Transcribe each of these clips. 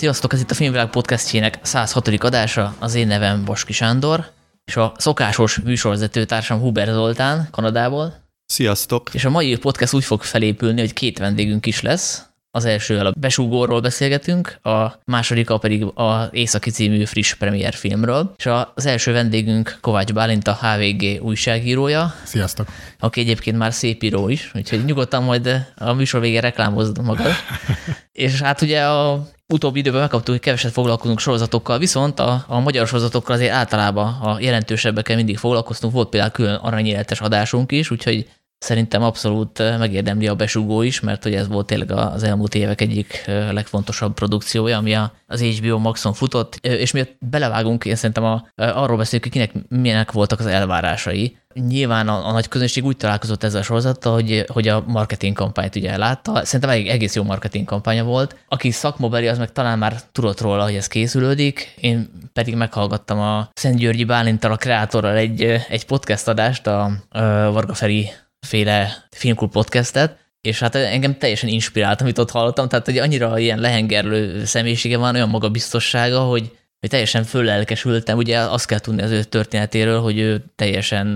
Sziasztok, ez itt a Filmvilág podcastjének 106. adása, az én nevem Boski Sándor, és a szokásos műsorvezető társam Huber Zoltán, Kanadából. Sziasztok! És a mai podcast úgy fog felépülni, hogy két vendégünk is lesz. Az elsővel a Besúgóról beszélgetünk, a másodikkal pedig az Északi című friss premier filmről. És az első vendégünk Kovács Bálint, a HVG újságírója. Sziasztok! Aki egyébként már szép író is, úgyhogy nyugodtan majd a műsor végén reklámozd magad. és hát ugye a utóbbi időben megkaptuk, hogy keveset foglalkozunk sorozatokkal, viszont a, a magyar sorozatokkal azért általában a jelentősebbekkel mindig foglalkoztunk. Volt például külön aranyéletes adásunk is, úgyhogy szerintem abszolút megérdemli a besugó is, mert hogy ez volt tényleg az elmúlt évek egyik legfontosabb produkciója, ami az HBO Maxon futott, és miért belevágunk, én szerintem a, arról beszéljük, hogy kinek milyenek voltak az elvárásai. Nyilván a, a nagy közönség úgy találkozott ezzel a sorozattal, hogy, hogy a marketing kampányt ugye látta. Szerintem egész jó marketing kampánya volt. Aki szakmabeli, az meg talán már tudott róla, hogy ez készülődik. Én pedig meghallgattam a Szent Györgyi Bálintal, a kreátorral egy, egy podcast adást, a, a Varga Feri féle filmklub podcastet, és hát engem teljesen inspirált, amit ott hallottam, tehát hogy annyira ilyen lehengerlő személyisége van, olyan magabiztossága, hogy, hogy teljesen föllelkesültem. Ugye azt kell tudni az ő történetéről, hogy ő teljesen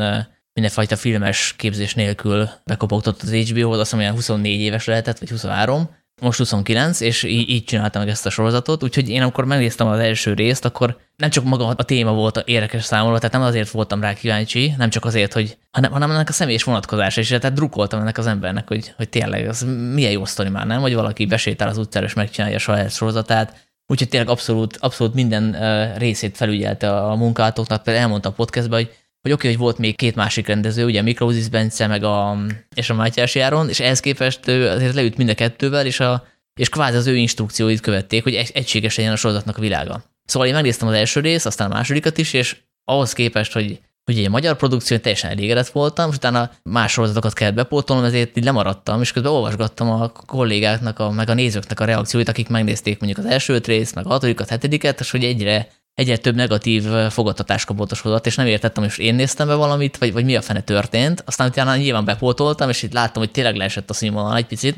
mindenfajta filmes képzés nélkül bekopogtott az HBO-hoz, azt mondja, 24 éves lehetett, vagy 23, most 29, és így, így csináltam meg ezt a sorozatot, úgyhogy én amikor megnéztem az első részt, akkor nem csak maga a téma volt érdekes számomra, tehát nem azért voltam rá kíváncsi, nem csak azért, hogy, hanem, hanem ennek a személyes vonatkozása, és tehát drukkoltam ennek az embernek, hogy, hogy tényleg ez milyen jó sztori már, nem? Hogy valaki besétál az utcára, és megcsinálja a saját sorozatát, Úgyhogy tényleg abszolút, abszolút minden részét felügyelte a munkátoknak, például elmondta a podcastban, hogy hogy oké, okay, hogy volt még két másik rendező, ugye Miklózis Bence meg a, és a Mátyás Járon, és ehhez képest ő azért leült mind a kettővel, és, a, és kvázi az ő instrukcióit követték, hogy egységes legyen a sorozatnak a világa. Szóval én megnéztem az első részt, aztán a másodikat is, és ahhoz képest, hogy hogy egy magyar produkció, teljesen elégedett voltam, és utána más sorozatokat kellett bepótolnom, ezért így lemaradtam, és közben olvasgattam a kollégáknak, a, meg a nézőknek a reakcióit, akik megnézték mondjuk az első részt, meg a hatodikat, hetediket, és hogy egyre egyre több negatív fogadtatás kapott a sorozat, és nem értettem, hogy én néztem be valamit, vagy, vagy mi a fene történt. Aztán utána nyilván bepótoltam, és itt láttam, hogy tényleg leesett a színvonal egy picit,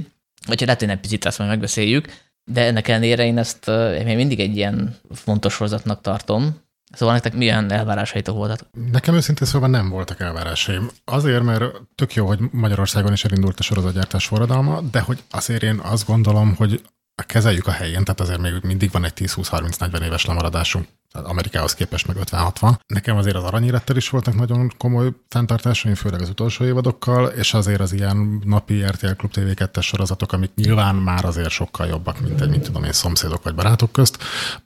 vagy hogy lehet, hogy egy picit ezt majd megbeszéljük, de ennek ellenére én ezt én mindig egy ilyen fontos sorozatnak tartom. Szóval nektek milyen elvárásaitok voltak? Nekem őszintén szóval nem voltak elvárásaim. Azért, mert tök jó, hogy Magyarországon is elindult a sorozatgyártás forradalma, de hogy azért én azt gondolom, hogy kezeljük a helyén, tehát azért még mindig van egy 10-20-30-40 éves lemaradásunk Amerikához képest meg 50-60. Nekem azért az aranyélettel is voltak nagyon komoly fenntartásaim, főleg az utolsó évadokkal, és azért az ilyen napi RTL Klub TV 2 sorozatok, amik nyilván már azért sokkal jobbak, mint egy, mint tudom én, szomszédok vagy barátok közt,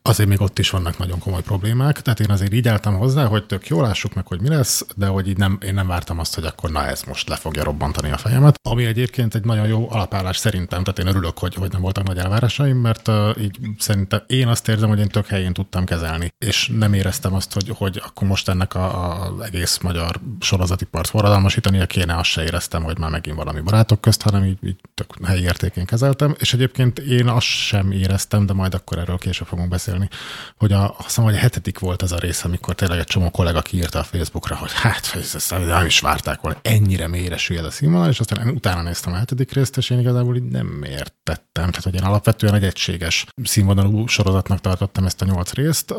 azért még ott is vannak nagyon komoly problémák. Tehát én azért így álltam hozzá, hogy tök jól lássuk meg, hogy mi lesz, de hogy így nem, én nem vártam azt, hogy akkor na ez most le fogja robbantani a fejemet. Ami egyébként egy nagyon jó alapállás szerintem, tehát én örülök, hogy, hogy nem voltak nagy elvárásaim, mert uh, így szerintem én azt érzem, hogy én tök helyén tudtam kezelni és nem éreztem azt, hogy, hogy akkor most ennek az egész magyar sorozati part forradalmasítania kéne, azt se éreztem, hogy már megint valami barátok közt, hanem így, így tök helyi értékén kezeltem, és egyébként én azt sem éreztem, de majd akkor erről később fogunk beszélni, hogy a, azt hiszem, hogy a hetedik volt ez a rész, amikor tényleg egy csomó kollega kiírta a Facebookra, hogy hát, ezt nem is várták volna, ennyire mélyre süllyed a színvonal, és aztán utána néztem a hetedik részt, és én igazából így nem értettem. Tehát, hogy én alapvetően egy egységes színvonalú sorozatnak tartottam ezt a nyolc részt,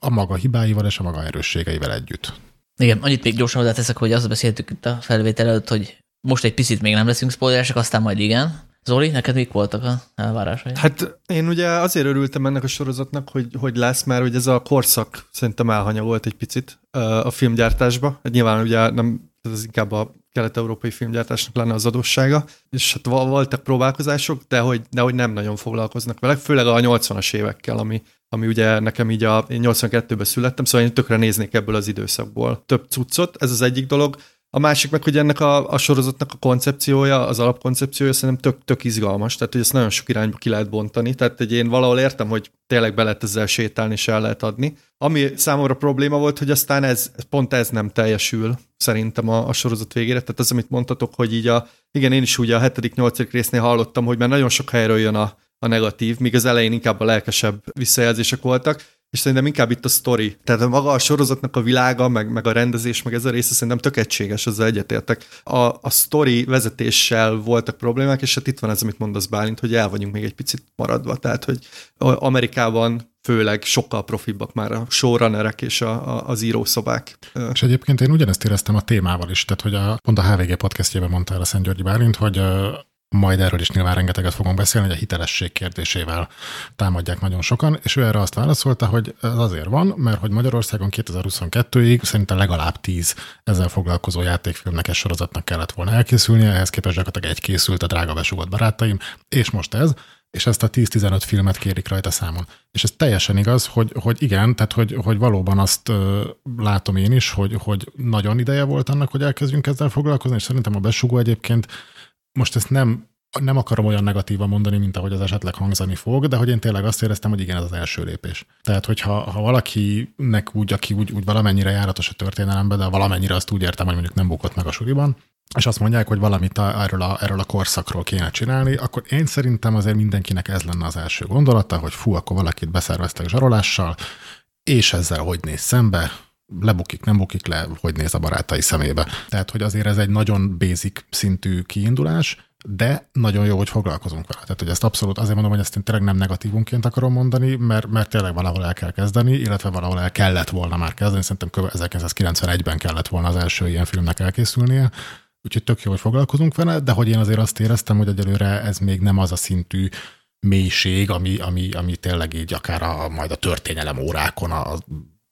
a maga hibáival és a maga erősségeivel együtt. Igen, annyit még gyorsan hozzáteszek, hogy azt beszéltük itt a felvétel előtt, hogy most egy picit még nem leszünk spoileresek, aztán majd igen. Zoli, neked mik voltak a elvárásai? Hát én ugye azért örültem ennek a sorozatnak, hogy, hogy lesz, mert hogy ez a korszak szerintem elhanyagolt egy picit a filmgyártásba. Hát nyilván ugye nem, ez inkább a kelet-európai filmgyártásnak lenne az adóssága, és hát voltak próbálkozások, de hogy, de hogy nem nagyon foglalkoznak vele, főleg a 80-as évekkel, ami, ami ugye nekem így a, én 82-ben születtem, szóval én tökre néznék ebből az időszakból több cuccot, ez az egyik dolog. A másik meg, hogy ennek a, a sorozatnak a koncepciója, az alapkoncepciója szerintem tök, tök izgalmas, tehát hogy ezt nagyon sok irányba ki lehet bontani, tehát hogy én valahol értem, hogy tényleg be lehet ezzel sétálni és el lehet adni. Ami számomra probléma volt, hogy aztán ez, pont ez nem teljesül szerintem a, a sorozat végére, tehát az, amit mondtatok, hogy így a, igen, én is ugye a hetedik, nyolcadik résznél hallottam, hogy már nagyon sok helyről jön a, a negatív, míg az elején inkább a lelkesebb visszajelzések voltak. és szerintem inkább itt a sztori. Tehát maga a sorozatnak a világa, meg, meg a rendezés, meg ez a része szerintem tök egységes, ezzel egyetértek. A, a sztori vezetéssel voltak problémák, és hát itt van ez, amit mondasz Bálint, hogy el vagyunk még egy picit maradva. Tehát, hogy Amerikában főleg sokkal profibbak már a showrunnerek és a, a, az írószobák. És egyébként én ugyanezt éreztem a témával is, tehát hogy a, pont a HVG podcastjében mondta el a Szent Györgyi Bálint, hogy majd erről is nyilván rengeteget fogunk beszélni, hogy a hitelesség kérdésével támadják nagyon sokan, és ő erre azt válaszolta, hogy ez azért van, mert hogy Magyarországon 2022-ig szerintem legalább 10 ezzel foglalkozó játékfilmnek és sorozatnak kellett volna elkészülnie, ehhez képest gyakorlatilag egy készült a drága besugott barátaim, és most ez, és ezt a 10-15 filmet kérik rajta számon. És ez teljesen igaz, hogy, hogy igen, tehát hogy, hogy valóban azt látom én is, hogy, hogy nagyon ideje volt annak, hogy elkezdjünk ezzel foglalkozni, és szerintem a besugó egyébként most ezt nem nem akarom olyan negatívan mondani, mint ahogy az esetleg hangzani fog, de hogy én tényleg azt éreztem, hogy igen, ez az első lépés. Tehát, hogyha ha valakinek úgy, aki úgy, úgy valamennyire járatos a történelemben, de valamennyire azt úgy értem, hogy mondjuk nem bukott meg a suliban, és azt mondják, hogy valamit erről, a, erről a korszakról kéne csinálni, akkor én szerintem azért mindenkinek ez lenne az első gondolata, hogy fú, akkor valakit beszerveztek zsarolással, és ezzel hogy néz szembe, lebukik, nem bukik le, hogy néz a barátai szemébe. Tehát, hogy azért ez egy nagyon basic szintű kiindulás, de nagyon jó, hogy foglalkozunk vele. Tehát, hogy ezt abszolút azért mondom, hogy ezt én tényleg nem negatívunként akarom mondani, mert, mert tényleg valahol el kell kezdeni, illetve valahol el kellett volna már kezdeni. Szerintem 1991-ben kellett volna az első ilyen filmnek elkészülnie, úgyhogy tök jó, hogy foglalkozunk vele, de hogy én azért azt éreztem, hogy egyelőre ez még nem az a szintű mélység, ami, ami, ami tényleg így akár a, majd a történelem órákon a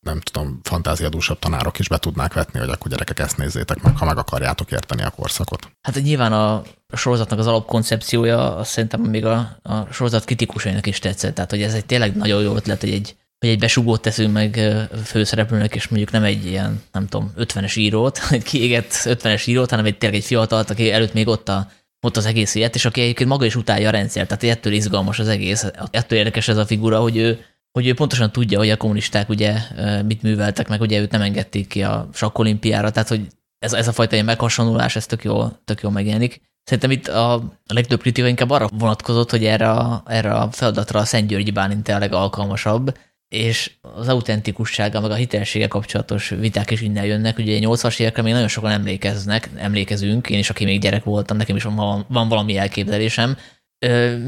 nem tudom, fantáziadúsabb tanárok is be tudnák vetni, hogy akkor gyerekek ezt nézzétek meg, ha meg akarjátok érteni a korszakot. Hát nyilván a sorozatnak az alapkoncepciója, azt szerintem még a, a sorozat kritikusainak is tetszett, tehát hogy ez egy tényleg nagyon jó ötlet, hogy egy, hogy egy besugót teszünk meg főszereplőnek, és mondjuk nem egy ilyen, nem tudom, 50-es írót, egy kiégett 50-es írót, hanem egy tényleg egy fiatalt, aki előtt még ott a ott az egész élet, és aki egyébként maga is utálja a rendszert, tehát ettől izgalmas az egész, ettől érdekes ez a figura, hogy ő, hogy ő pontosan tudja, hogy a kommunisták ugye mit műveltek, meg ugye őt nem engedték ki a sakkolimpiára, tehát hogy ez, ez a fajta ilyen meghasonlulás, ez tök jól, tök jól megjelenik. Szerintem itt a legtöbb kritika inkább arra vonatkozott, hogy erre a, erre a feladatra a Szent Györgyi Bálint a legalkalmasabb, és az autentikussága, meg a hitelessége kapcsolatos viták is innen jönnek. Ugye 80-as évekre még nagyon sokan emlékeznek, emlékezünk, én is, aki még gyerek voltam, nekem is van, van valami elképzelésem,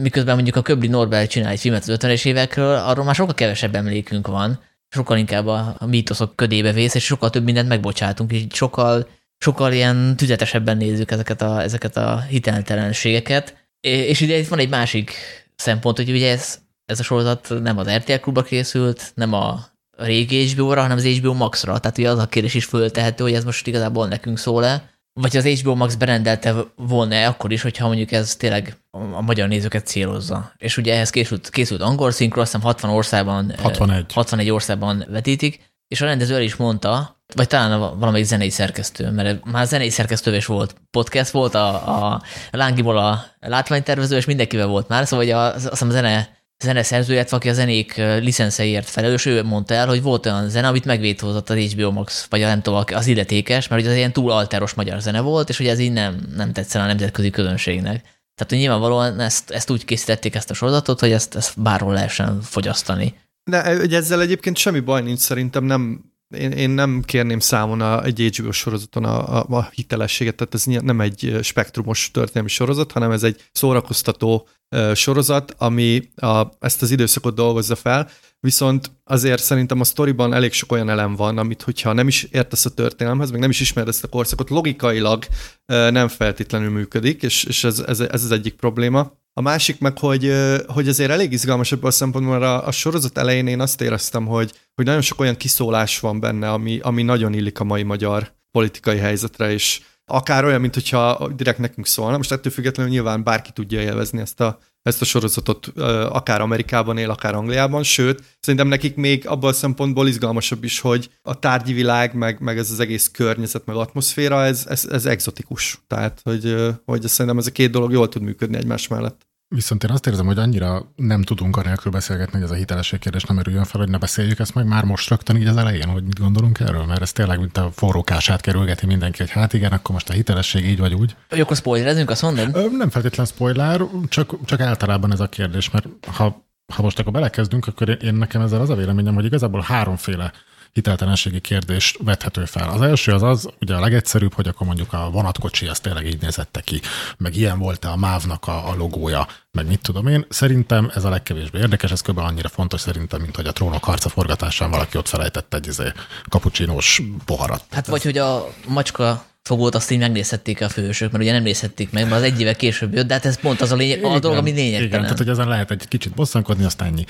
miközben mondjuk a Köbli Norbert csinál egy filmet az 50-es évekről, arról már sokkal kevesebb emlékünk van, sokkal inkább a, a mítoszok ködébe vész, és sokkal több mindent megbocsátunk, és sokkal, sokkal ilyen tüzetesebben nézzük ezeket a, ezeket a hiteltelenségeket. És ugye itt van egy másik szempont, hogy ugye ez, ez a sorozat nem az RTL klubra készült, nem a régi HBO-ra, hanem az HBO Max-ra. Tehát ugye az a kérdés is föltehető, hogy ez most igazából nekünk szól-e, vagy az HBO Max berendelte volna akkor is, hogyha mondjuk ez tényleg a magyar nézőket célozza. És ugye ehhez készült, készült angol szinkro, azt hiszem 60 országban, 61. 61 országban vetítik, és a rendező el is mondta, vagy talán valamelyik zenei szerkesztő, mert már zenei szerkesztő is volt podcast, volt a, a Lángiból a látványtervező, és mindenkivel volt már, szóval a, azt hiszem a zene zeneszerző, aki a zenék licenszeiért felelős, ő mondta el, hogy volt olyan zene, amit megvétózott az HBO Max, vagy a nem tudom, az illetékes, mert ugye az ilyen túl alteros magyar zene volt, és hogy ez így nem, nem tetszene a nemzetközi közönségnek. Tehát, hogy nyilvánvalóan ezt, ezt úgy készítették ezt a sorozatot, hogy ezt, ezt bárhol lehessen fogyasztani. De hogy ezzel egyébként semmi baj nincs, szerintem nem, én, én nem kérném számon a, egy HBO sorozaton a, a, a hitelességet, tehát ez nem egy spektrumos történelmi sorozat, hanem ez egy szórakoztató sorozat, ami a, ezt az időszakot dolgozza fel, viszont azért szerintem a sztoriban elég sok olyan elem van, amit hogyha nem is értesz a történelemhez, meg nem is ismered ezt a korszakot, logikailag nem feltétlenül működik, és, és ez, ez, ez az egyik probléma. A másik meg, hogy, hogy azért elég izgalmas ebből a szempontból, mert a, a sorozat elején én azt éreztem, hogy, hogy nagyon sok olyan kiszólás van benne, ami, ami nagyon illik a mai magyar politikai helyzetre, és akár olyan, mint hogyha direkt nekünk szólna. Most ettől függetlenül nyilván bárki tudja élvezni ezt a, ezt a sorozatot, akár Amerikában él, akár Angliában, sőt, szerintem nekik még abban a szempontból izgalmasabb is, hogy a tárgyi világ, meg, meg ez az egész környezet, meg atmoszféra, ez, ez, ez exotikus. Tehát, hogy, hogy szerintem ez a két dolog jól tud működni egymás mellett. Viszont én azt érzem, hogy annyira nem tudunk anélkül beszélgetni, hogy ez a hitelesség kérdés nem erüljön fel, hogy ne beszéljük ezt meg már most rögtön így az elején, hogy mit gondolunk erről, mert ez tényleg mint a forrókását kerülgeti mindenki, hogy hát igen, akkor most a hitelesség így vagy úgy. Jó, akkor spoilerezünk, azt mondod? Nem feltétlen spoiler, csak, csak általában ez a kérdés, mert ha ha most akkor belekezdünk, akkor én nekem ezzel az a véleményem, hogy igazából háromféle hiteltelenségi kérdést vethető fel. Az első az az, ugye a legegyszerűbb, hogy akkor mondjuk a vonatkocsi az tényleg így nézette ki, meg ilyen volt a MÁV-nak a, a logója, meg mit tudom én. Szerintem ez a legkevésbé érdekes, ez kb. annyira fontos szerintem, mint hogy a trónok harca forgatásán valaki ott felejtett egy izé, kapucsinós poharat. Hát vagy, hogy a macska fogót azt így megnézhették a főhősök, mert ugye nem nézhették meg, mert az egy éve később jött, de hát ez pont az a, lényeg, a dolog, ami lényegtelen. Igen, tehát hogy ezen lehet egy kicsit bosszankodni, aztán ennyi.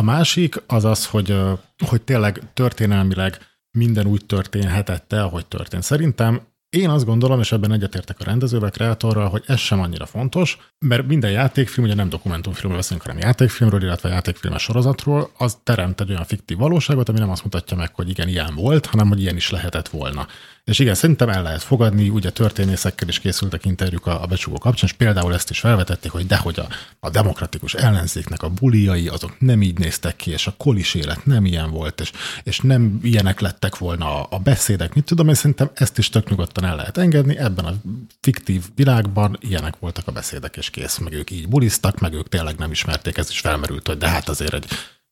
A másik az az, hogy, hogy tényleg történelmileg minden úgy történhetette, ahogy történt. Szerintem én azt gondolom, és ebben egyetértek a rendezővel, kreatorral, hogy ez sem annyira fontos, mert minden játékfilm, ugye nem dokumentumfilmről beszélünk, hanem játékfilmről, illetve játékfilmes sorozatról, az teremt egy olyan fiktív valóságot, ami nem azt mutatja meg, hogy igen, ilyen volt, hanem hogy ilyen is lehetett volna. És igen, szerintem el lehet fogadni, ugye történészekkel is készültek interjúk a, a becsukó kapcsán, és például ezt is felvetették, hogy dehogy a, a demokratikus ellenzéknek a buliai, azok nem így néztek ki, és a kolis élet nem ilyen volt, és, és nem ilyenek lettek volna a, a beszédek, mit tudom, én szerintem ezt is tök nyugodtan el lehet engedni, ebben a fiktív világban ilyenek voltak a beszédek, és kész, meg ők így buliztak, meg ők tényleg nem ismerték, ez is felmerült, hogy de hát azért egy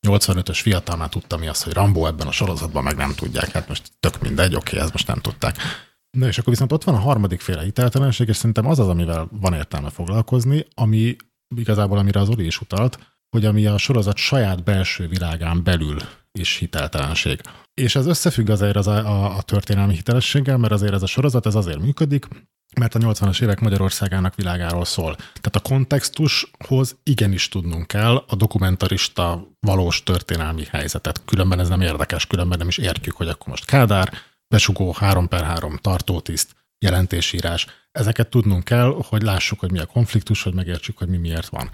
85-ös fiatal már tudta mi az, hogy Rambo ebben a sorozatban meg nem tudják. Hát most tök mindegy, oké, ezt most nem tudták. Na és akkor viszont ott van a harmadik féle hiteltelenség, és szerintem az az, amivel van értelme foglalkozni, ami igazából amire az Oli is utalt, hogy ami a sorozat saját belső világán belül is hiteltelenség. És ez összefügg azért az a, a, a történelmi hitelességgel, mert azért ez a sorozat ez azért működik, mert a 80-as évek Magyarországának világáról szól. Tehát a kontextushoz igenis tudnunk kell a dokumentarista valós történelmi helyzetet. Különben ez nem érdekes, különben nem is értjük, hogy akkor most Kádár, besugó 3 per 3 tartótiszt, jelentésírás. Ezeket tudnunk kell, hogy lássuk, hogy mi a konfliktus, hogy megértsük, hogy mi miért van.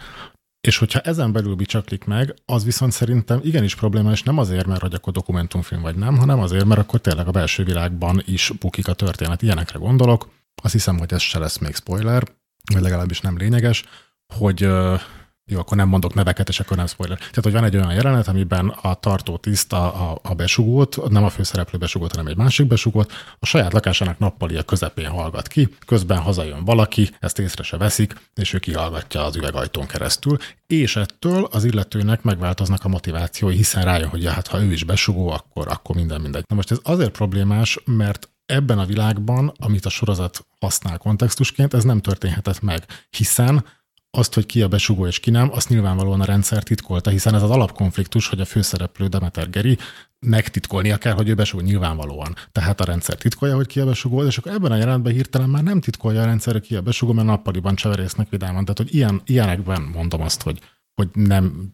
És hogyha ezen belül bicsaklik meg, az viszont szerintem igenis problémás, nem azért, mert hogy akkor dokumentumfilm vagy nem, hanem azért, mert akkor tényleg a belső világban is bukik a történet. Ilyenekre gondolok, azt hiszem, hogy ez se lesz még spoiler, vagy legalábbis nem lényeges, hogy jó, akkor nem mondok neveket, és akkor nem spoiler. Tehát, hogy van egy olyan jelenet, amiben a tartó tiszt a, a, a besugót, nem a főszereplő besugót, hanem egy másik besugót, a saját lakásának nappali a közepén hallgat ki, közben hazajön valaki, ezt észre se veszik, és ő kihallgatja az üvegajtón keresztül, és ettől az illetőnek megváltoznak a motivációi, hiszen rájön, hogy ja, hát ha ő is besugó, akkor, akkor minden mindegy. Na most ez azért problémás, mert ebben a világban, amit a sorozat használ kontextusként, ez nem történhetett meg, hiszen azt, hogy ki a besugó és ki nem, azt nyilvánvalóan a rendszer titkolta, hiszen ez az alapkonfliktus, hogy a főszereplő Demeter Geri megtitkolnia kell, hogy ő besugó nyilvánvalóan. Tehát a rendszer titkolja, hogy ki a besugó, és akkor ebben a jelentben hirtelen már nem titkolja a rendszer, hogy ki a besugó, mert nappaliban cseverésznek vidáman. Tehát, hogy ilyen, ilyenekben mondom azt, hogy hogy nem,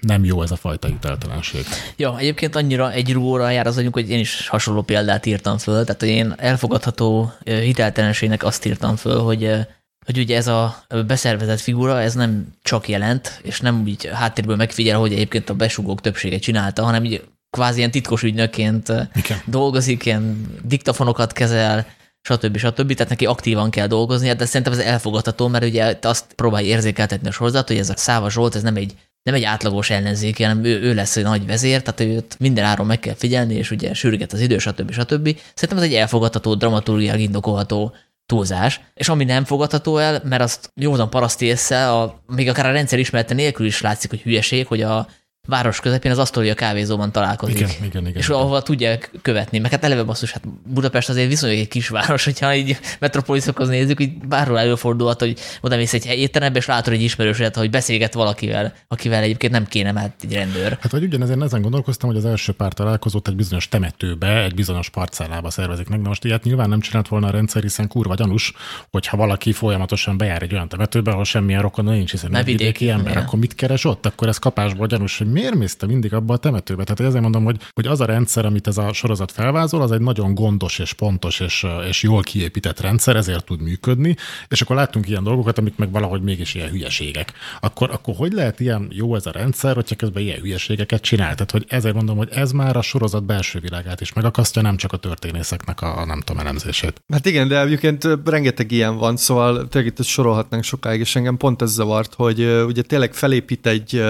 nem jó ez a fajta hiteltelenség. Ja, egyébként annyira egy rúóra jár az agyunk, hogy én is hasonló példát írtam föl, tehát hogy én elfogadható hiteltelenségnek azt írtam föl, hogy hogy ugye ez a beszervezett figura, ez nem csak jelent, és nem úgy háttérből megfigyel, hogy egyébként a besugók többsége csinálta, hanem így kvázi ilyen titkos ügynökként Igen. dolgozik, ilyen diktafonokat kezel, stb. stb. Tehát neki aktívan kell dolgozni, de szerintem ez elfogadható, mert ugye azt próbálja érzékeltetni a sorozat, hogy ez a Száva Zsolt, ez nem egy, nem egy átlagos ellenzéki, hanem ő, ő lesz egy nagy vezér, tehát őt minden áron meg kell figyelni, és ugye sürget az idő, stb. stb. Szerintem ez egy elfogadható, dramaturgiák indokolható túlzás, és ami nem fogadható el, mert azt józan paraszti észre, a, még akár a rendszer ismerete nélkül is látszik, hogy hülyeség, hogy a város közepén az asztoli a kávézóban találkozik. Igen, igen, igen. És ahova tudják követni. Meg hát eleve basszus, hát Budapest azért viszonylag egy kisváros, hogyha így metropoliszokhoz nézzük, így bárhol előfordulhat, hogy oda mész egy étterembe, és látod egy ismerőset, hogy beszélget valakivel, akivel egyébként nem kéne már egy rendőr. Hát vagy ugyanezért ezen gondolkoztam, hogy az első pár találkozót egy bizonyos temetőbe, egy bizonyos parcellába szervezik meg. De most ilyet nyilván nem csinált volna a rendszer, hiszen kurva gyanús, hogyha valaki folyamatosan bejár egy olyan temetőbe, ahol semmilyen rokon nincs, hiszen nem vidéki ember, igen. akkor mit keres ott? Akkor ez kapásból gyanús, hogy miért mész te mindig abba a temetőbe? Tehát ezért mondom, hogy, hogy az a rendszer, amit ez a sorozat felvázol, az egy nagyon gondos és pontos és, és jól kiépített rendszer, ezért tud működni, és akkor láttunk ilyen dolgokat, amik meg valahogy mégis ilyen hülyeségek. Akkor, akkor hogy lehet ilyen jó ez a rendszer, hogyha közben ilyen hülyeségeket csinál? Tehát, hogy ezért mondom, hogy ez már a sorozat belső világát is megakasztja, nem csak a történészeknek a, a nem tudom, elemzését. Hát igen, de egyébként rengeteg ilyen van, szóval tényleg itt sorolhatnánk sokáig, és engem pont ez zavart, hogy ugye tényleg felépít egy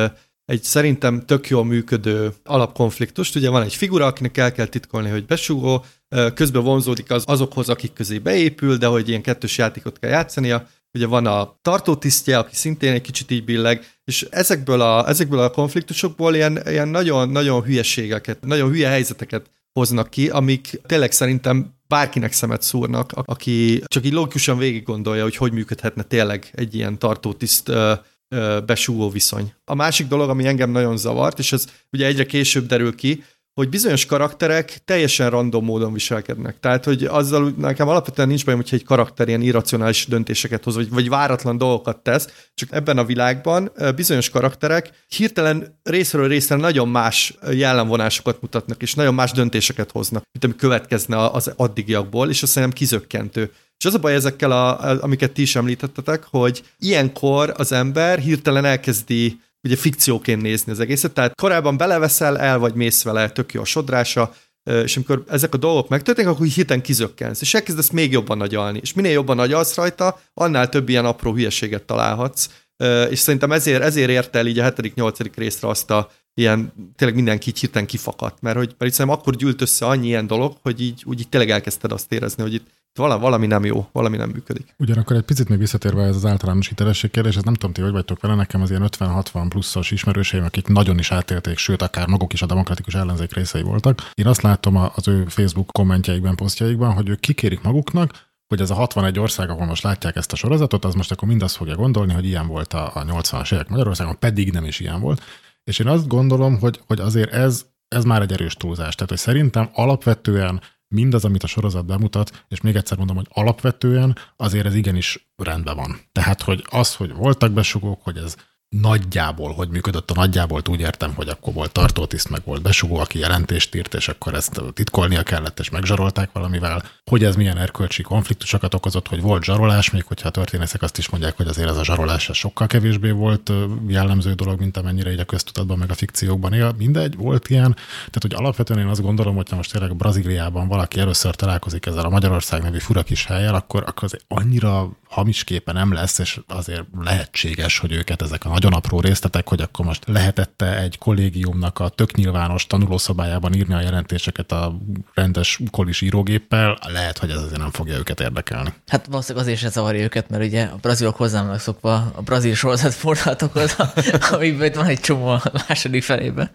egy szerintem tök jól működő alapkonfliktust. Ugye van egy figura, akinek el kell titkolni, hogy besugó, közben vonzódik az azokhoz, akik közé beépül, de hogy ilyen kettős játékot kell játszania, ugye van a tartótisztje, aki szintén egy kicsit így billeg, és ezekből a, ezekből a konfliktusokból ilyen, ilyen nagyon, nagyon hülyeségeket, nagyon hülye helyzeteket hoznak ki, amik tényleg szerintem bárkinek szemet szúrnak, aki csak így logikusan végig gondolja, hogy hogy működhetne tényleg egy ilyen tartótiszt besúgó viszony. A másik dolog, ami engem nagyon zavart, és ez ugye egyre később derül ki, hogy bizonyos karakterek teljesen random módon viselkednek. Tehát, hogy azzal nekem alapvetően nincs bajom, hogyha egy karakter ilyen irracionális döntéseket hoz, vagy, vagy váratlan dolgokat tesz, csak ebben a világban bizonyos karakterek hirtelen részről részre nagyon más jellemvonásokat mutatnak, és nagyon más döntéseket hoznak, mint ami következne az addigiakból, és azt szerintem kizökkentő. És az a baj ezekkel, a, amiket ti is említettetek, hogy ilyenkor az ember hirtelen elkezdi ugye fikcióként nézni az egészet, tehát korábban beleveszel, el vagy mész vele, tök jó a sodrása, és amikor ezek a dolgok megtörténnek, akkor hirtelen kizökkensz, és elkezdesz még jobban nagyalni, és minél jobban nagyalsz rajta, annál több ilyen apró hülyeséget találhatsz, és szerintem ezért, ezért ért el így a 7.-8. részre azt a ilyen, tényleg mindenki így hirtelen kifakadt, mert hogy mert szerintem akkor gyűlt össze annyi ilyen dolog, hogy így, úgy így tényleg elkezdted azt érezni, hogy itt valami, nem jó, valami nem működik. Ugyanakkor egy picit még visszatérve ez az általános hitelesség kérdés, ez nem tudom, ti hogy vagytok vele, nekem az ilyen 50-60 pluszos ismerőseim, akik nagyon is átélték, sőt, akár maguk is a demokratikus ellenzék részei voltak. Én azt látom az ő Facebook kommentjeikben, posztjaikban, hogy ők kikérik maguknak, hogy ez a 61 ország, ahol most látják ezt a sorozatot, az most akkor mindazt fogja gondolni, hogy ilyen volt a, a 80-as évek Magyarországon, pedig nem is ilyen volt. És én azt gondolom, hogy, hogy azért ez, ez már egy erős túlzás. Tehát, hogy szerintem alapvetően mindaz, amit a sorozat bemutat, és még egyszer mondom, hogy alapvetően azért ez igenis rendben van. Tehát, hogy az, hogy voltak besugók, hogy ez nagyjából, hogy működött a nagyjából, úgy értem, hogy akkor volt tartótiszt, meg volt besugó, aki jelentést írt, és akkor ezt titkolnia kellett, és megzsarolták valamivel. Hogy ez milyen erkölcsi konfliktusokat okozott, hogy volt zsarolás, még hogyha a történészek azt is mondják, hogy azért ez a zsarolás ez sokkal kevésbé volt jellemző dolog, mint amennyire így a köztudatban, meg a fikciókban él. Mindegy, volt ilyen. Tehát, hogy alapvetően én azt gondolom, hogy most tényleg Brazíliában valaki először találkozik ezzel a Magyarország nevű fura kis helyel, akkor, akkor az annyira hamis képe nem lesz, és azért lehetséges, hogy őket ezek a nagyon apró részletek, hogy akkor most lehetette egy kollégiumnak a tök nyilvános tanulószobájában írni a jelentéseket a rendes kolis írógéppel, lehet, hogy ez azért nem fogja őket érdekelni. Hát valószínűleg azért se zavarja őket, mert ugye a brazilok hozzám szokva a brazil sorozat fordulatokhoz, amikben van egy csomó a második felében.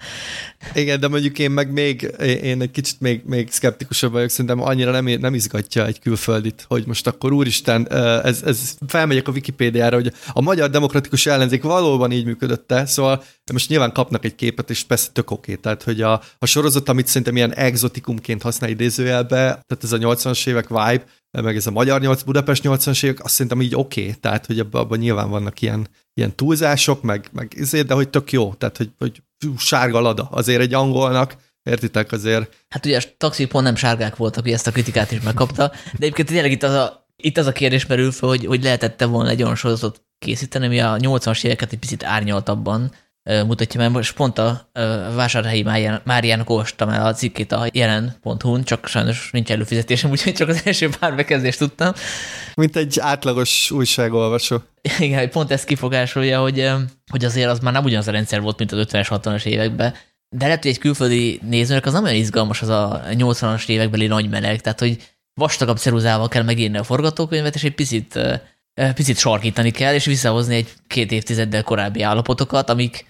Igen, de mondjuk én meg még, én egy kicsit még, még szkeptikusabb vagyok, szerintem annyira nem, nem izgatja egy külföldit, hogy most akkor úristen, ez, ez felmegyek a Wikipédiára, hogy a magyar demokratikus ellenzék valóban így működötte, szóval most nyilván kapnak egy képet, és persze tök oké. Tehát, hogy a, a sorozat, amit szerintem ilyen exotikumként használ idézőjelbe, tehát ez a 80-as évek vibe, meg ez a magyar 8, Budapest 80-as évek, azt szerintem így oké. Okay. Tehát, hogy abban, abban nyilván vannak ilyen, ilyen túlzások, meg, meg ezért, de hogy tök jó. Tehát, hogy, hogy fú, sárga lada azért egy angolnak, Értitek azért? Hát ugye a taxi pont nem sárgák voltak, hogy ezt a kritikát is megkapta, de egyébként tényleg itt az a, itt az a kérdés merül fel, hogy, hogy lehetette volna egy olyan sorozatot készíteni, ami a 80-as éveket egy picit árnyaltabban mutatja, mert most pont a Vásárhelyi Máriának olvastam el a cikkét a jelen.hu-n, csak sajnos nincs előfizetésem, úgyhogy csak az első pár bekezdést tudtam. Mint egy átlagos újságolvasó. Igen, pont ezt kifogásolja, hogy, hogy azért az már nem ugyanaz a rendszer volt, mint az 50-es, 60-as években, de lehet, hogy egy külföldi nézőnek az nem olyan izgalmas az a 80-as évekbeli nagy meleg, tehát hogy vastagabb ceruzával kell megírni a forgatókönyvet, és egy picit, picit sarkítani kell, és visszahozni egy két évtizeddel korábbi állapotokat, amik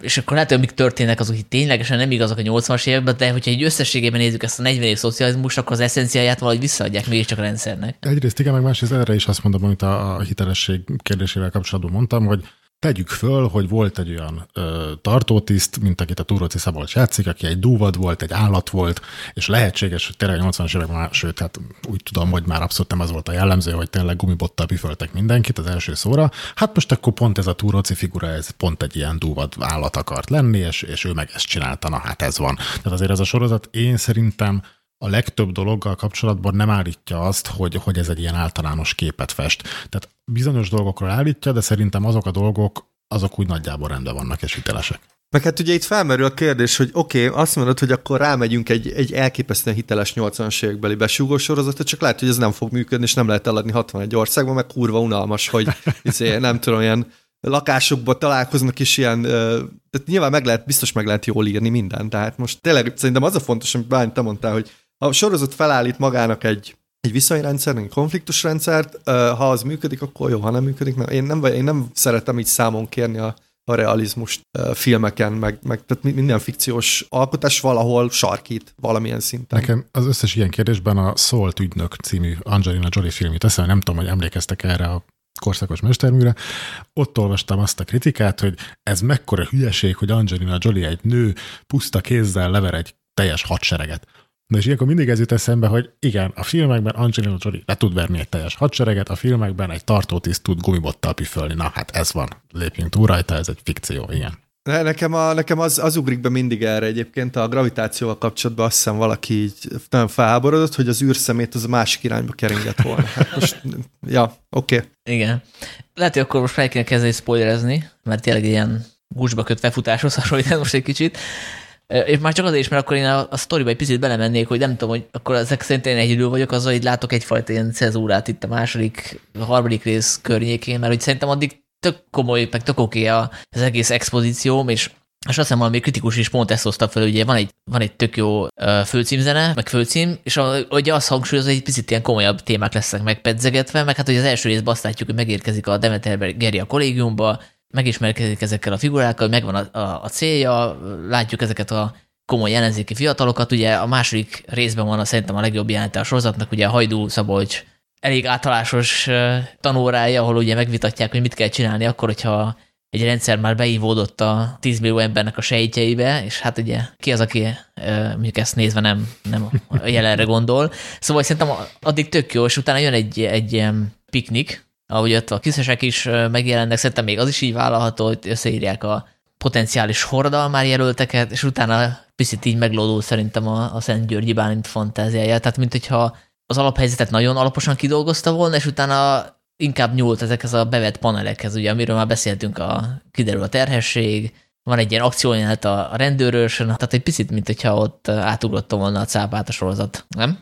és akkor lehet, hogy amik történnek, azok itt ténylegesen nem igazak a 80-as években, de hogyha egy összességében nézzük ezt a 40 év szocializmust, akkor az eszenciáját valahogy visszaadják mégiscsak a rendszernek. Egyrészt igen, meg másrészt erre is azt mondom, amit a, hitelesség kérdésével kapcsolatban mondtam, hogy Tegyük föl, hogy volt egy olyan ö, tartótiszt, mint akit a Túróci Szabolcs játszik, aki egy dúvad volt, egy állat volt, és lehetséges, hogy tényleg 80-as években már, sőt, hát úgy tudom, hogy már abszolút nem az volt a jellemző, hogy tényleg gumibottal püföltek mindenkit az első szóra. Hát most akkor pont ez a Túróci figura, ez pont egy ilyen dúvad állat akart lenni, és, és ő meg ezt csinálta, hát ez van. Tehát azért ez a sorozat én szerintem a legtöbb dologgal kapcsolatban nem állítja azt, hogy, hogy ez egy ilyen általános képet fest. Tehát bizonyos dolgokról állítja, de szerintem azok a dolgok, azok úgy nagyjából rendben vannak és hitelesek. Meg hát ugye itt felmerül a kérdés, hogy oké, okay, azt mondod, hogy akkor rámegyünk egy, egy elképesztően hiteles 80-as évekbeli besúgó sorozatot, csak lehet, hogy ez nem fog működni, és nem lehet eladni 61 országban, meg kurva unalmas, hogy izé, nem tudom, ilyen lakásokban találkoznak is ilyen, tehát nyilván meg lehet, biztos meg lehet jól írni mindent, tehát most tényleg szerintem az a fontos, amit Bány, te mondtál, hogy a sorozat felállít magának egy, egy viszonyrendszer, egy konfliktusrendszert, ha az működik, akkor jó, ha nem működik, nem. Én nem, én nem szeretem így számon kérni a, a realizmust filmeken, meg, meg tehát minden fikciós alkotás valahol sarkít valamilyen szinten. Nekem az összes ilyen kérdésben a Szólt ügynök című Angelina Jolie film jut nem tudom, hogy emlékeztek erre a korszakos mesterműre, ott olvastam azt a kritikát, hogy ez mekkora hülyeség, hogy Angelina Jolie egy nő puszta kézzel lever egy teljes hadsereget. Na és ilyenkor mindig ez jut eszembe, hogy igen, a filmekben Angelina Jolie le tud verni egy teljes hadsereget, a filmekben egy tartótiszt tud gumibottal püfölni. Na hát ez van, lépjünk túl rajta, ez egy fikció, igen. Ne, nekem, a, nekem az, az ugrik be mindig erre egyébként, a gravitációval kapcsolatban azt hiszem valaki így nagyon felháborodott, hogy az űrszemét az a másik irányba keringett volna. Hát most, ja, oké. Okay. Igen. Lehet, hogy akkor most fel kéne kezdeni spoilerezni, mert tényleg ilyen gúzsba kötve futáshoz hasonlít most egy kicsit. És már csak azért is, mert akkor én a, a sztoriba egy picit belemennék, hogy nem tudom, hogy akkor ezek szerint én egyedül vagyok, azzal, hogy látok egyfajta ilyen cezúrát itt a második, a harmadik rész környékén, mert hogy szerintem addig tök komoly, meg tök oké az egész expozícióm, és és azt hiszem, valami kritikus is pont ezt hozta fel, ugye van egy, van egy tök jó főcímzene, meg főcím, és a, ugye azt hangsúlyozza, hogy egy picit ilyen komolyabb témák lesznek megpedzegetve, meg hát hogy az első részben azt látjuk, hogy megérkezik a Demeter Geri a kollégiumba, megismerkedik ezekkel a figurákkal, megvan a, a, a célja, látjuk ezeket a komoly ellenzéki fiatalokat. Ugye a második részben van a, szerintem a legjobb jelenete a sorozatnak, ugye a Hajdú Szabolcs elég általásos tanórája, ahol ugye megvitatják, hogy mit kell csinálni akkor, hogyha egy rendszer már beívódott a 10 millió embernek a sejtjeibe, és hát ugye ki az, aki mondjuk ezt nézve nem, nem a jelenre gondol. Szóval szerintem addig tök jó, és utána jön egy, egy ilyen piknik, ahogy ott a kiszesek is megjelennek, szerintem még az is így vállalható, hogy összeírják a potenciális hordalmár jelölteket, és utána picit így meglódul szerintem a, a Szent Györgyi Bálint fantáziája. Tehát, mint hogyha az alaphelyzetet nagyon alaposan kidolgozta volna, és utána inkább nyúlt ezekhez a bevett panelekhez, ugye, amiről már beszéltünk, a, kiderül a terhesség, van egy ilyen akciójelenet a, rendőrösön, tehát egy picit, mint hogyha ott átugrottam volna a cápát a sorozat, nem?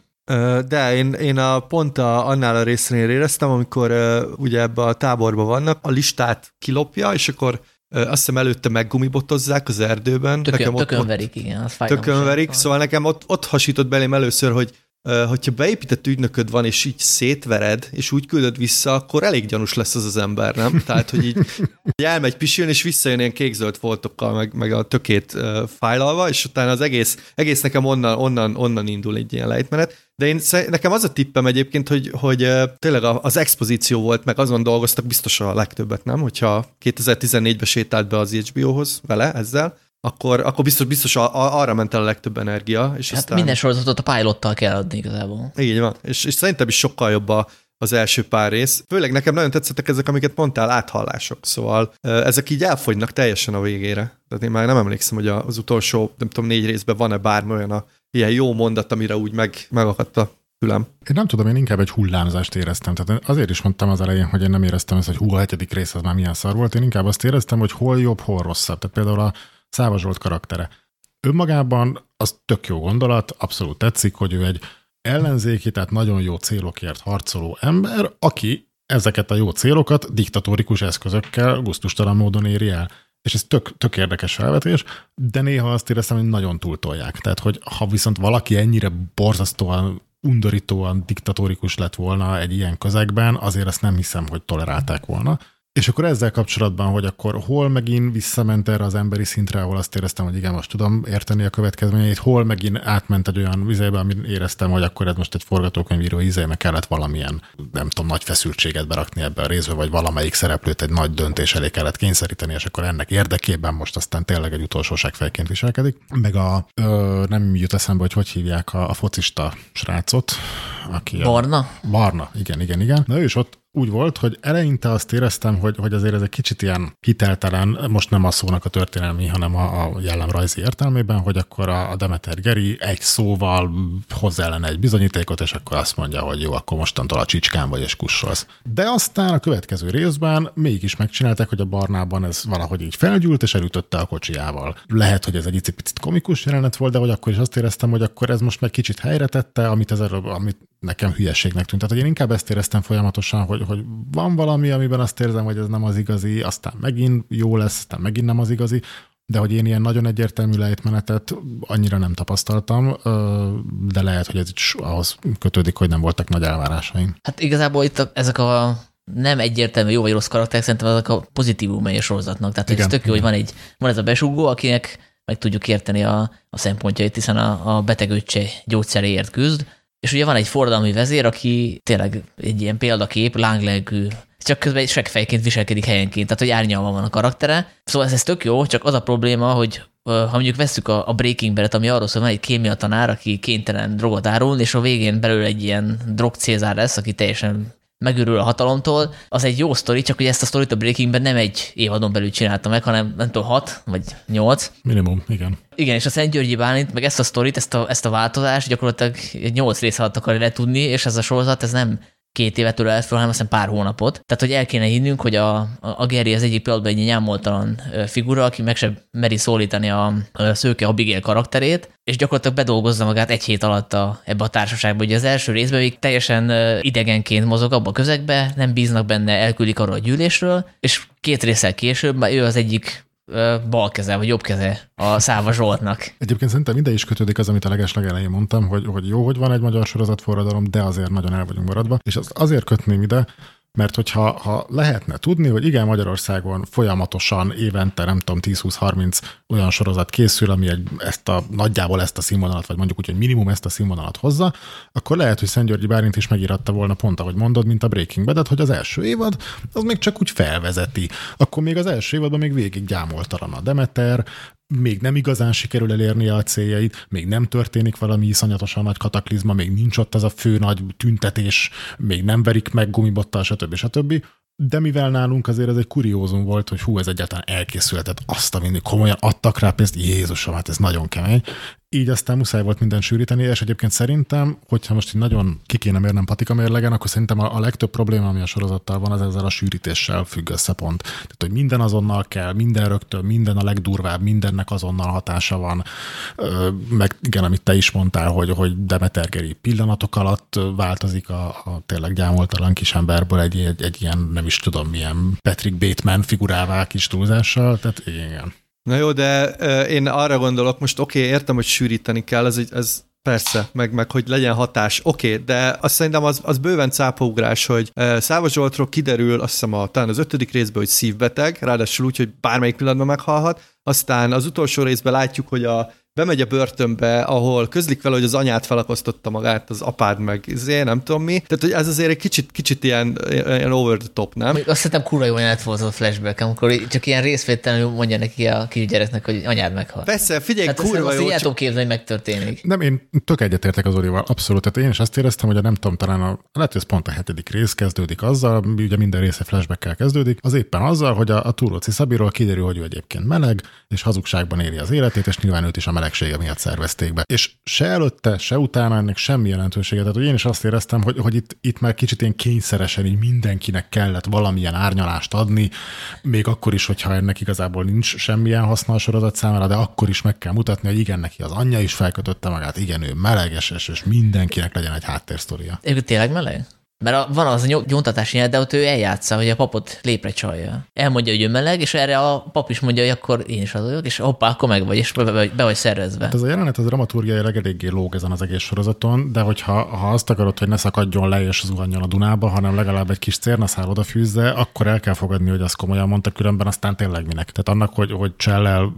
De én, én a, pont a, annál a résznél éreztem, amikor ugye ebbe a táborban vannak, a listát kilopja, és akkor azt hiszem előtte meggumibotozzák az erdőben. Tökön, nekem tökönverik, ott, igen. Az tökönverik, szóval nekem ott, ott hasított belém először, hogy hogyha beépített ügynököd van, és így szétvered, és úgy küldöd vissza, akkor elég gyanús lesz az az ember, nem? Tehát, hogy így hogy elmegy pisilni, és visszajön ilyen kékzöld foltokkal, meg, meg a tökét uh, fájlalva, és utána az egész, egész nekem onnan, onnan, onnan indul egy ilyen lejtmenet. De én, nekem az a tippem egyébként, hogy, hogy tényleg az expozíció volt, meg azon dolgoztak biztos a legtöbbet, nem? Hogyha 2014-ben sétált be az HBO-hoz vele ezzel, akkor, akkor biztos, biztos a, a, arra ment el a legtöbb energia. És hát aztán... minden sorozatot a pilottal kell adni igazából. Így van, és, és szerintem is sokkal jobb a, az első pár rész. Főleg nekem nagyon tetszettek ezek, amiket mondtál, áthallások, szóval ezek így elfogynak teljesen a végére. Tehát én már nem emlékszem, hogy az utolsó, nem tudom, négy részben van-e bármi olyan a, ilyen jó mondat, amire úgy meg, megakadt a fülem. Én nem tudom, én inkább egy hullámzást éreztem. Tehát azért is mondtam az elején, hogy én nem éreztem ezt, hogy hú, a hetedik rész az már milyen szar volt. Én inkább azt éreztem, hogy hol jobb, hol rosszabb. Tehát például a Száva Zsolt karaktere. Önmagában az tök jó gondolat, abszolút tetszik, hogy ő egy ellenzéki, tehát nagyon jó célokért harcoló ember, aki ezeket a jó célokat diktatórikus eszközökkel gusztustalan módon éri el. És ez tök, tök érdekes felvetés, de néha azt éreztem, hogy nagyon túltolják. Tehát, hogy ha viszont valaki ennyire borzasztóan, undorítóan diktatórikus lett volna egy ilyen közegben, azért ezt nem hiszem, hogy tolerálták volna. És akkor ezzel kapcsolatban, hogy akkor hol megint visszament erre az emberi szintre, ahol azt éreztem, hogy igen, most tudom érteni a következményeit, hol megint átment egy olyan vizébe, amit éreztem, hogy akkor ez most egy forgatókönyvíró íze, meg kellett valamilyen, nem tudom, nagy feszültséget berakni ebbe a részbe, vagy valamelyik szereplőt egy nagy döntés elé kellett kényszeríteni, és akkor ennek érdekében most aztán tényleg egy utolsóságfejként viselkedik. Meg a, ö, nem jut eszembe, hogy hogy hívják a, a focista srácot, aki Barna? A, Barna, igen, igen, igen. Na ő is ott úgy volt, hogy eleinte azt éreztem, hogy, hogy azért ez egy kicsit ilyen hiteltelen, most nem a szónak a történelmi, hanem a, a jellemrajzi értelmében, hogy akkor a, a Demeter Geri egy szóval hozzá ellene egy bizonyítékot, és akkor azt mondja, hogy jó, akkor mostantól a csicskán vagy és kussolsz. De aztán a következő részben mégis megcsinálták, hogy a barnában ez valahogy így felgyűlt, és elütötte a kocsiával. Lehet, hogy ez egy picit komikus jelenet volt, de hogy akkor is azt éreztem, hogy akkor ez most meg kicsit helyre tette, amit, ez, amit nekem hülyeségnek tűnt. Tehát hogy én inkább ezt éreztem folyamatosan, hogy, hogy van valami, amiben azt érzem, hogy ez nem az igazi, aztán megint jó lesz, aztán megint nem az igazi. de hogy én ilyen nagyon egyértelmű lejtmenetet annyira nem tapasztaltam, de lehet, hogy ez is ahhoz kötődik, hogy nem voltak nagy elvárásaim. Hát igazából itt a, ezek a nem egyértelmű jó vagy rossz karakterek, szerintem ezek a pozitívumai a sorozatnak. Tehát igen, ez tök jó, hogy van egy, van ez a besugó, akinek meg tudjuk érteni a, a szempontjait, hiszen a, a gyógyszeréért küzd, és ugye van egy forradalmi vezér, aki tényleg egy ilyen példakép, lánglelkű, csak közben egy seggfejként viselkedik helyenként, tehát hogy árnyalva van a karaktere. Szóval ez, ez tök jó, csak az a probléma, hogy ha mondjuk veszük a, a Breaking Bad-et, ami arról szól, hogy egy kémia tanár, aki kénytelen drogot árul, és a végén belőle egy ilyen drogcézár lesz, aki teljesen megőrül a hatalomtól, az egy jó sztori, csak hogy ezt a sztorit a Breaking Bad nem egy évadon belül csinálta meg, hanem nem tudom, hat vagy nyolc. Minimum, igen. Igen, és a Szent Györgyi Bálint, meg ezt a sztorit, ezt a, ezt a változást gyakorlatilag nyolc rész alatt akarja letudni, és ez a sorozat, ez nem két évet el fel, hanem aztán pár hónapot. Tehát, hogy el kéne hinnünk, hogy a, a Geri az egyik pillanatban egy nyámoltalan figura, aki meg sem meri szólítani a, a szőke Abigail karakterét, és gyakorlatilag bedolgozza magát egy hét alatt a, ebbe a társaságba. Ugye az első részben még teljesen idegenként mozog abba a közegbe, nem bíznak benne, elküldik arról a gyűlésről, és két részsel később már ő az egyik bal keze, vagy jobb keze a Száva Zsoltnak. Egyébként szerintem ide is kötődik az, amit a legesleg elején mondtam, hogy, hogy jó, hogy van egy magyar sorozatforradalom, de azért nagyon el vagyunk maradva, és az azért kötném ide, mert hogyha ha lehetne tudni, hogy igen, Magyarországon folyamatosan évente, nem tudom, 10-20-30 olyan sorozat készül, ami egy, ezt a, nagyjából ezt a színvonalat, vagy mondjuk úgy, hogy minimum ezt a színvonalat hozza, akkor lehet, hogy Szent Györgyi Bárint is megíratta volna pont, ahogy mondod, mint a Breaking Bad, hogy az első évad, az még csak úgy felvezeti. Akkor még az első évadban még végig gyámoltalan a Demeter, még nem igazán sikerül elérni a céljait, még nem történik valami iszonyatosan nagy kataklizma, még nincs ott az a fő nagy tüntetés, még nem verik meg gumibottal, stb. stb. De mivel nálunk azért ez egy kuriózum volt, hogy hú, ez egyáltalán elkészülhetett, azt a mindig komolyan adtak rá pénzt, Jézusom, hát ez nagyon kemény, így aztán muszáj volt mindent sűríteni, és egyébként szerintem, hogyha most így nagyon ki kéne mérnem patika mérlegen, akkor szerintem a, a legtöbb probléma, ami a sorozattal van, az ezzel a sűrítéssel függ össze pont. Tehát, hogy minden azonnal kell, minden rögtön, minden a legdurvább, mindennek azonnal hatása van. Meg igen, amit te is mondtál, hogy, hogy Demetergeri pillanatok alatt változik a, a tényleg gyámoltalan kis emberből egy, egy, egy ilyen, nem is tudom milyen Patrick Bateman figurává kis túlzással, tehát igen. Na jó, de én arra gondolok, most oké, okay, értem, hogy sűríteni kell, ez, ez Persze, meg, meg hogy legyen hatás, oké, okay, de azt szerintem az, az bőven cápaugrás, hogy uh, Zsoltról kiderül, azt hiszem a, talán az ötödik részben, hogy szívbeteg, ráadásul úgy, hogy bármelyik pillanatban meghalhat, aztán az utolsó részben látjuk, hogy a bemegy a börtönbe, ahol közlik vele, hogy az anyát felakasztotta magát, az apád meg, izé, nem tudom mi. Tehát, hogy ez azért egy kicsit, kicsit ilyen, ilyen over the top, nem? Még azt hiszem kurva jó anyát volt a flashback, amikor csak ilyen részvételenül mondja neki a kisgyereknek, hogy anyád meghalt. Persze, figyelj, hát kurva azt jó. Azt csak... képzelni, hogy megtörténik. Nem, én tök egyetértek az Olival, abszolút. Tehát én is azt éreztem, hogy a nem tudom, talán a, lehet, hogy ez pont a hetedik rész kezdődik azzal, ugye minden része flashbackkel kezdődik, az éppen azzal, hogy a, a Túróci Szabiról kiderül, hogy ő egyébként meleg, és hazugságban éli az életét, és nyilván őt is a melegsége miatt szervezték be. És se előtte, se utána ennek semmi jelentősége. Tehát hogy én is azt éreztem, hogy, hogy itt, itt már kicsit ilyen kényszeresen így mindenkinek kellett valamilyen árnyalást adni, még akkor is, hogyha ennek igazából nincs semmilyen haszna a sorozat számára, de akkor is meg kell mutatni, hogy igen, neki az anyja is felkötötte magát, igen, ő meleges, és mindenkinek legyen egy háttérsztoria. Ő tényleg meleg? Mert a, van az a nyelv, de ott ő eljátsza, hogy a papot lépre csalja. Elmondja, hogy ő meleg, és erre a pap is mondja, hogy akkor én is az vagyok, és hoppá, akkor meg vagy, és be, be, be vagy szervezve. Hát ez a jelenet az dramaturgiai eléggé lóg ezen az egész sorozaton, de hogyha ha azt akarod, hogy ne szakadjon le és zuhanjon a Dunába, hanem legalább egy kis cérnaszál odafűzze, akkor el kell fogadni, hogy azt komolyan mondta, különben aztán tényleg minek. Tehát annak, hogy, hogy Csellel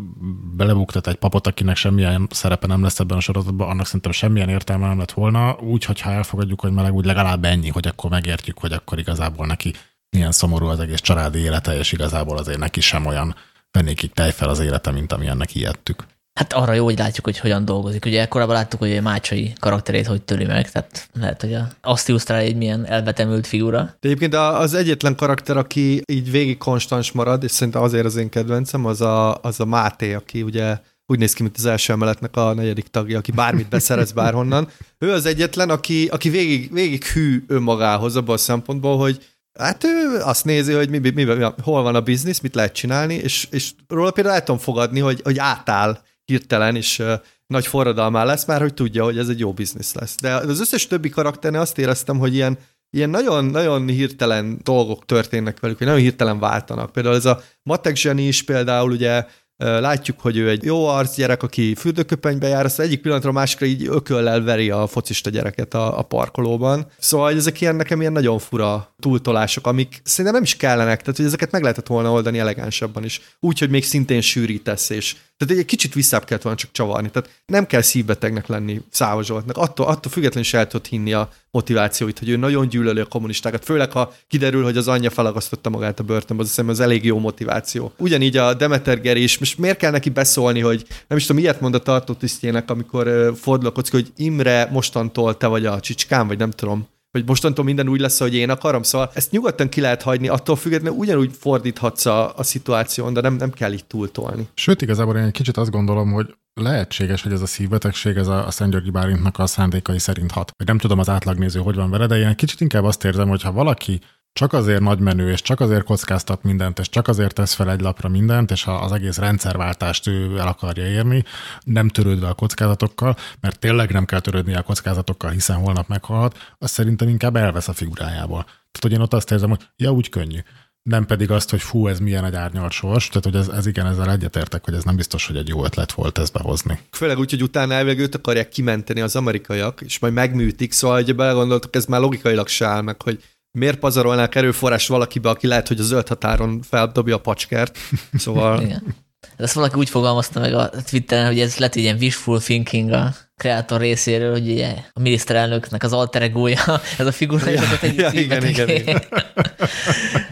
belebuktat egy papot, akinek semmilyen szerepe nem lesz ebben a sorozatban, annak szerintem semmilyen értelme nem lett volna. Úgy, hogyha elfogadjuk, hogy meleg, úgy legalább ennyi, hogy akkor megértjük, hogy akkor igazából neki milyen szomorú az egész családi élete, és igazából azért neki sem olyan pennékig tejfel az élete, mint amilyennek ijedtük. Hát arra jó, hogy látjuk, hogy hogyan dolgozik. Ugye korábban láttuk, hogy a Mácsai karakterét hogy töri meg, tehát lehet, hogy azt illusztrálja egy milyen elvetemült figura. De egyébként az egyetlen karakter, aki így végig konstans marad, és szerintem azért az én kedvencem, az a, az a Máté, aki ugye úgy néz ki, mint az első emeletnek a negyedik tagja, aki bármit beszerez bárhonnan. Ő az egyetlen, aki, aki végig, végig hű önmagához abban a szempontból, hogy Hát ő azt nézi, hogy mi, mi, mi, hol van a biznisz, mit lehet csinálni, és, és róla például el fogadni, hogy, hogy átáll hirtelen, és nagy forradalmá lesz már, hogy tudja, hogy ez egy jó biznisz lesz. De az összes többi karakternél azt éreztem, hogy ilyen, ilyen nagyon, nagyon hirtelen dolgok történnek velük, hogy nagyon hirtelen váltanak. Például ez a Matek zseni is például ugye Látjuk, hogy ő egy jó arc gyerek, aki fürdőköpenybe jár, azt egyik pillanatra a másikra így ököllel veri a focista gyereket a, a parkolóban. Szóval ezek ilyen nekem ilyen nagyon fura túltolások, amik szerintem nem is kellenek, tehát hogy ezeket meg lehetett volna oldani elegánsabban is. Úgy, hogy még szintén sűrítesz, és tehát egy kicsit visszább kellett volna csak csavarni. Tehát nem kell szívbetegnek lenni Száva Zsoltnak. Attól, attól függetlenül is el tudod hinni a motivációit, hogy ő nagyon gyűlöli a kommunistákat. Főleg, ha kiderül, hogy az anyja felagasztotta magát a börtönbe, az hiszem, az elég jó motiváció. Ugyanígy a Demeter Geri is, most miért kell neki beszólni, hogy nem is tudom, ilyet mond a tartó tisztjének, amikor fordul a kocka, hogy Imre, mostantól te vagy a csicskám, vagy nem tudom, hogy mostantól minden úgy lesz, hogy én akarom. Szóval ezt nyugodtan ki lehet hagyni, attól függetlenül ugyanúgy fordíthatsz a, a szituáción, de nem, nem kell így túltolni. Sőt, igazából én egy kicsit azt gondolom, hogy lehetséges, hogy ez a szívbetegség, ez a, a Szent Györgyi Bálintnak a szándékai szerint hat. Vagy nem tudom az átlagnéző, hogy van vele, de én egy kicsit inkább azt érzem, hogy ha valaki csak azért nagy menő, és csak azért kockáztat mindent, és csak azért tesz fel egy lapra mindent, és az egész rendszerváltást ő el akarja érni, nem törődve a kockázatokkal, mert tényleg nem kell törődni a kockázatokkal, hiszen holnap meghalhat, az szerintem inkább elvesz a figurájából. Tehát, hogy én ott azt érzem, hogy ja, úgy könnyű. Nem pedig azt, hogy fú, ez milyen egy árnyalt sors, tehát hogy ez, ez igen, ezzel egyetértek, hogy ez nem biztos, hogy egy jó ötlet volt ezt behozni. Főleg úgy, hogy utána elvileg őt akarják kimenteni az amerikaiak, és majd megműtik, szóval, hogy belegondoltok, ez már logikailag se áll meg, hogy miért pazarolnák erőforrás valakibe, aki lehet, hogy a zöld határon feldobja a pacskert. Szóval... Igen. Ezt valaki úgy fogalmazta meg a Twitteren, hogy ez lett egy ilyen wishful thinking a kreator részéről, hogy ugye a miniszterelnöknek az alter egója, ez a figura, ja, és egy ja, igen, igen, igen.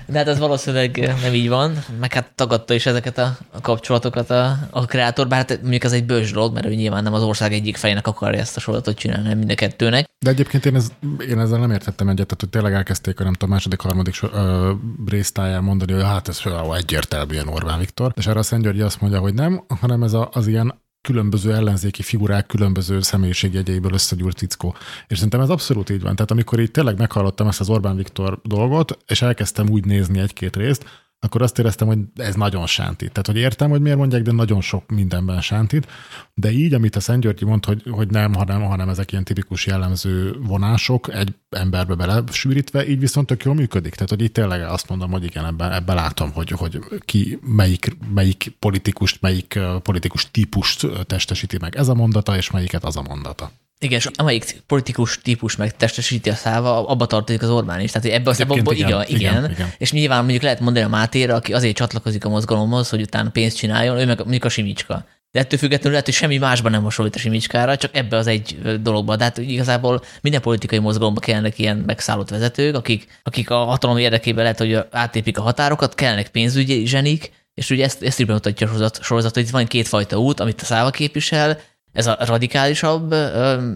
De hát ez valószínűleg nem így van, meg hát tagadta is ezeket a, kapcsolatokat a, a kreator, bár hát mondjuk ez egy bős dolog, mert ő nyilván nem az ország egyik fejének akarja ezt a sorozatot csinálni, hanem mind a kettőnek. De egyébként én, ez, én ezzel nem értettem egyet, tehát hogy tényleg elkezdték a nem tudom, második, harmadik so, ö, résztáján mondani, hogy hát ez egyértelműen Orbán Viktor, és erre a Szent György azt mondja, hogy nem, hanem ez a, az ilyen különböző ellenzéki figurák különböző személyiségjegyeiből összegyúrt fickó. És szerintem ez abszolút így van. Tehát amikor itt tényleg meghallottam ezt az Orbán Viktor dolgot, és elkezdtem úgy nézni egy-két részt, akkor azt éreztem, hogy ez nagyon sántít. Tehát, hogy értem, hogy miért mondják, de nagyon sok mindenben sántít. De így, amit a Szent Györgyi mond, hogy, hogy nem, hanem, hanem ezek ilyen tipikus jellemző vonások egy emberbe belesűrítve, így viszont tök jól működik. Tehát, hogy itt tényleg azt mondom, hogy igen, ebben, ebben látom, hogy, hogy ki melyik, melyik politikust, melyik politikus típust testesíti meg ez a mondata, és melyiket az a mondata. Igen, és amelyik politikus típus meg testesíti a száva, abba tartozik az Orbán is. Tehát ebbe az abban, igen, igen, igen, igen, igen, és nyilván mondjuk lehet mondani a Mátéra, aki azért csatlakozik a mozgalomhoz, hogy utána pénzt csináljon, ő meg mondjuk a Simicska. De ettől függetlenül lehet, hogy semmi másban nem hasonlít a Simicskára, csak ebbe az egy dologba. De hát igazából minden politikai mozgalomban kellnek ilyen megszállott vezetők, akik, akik a hatalom érdekében lehet, hogy átépik a határokat, kellnek pénzügyi zsenik, és ugye ezt, ezt is bemutatja a sorozat, sorozat, hogy itt van kétfajta út, amit a száva képvisel, ez a radikálisabb,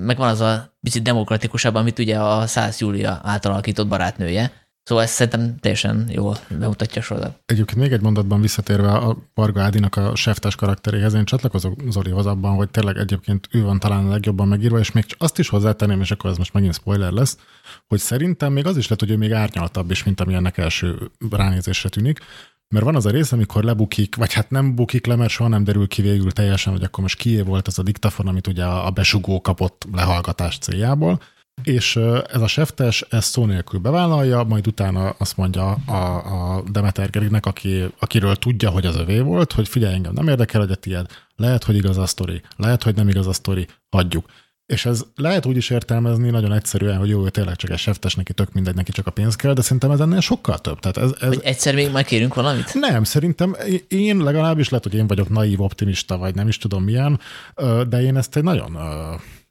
meg van az a picit demokratikusabb, amit ugye a Szász Júlia által alakított barátnője. Szóval ezt szerintem teljesen jól bemutatja a sorozat. Egyébként még egy mondatban visszatérve a Varga Ádinak a seftes karakteréhez, én csatlakozok Zolihoz abban, hogy tényleg egyébként ő van talán a legjobban megírva, és még azt is hozzátenném, és akkor ez most megint spoiler lesz, hogy szerintem még az is lehet, hogy ő még árnyaltabb is, mint ami ennek első ránézésre tűnik, mert van az a rész, amikor lebukik, vagy hát nem bukik le, mert soha nem derül ki végül teljesen, hogy akkor most kié volt az a diktafon, amit ugye a besugó kapott lehallgatás céljából, és ez a seftes ezt szó nélkül bevállalja, majd utána azt mondja a, a Demeter Gerinek, aki, akiről tudja, hogy az övé volt, hogy figyelj engem, nem érdekel, hogy a tiéd, lehet, hogy igaz a sztori, lehet, hogy nem igaz a sztori, hagyjuk. És ez lehet úgy is értelmezni nagyon egyszerűen, hogy jó, ő tényleg csak egy seftes, neki tök mindegy, neki csak a pénz kell, de szerintem ez ennél sokkal több. Tehát ez, ez... Hogy egyszer még majd kérünk valamit? Nem, szerintem én legalábbis lehet, hogy én vagyok naív optimista, vagy nem is tudom milyen, de én ezt egy nagyon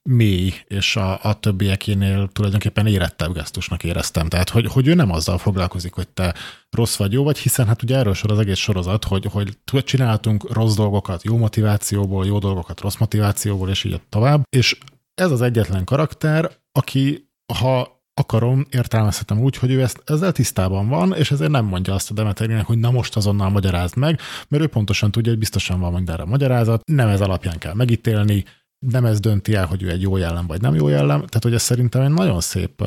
mély, és a, a többiekénél tulajdonképpen érettebb gesztusnak éreztem. Tehát, hogy, hogy ő nem azzal foglalkozik, hogy te rossz vagy jó vagy, hiszen hát ugye erről sor az egész sorozat, hogy, hogy csináltunk rossz dolgokat jó motivációból, jó dolgokat rossz motivációból, és így tovább. És ez az egyetlen karakter, aki ha akarom, értelmezhetem úgy, hogy ő ezt, ezzel tisztában van, és ezért nem mondja azt a Demeterinek, hogy na most azonnal magyarázd meg, mert ő pontosan tudja, hogy biztosan van mindenre magyarázat, nem ez alapján kell megítélni, nem ez dönti el, hogy ő egy jó jellem, vagy nem jó jellem. Tehát, hogy ez szerintem egy nagyon szép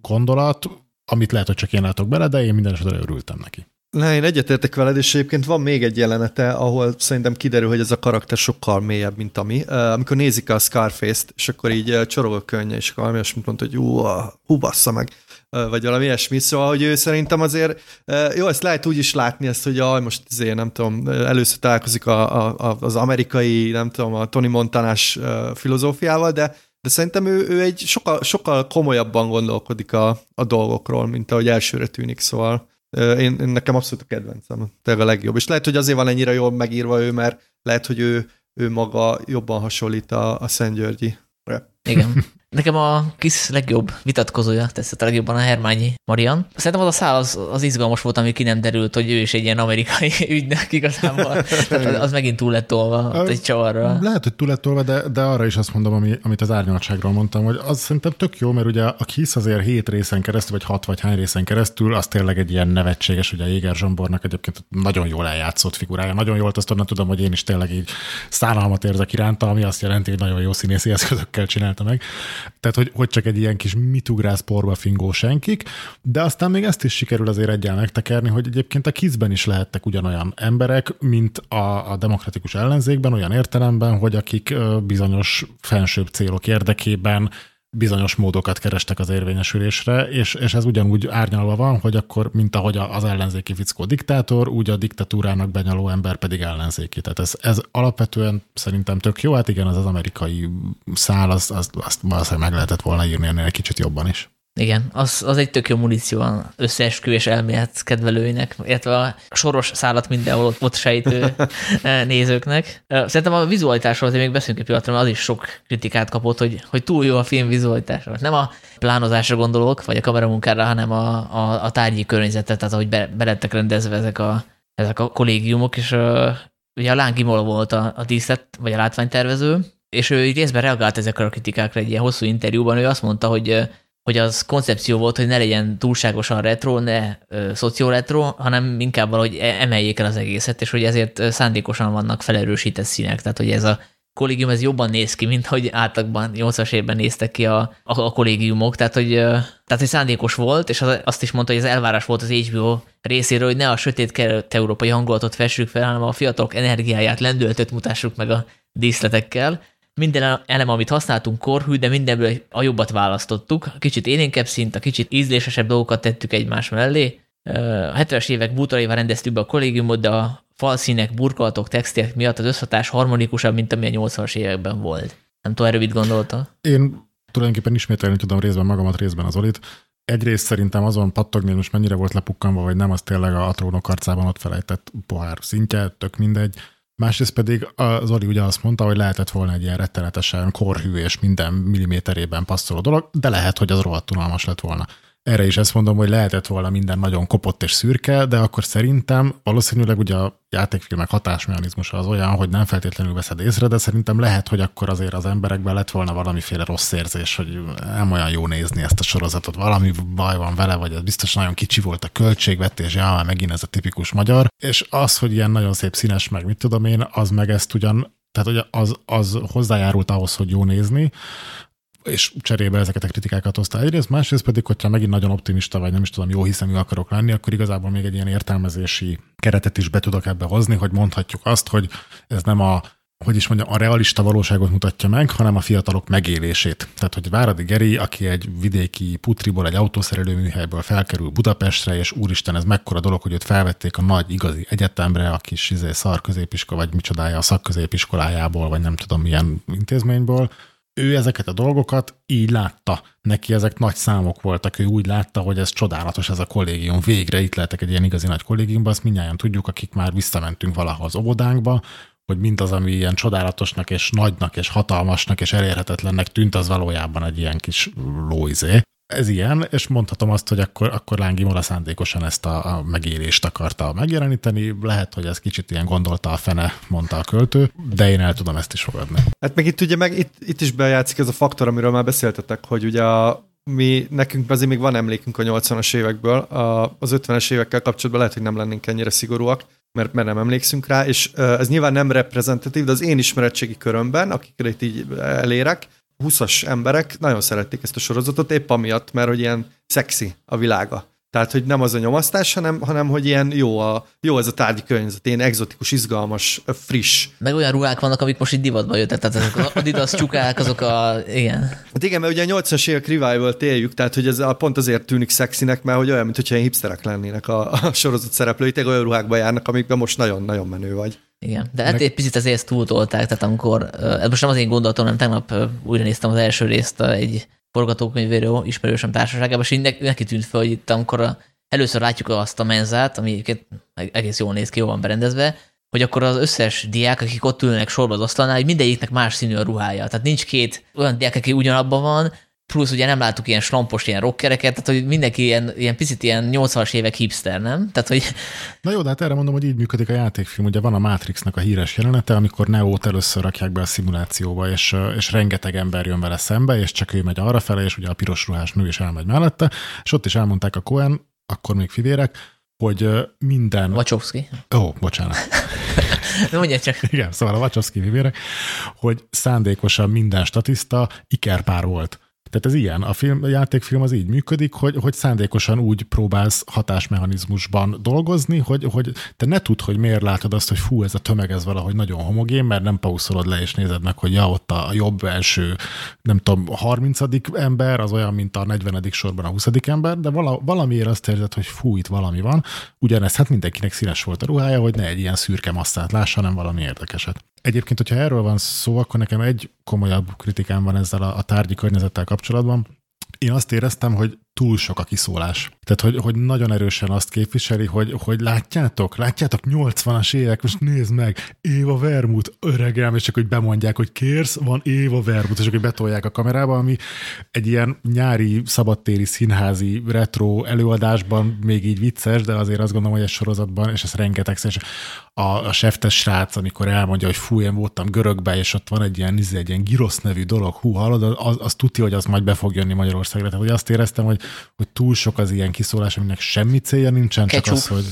gondolat, amit lehet, hogy csak én látok bele, de én minden esetre örültem neki. Ne, én egyetértek veled, és egyébként van még egy jelenete, ahol szerintem kiderül, hogy ez a karakter sokkal mélyebb, mint ami. Amikor nézik a Scarface-t, és akkor így csorog a könnye, és akkor valami olyasmit mondta, hogy ú, hú, bassza meg vagy valami ilyesmi, szóval, hogy ő szerintem azért, jó, ezt lehet úgy is látni, ezt, hogy aj, most azért, nem tudom, először találkozik a, a, az amerikai, nem tudom, a Tony Montanás filozófiával, de, de szerintem ő, ő egy sokkal, sokkal komolyabban gondolkodik a, a dolgokról, mint ahogy elsőre tűnik, szóval én, én nekem abszolút a kedvencem, tényleg a legjobb. És lehet, hogy azért van ennyire jól megírva ő, mert lehet, hogy ő, ő maga jobban hasonlít a, a Szent Györgyi. Igen. Nekem a kis legjobb vitatkozója tetszett a legjobban a Hermányi Marian. Szerintem az a szál az, az izgalmas volt, ami ki nem derült, hogy ő is egy ilyen amerikai ügynök igazából. Tehát az megint túl lett tolva egy csavarra. Lehet, hogy túl lett tolva, de, de arra is azt mondom, ami, amit az árnyaltságról mondtam, hogy az szerintem tök jó, mert ugye a kis azért hét részen keresztül, vagy hat vagy hány részen keresztül, az tényleg egy ilyen nevetséges, ugye Jéger Zsombornak egyébként nagyon jól eljátszott figurája. Nagyon jól azt onnan tudom, hogy én is tényleg így szánalmat érzek iránta, ami azt jelenti, hogy nagyon jó színészi eszközökkel csinálta meg. Tehát, hogy, hogy csak egy ilyen kis mitugrász porba fingó senkik, de aztán még ezt is sikerül azért egyáltalán megtekerni, hogy egyébként a kizben is lehettek ugyanolyan emberek, mint a, a demokratikus ellenzékben, olyan értelemben, hogy akik bizonyos fensőbb célok érdekében bizonyos módokat kerestek az érvényesülésre, és, és ez ugyanúgy árnyalva van, hogy akkor, mint ahogy az ellenzéki fickó diktátor, úgy a diktatúrának benyaló ember pedig ellenzéki. Tehát ez, ez alapvetően szerintem tök jó, hát igen, az az amerikai szál, azt, azt, azt valószínűleg meg lehetett volna írni ennél egy kicsit jobban is. Igen, az, az egy tök jó muníció a összeesküvés elmélet kedvelőinek, illetve a soros szállat mindenhol ott, ott sejtő eh, nézőknek. Szerintem a vizualitásról azért még beszélünk egy pillanatra, mert az is sok kritikát kapott, hogy, hogy túl jó a film vizualitása. Nem a plánozásra gondolok, vagy a kameramunkára, hanem a, a, a tárgyi környezetet, tehát ahogy be, rendezve ezek a, ezek a kollégiumok, és uh, ugye a Láng volt a, a díszlet, vagy a látványtervező, és ő részben reagált ezekre a kritikákra egy ilyen hosszú interjúban, ő azt mondta, hogy hogy az koncepció volt, hogy ne legyen túlságosan retro, ne szoció-retro, hanem inkább valahogy e-, emeljék el az egészet, és hogy ezért szándékosan vannak felerősített színek, tehát hogy ez a kollégium ez jobban néz ki, mint hogy átlagban 80-as évben néztek ki a, a, a kollégiumok, tehát hogy, tehát hogy szándékos volt, és az, azt is mondta, hogy az elvárás volt az HBO részéről, hogy ne a sötét kelet európai hangulatot fessük fel, hanem a fiatalok energiáját, lendületet mutassuk meg a díszletekkel, minden elem, amit használtunk korhű, de mindenből a jobbat választottuk. Kicsit élénkebb szint, a kicsit ízlésesebb dolgokat tettük egymás mellé. A 70-es évek bútoraival rendeztük be a kollégiumot, de a falszínek, burkolatok, textiek miatt az összhatás harmonikusabb, mint ami a 80-as években volt. Nem tudom, erről mit gondolta? Én tulajdonképpen ismételni tudom részben magamat, részben az Olit. Egyrészt szerintem azon pattogni, most mennyire volt lepukkanva, vagy nem, az tényleg a trónok arcában ott felejtett pohár szintje, tök mindegy. Másrészt pedig az Zoli ugye azt mondta, hogy lehetett volna egy ilyen rettenetesen korhű és minden milliméterében passzoló dolog, de lehet, hogy az rohadt unalmas lett volna. Erre is ezt mondom, hogy lehetett volna minden nagyon kopott és szürke, de akkor szerintem valószínűleg ugye a játékfilmek hatásmechanizmusa az olyan, hogy nem feltétlenül veszed észre, de szerintem lehet, hogy akkor azért az emberekben lett volna valamiféle rossz érzés, hogy nem olyan jó nézni ezt a sorozatot, valami baj van vele, vagy ez biztos nagyon kicsi volt a költségvetés, ja, már megint ez a tipikus magyar, és az, hogy ilyen nagyon szép színes, meg mit tudom én, az meg ezt ugyan tehát hogy az, az hozzájárult ahhoz, hogy jó nézni, és cserébe ezeket a kritikákat hozta egyrészt, másrészt pedig, hogyha megint nagyon optimista vagy nem is tudom, jó hiszemű akarok lenni, akkor igazából még egy ilyen értelmezési keretet is be tudok ebbe hozni, hogy mondhatjuk azt, hogy ez nem a hogy is mondjam, a realista valóságot mutatja meg, hanem a fiatalok megélését. Tehát, hogy Váradi Geri, aki egy vidéki putriból, egy autószerelő műhelyből felkerül Budapestre, és úristen, ez mekkora dolog, hogy őt felvették a nagy igazi egyetemre, a kis izé, szar középiskola, vagy micsodája a szakközépiskolájából, vagy nem tudom milyen intézményből, ő ezeket a dolgokat így látta. Neki ezek nagy számok voltak, ő úgy látta, hogy ez csodálatos ez a kollégium. Végre itt lehetek egy ilyen igazi nagy kollégiumban, azt mindjárt tudjuk, akik már visszamentünk valaha az óvodánkba, hogy mindaz, ami ilyen csodálatosnak és nagynak és hatalmasnak és elérhetetlennek tűnt, az valójában egy ilyen kis lóizé ez ilyen, és mondhatom azt, hogy akkor, akkor Lángi Mora szándékosan ezt a, a megélést akarta megjeleníteni. Lehet, hogy ez kicsit ilyen gondolta a fene, mondta a költő, de én el tudom ezt is fogadni. Hát meg itt ugye meg itt, itt is bejátszik ez a faktor, amiről már beszéltetek, hogy ugye a, mi, nekünk azért még van emlékünk a 80-as évekből, a, az 50-es évekkel kapcsolatban lehet, hogy nem lennénk ennyire szigorúak, mert, mert nem emlékszünk rá, és ez nyilván nem reprezentatív, de az én ismeretségi körömben, akikre itt így elérek, 20-as emberek nagyon szerették ezt a sorozatot, épp amiatt, mert hogy ilyen szexi a világa. Tehát, hogy nem az a nyomasztás, hanem, hanem hogy ilyen jó, a, jó ez a tárgyi környezet, ilyen exotikus, izgalmas, friss. Meg olyan ruhák vannak, amik most itt divatba jöttek, tehát azok az Adidas csukák, azok a, igen. Hát igen, mert ugye a 80-as évek revival éljük, tehát hogy ez a, pont azért tűnik szexinek, mert hogy olyan, mintha ilyen hipsterek lennének a, a sorozat szereplői, tényleg olyan ruhákba járnak, amikben most nagyon-nagyon menő vagy. Igen, de hát egy picit azért ezt túltolták, tehát amikor, ez most nem az én gondolatom, hanem tegnap újra néztem az első részt egy forgatókönyvérő ismerősöm társaságában, és így neki tűnt fel, hogy itt amikor a, először látjuk azt a menzát, ami egész jól néz ki, jól van berendezve, hogy akkor az összes diák, akik ott ülnek sorba az asztalnál, hogy mindegyiknek más színű a ruhája. Tehát nincs két olyan diák, aki ugyanabban van, plusz ugye nem láttuk ilyen slampos, ilyen rockereket, tehát hogy mindenki ilyen, ilyen picit ilyen 80-as évek hipster, nem? Tehát, hogy... Na jó, de hát erre mondom, hogy így működik a játékfilm. Ugye van a Matrixnak a híres jelenete, amikor Neo-t először rakják be a szimulációba, és, és rengeteg ember jön vele szembe, és csak ő megy arra fele, és ugye a piros ruhás nő is elmegy mellette, és ott is elmondták a Cohen, akkor még fivérek, hogy minden... Wachowski. Ó, oh, bocsánat. De mondja csak. Igen, szóval a Wachowski fivérek, hogy szándékosan minden statiszta ikerpár volt tehát ez ilyen, a, film, a játékfilm az így működik, hogy, hogy szándékosan úgy próbálsz hatásmechanizmusban dolgozni, hogy, hogy te ne tudd, hogy miért látod azt, hogy fú, ez a tömeg ez valahogy nagyon homogén, mert nem pauszolod le és nézed meg, hogy ja, ott a jobb első, nem tudom, 30. ember, az olyan, mint a 40. sorban a 20. ember, de vala, valamiért azt érzed, hogy fú, itt valami van. Ugyanez, hát mindenkinek színes volt a ruhája, hogy ne egy ilyen szürke masszát lássa, hanem valami érdekeset. Egyébként, hogyha erről van szó, akkor nekem egy komolyabb kritikám van ezzel a, a tárgyi környezettel kapcsolatban. Én azt éreztem, hogy túl sok a kiszólás. Tehát, hogy, hogy nagyon erősen azt képviseli, hogy, hogy látjátok, látjátok 80-as évek, most nézd meg, Éva Vermut, öregem, és csak hogy bemondják, hogy kérsz, van Éva Vermut, és csak hogy betolják a kamerába, ami egy ilyen nyári, szabadtéri, színházi, retro előadásban még így vicces, de azért azt gondolom, hogy egy sorozatban, és ez rengeteg, és a, a seftes srác, amikor elmondja, hogy fú, én voltam görögbe, és ott van egy ilyen, izé, egy ilyen girosz nevű dolog, hú, hallod, az, az tudja, hogy az majd be fog jönni Magyarországra. Tehát, hogy azt éreztem, hogy hogy túl sok az ilyen kiszólás, aminek semmi célja nincsen, Ketchup. csak az, hogy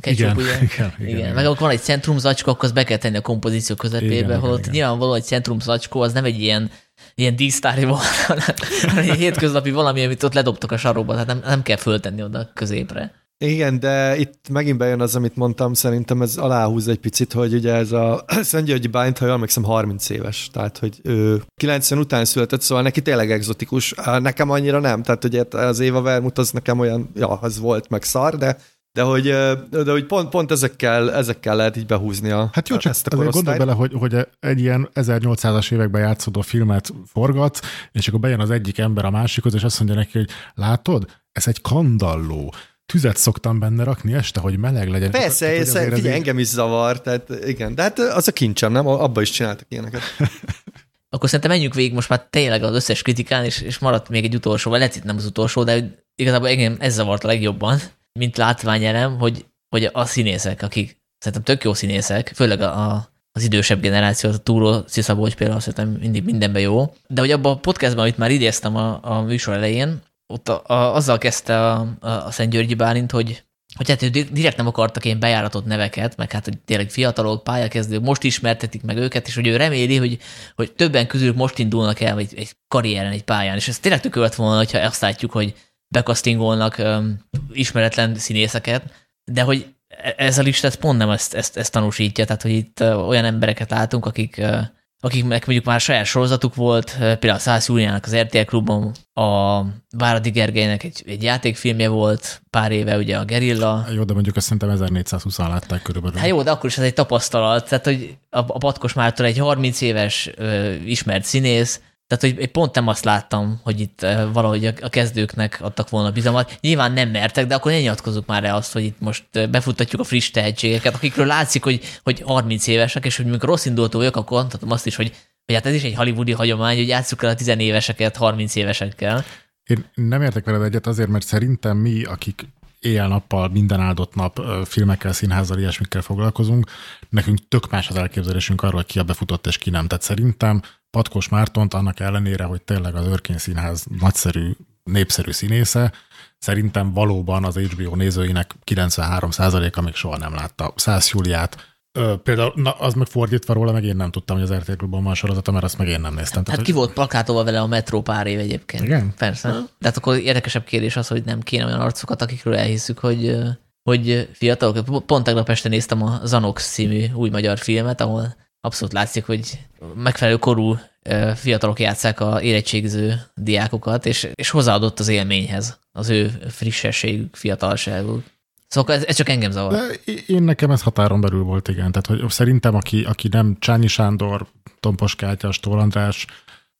Ketchup, igen, ugye? igen, igen, igen, igen. Meg akkor van egy centrum zacskó, akkor azt be kell tenni a kompozíció közepébe, igen, holott igen, nyilvánvaló, hogy centrum zacskó az nem egy ilyen, ilyen dísztári volt, hanem egy hétköznapi valami, amit ott ledobtak a sarokba, tehát nem, nem kell föltenni oda középre. Igen, de itt megint bejön az, amit mondtam, szerintem ez aláhúz egy picit, hogy ugye ez a Szentgyörgyi Bányt, ha jól emlékszem, 30 éves, tehát hogy ő 90 után született, szóval neki tényleg exotikus, nekem annyira nem, tehát ugye az Éva Vermut az nekem olyan, ja, az volt meg szar, de de hogy, de hogy pont, pont ezekkel, ezekkel lehet így behúzni a Hát jó, csak ezt a gondolj bele, hogy, hogy egy ilyen 1800-as években játszódó filmet forgat, és akkor bejön az egyik ember a másikhoz, és azt mondja neki, hogy látod, ez egy kandalló tüzet szoktam benne rakni este, hogy meleg legyen. Persze, tehát, figyelj, figyelj engem is zavar, tehát igen, de hát az a kincsem, nem? Abba is csináltak ilyeneket. Akkor szerintem menjünk végig most már tényleg az összes kritikán, és, és maradt még egy utolsó, vagy lehet itt nem az utolsó, de igazából engem ez zavart a legjobban, mint látványelem, hogy, hogy a színészek, akik szerintem tök jó színészek, főleg a, a az idősebb generáció, a Túró Sziszabócs például szerintem mindig mindenben jó, de hogy abban a podcastban, amit már idéztem a, a műsor elején, ott a, a, azzal kezdte a, a, Szent Györgyi Bálint, hogy hogy hát direkt nem akartak ilyen bejáratott neveket, meg hát, hogy tényleg fiatalok, pályakezdők, most ismertetik meg őket, és hogy ő reméli, hogy, hogy többen közülük most indulnak el egy, egy karrieren, egy pályán, és ez tényleg tökélet volna, hogyha azt látjuk, hogy bekasztingolnak um, ismeretlen színészeket, de hogy e, ez a lista ez pont nem ezt, ezt, ezt tanúsítja, tehát hogy itt olyan embereket látunk, akik uh, akiknek mondjuk már saját sorozatuk volt, például a Szász Júliának az RTL klubon, a Váradi Gergelynek egy, egy játékfilmje volt pár éve, ugye a Gerilla. Jó, de mondjuk azt szerintem 1420 látták körülbelül. Hát jó, de akkor is ez egy tapasztalat, tehát hogy a, a Patkos Mártól egy 30 éves ö, ismert színész, tehát, hogy pont nem azt láttam, hogy itt eh, valahogy a kezdőknek adtak volna bizalmat. Nyilván nem mertek, de akkor ne nyilatkozzuk már el azt, hogy itt most eh, befuttatjuk a friss tehetségeket, akikről látszik, hogy, hogy 30 évesek, és hogy mikor rossz indultó vagyok, akkor mondhatom azt is, hogy, hogy hát ez is egy hollywoodi hagyomány, hogy játsszuk el a 10 éveseket 30 évesekkel. Én nem értek veled egyet azért, mert szerintem mi, akik éjjel-nappal, minden áldott nap filmekkel, színházzal, ilyesmikkel foglalkozunk, nekünk tök más az elképzelésünk arról, hogy ki a befutott és ki nem. Tehát szerintem Patkos Mártont annak ellenére, hogy tényleg az Örkény Színház nagyszerű, népszerű színésze, szerintem valóban az HBO nézőinek 93%-a még soha nem látta Szász Júliát, Ö, például na, az meg fordítva róla, meg én nem tudtam, hogy az RTL Klubban van sorozata, mert azt meg én nem néztem. Hát ki volt plakátolva vele a metró pár év egyébként. Igen? Persze. De hát akkor érdekesebb kérdés az, hogy nem kéne olyan arcokat, akikről elhiszük, hogy, hogy fiatalok. Pont tegnap este néztem a Zanox című új magyar filmet, ahol abszolút látszik, hogy megfelelő korú fiatalok játszák a érettségiző diákokat, és, és hozzáadott az élményhez az ő frissességük, fiatalságuk. Szóval ez, ez csak engem zavar. De én nekem ez határon belül volt, igen. Tehát hogy szerintem, aki, aki nem Csányi Sándor, Tompos Kátyás, Tól András,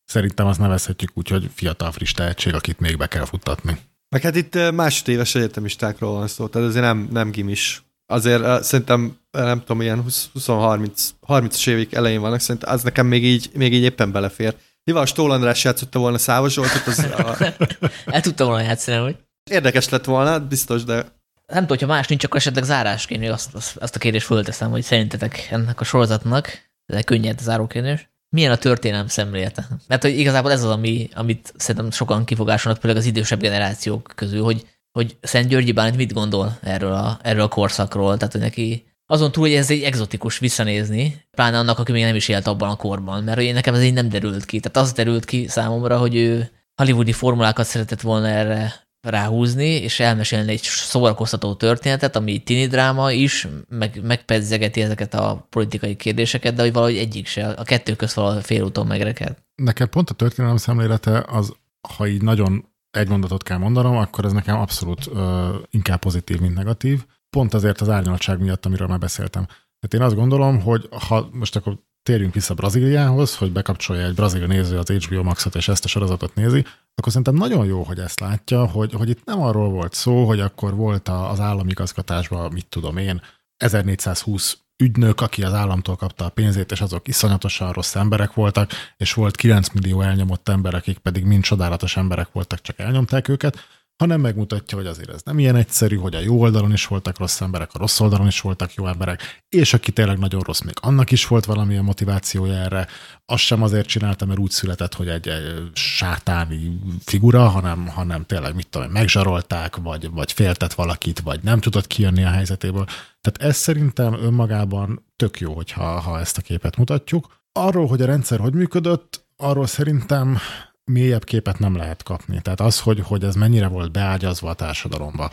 szerintem azt nevezhetjük úgy, hogy fiatal friss tehetség, akit még be kell futtatni. Meg hát itt másodéves egyetemistákról van szó, tehát azért nem, nem gimis. Azért szerintem, nem tudom, ilyen 20-30 évig elején vannak, szerintem az nekem még így, még így éppen belefér. Nyilván Stól András játszotta volna Száva Zsoltot, az a... El tudta volna játszani, hogy? Érdekes lett volna, biztos, de nem tudom, hogyha más nincs, akkor esetleg zárásként azt, azt, azt a kérdést fölteszem, hogy szerintetek ennek a sorozatnak, ez egy könnyed záró kérdés, milyen a történelem szemlélete? Mert hogy igazából ez az, ami, amit szerintem sokan kifogásolnak, például az idősebb generációk közül, hogy, hogy Szent Györgyi Bálint mit gondol erről a, erről a korszakról, tehát hogy neki azon túl, hogy ez egy exotikus visszanézni, pláne annak, aki még nem is élt abban a korban, mert hogy nekem ez így nem derült ki. Tehát az derült ki számomra, hogy ő hollywoodi formulákat szeretett volna erre ráhúzni, és elmesélni egy szórakoztató történetet, ami tini dráma is, meg, megpedzegeti ezeket a politikai kérdéseket, de hogy valahogy egyik se, a kettő közt valahogy félúton megreked. Nekem pont a történelem szemlélete az, ha így nagyon egy mondatot kell mondanom, akkor ez nekem abszolút ö, inkább pozitív, mint negatív. Pont azért az árnyaltság miatt, amiről már beszéltem. Tehát én azt gondolom, hogy ha most akkor térjünk vissza Brazíliához, hogy bekapcsolja egy brazil néző az HBO Max-ot, és ezt a sorozatot nézi, akkor szerintem nagyon jó, hogy ezt látja, hogy, hogy itt nem arról volt szó, hogy akkor volt az állami igazgatásban, mit tudom én, 1420 ügynök, aki az államtól kapta a pénzét, és azok iszonyatosan rossz emberek voltak, és volt 9 millió elnyomott ember, akik pedig mind csodálatos emberek voltak, csak elnyomták őket, hanem megmutatja, hogy azért ez nem ilyen egyszerű, hogy a jó oldalon is voltak rossz emberek, a rossz oldalon is voltak jó emberek, és aki tényleg nagyon rossz, még annak is volt valamilyen motivációja erre. Azt sem azért csinálta, mert úgy született, hogy egy, egy sátáni figura, hanem, hanem tényleg, mit tudom, megzsarolták, vagy, vagy féltett valakit, vagy nem tudott kijönni a helyzetéből. Tehát ez szerintem önmagában tök jó, hogyha ha ezt a képet mutatjuk. Arról, hogy a rendszer hogy működött, arról szerintem mélyebb képet nem lehet kapni. Tehát az, hogy, hogy ez mennyire volt beágyazva a társadalomba,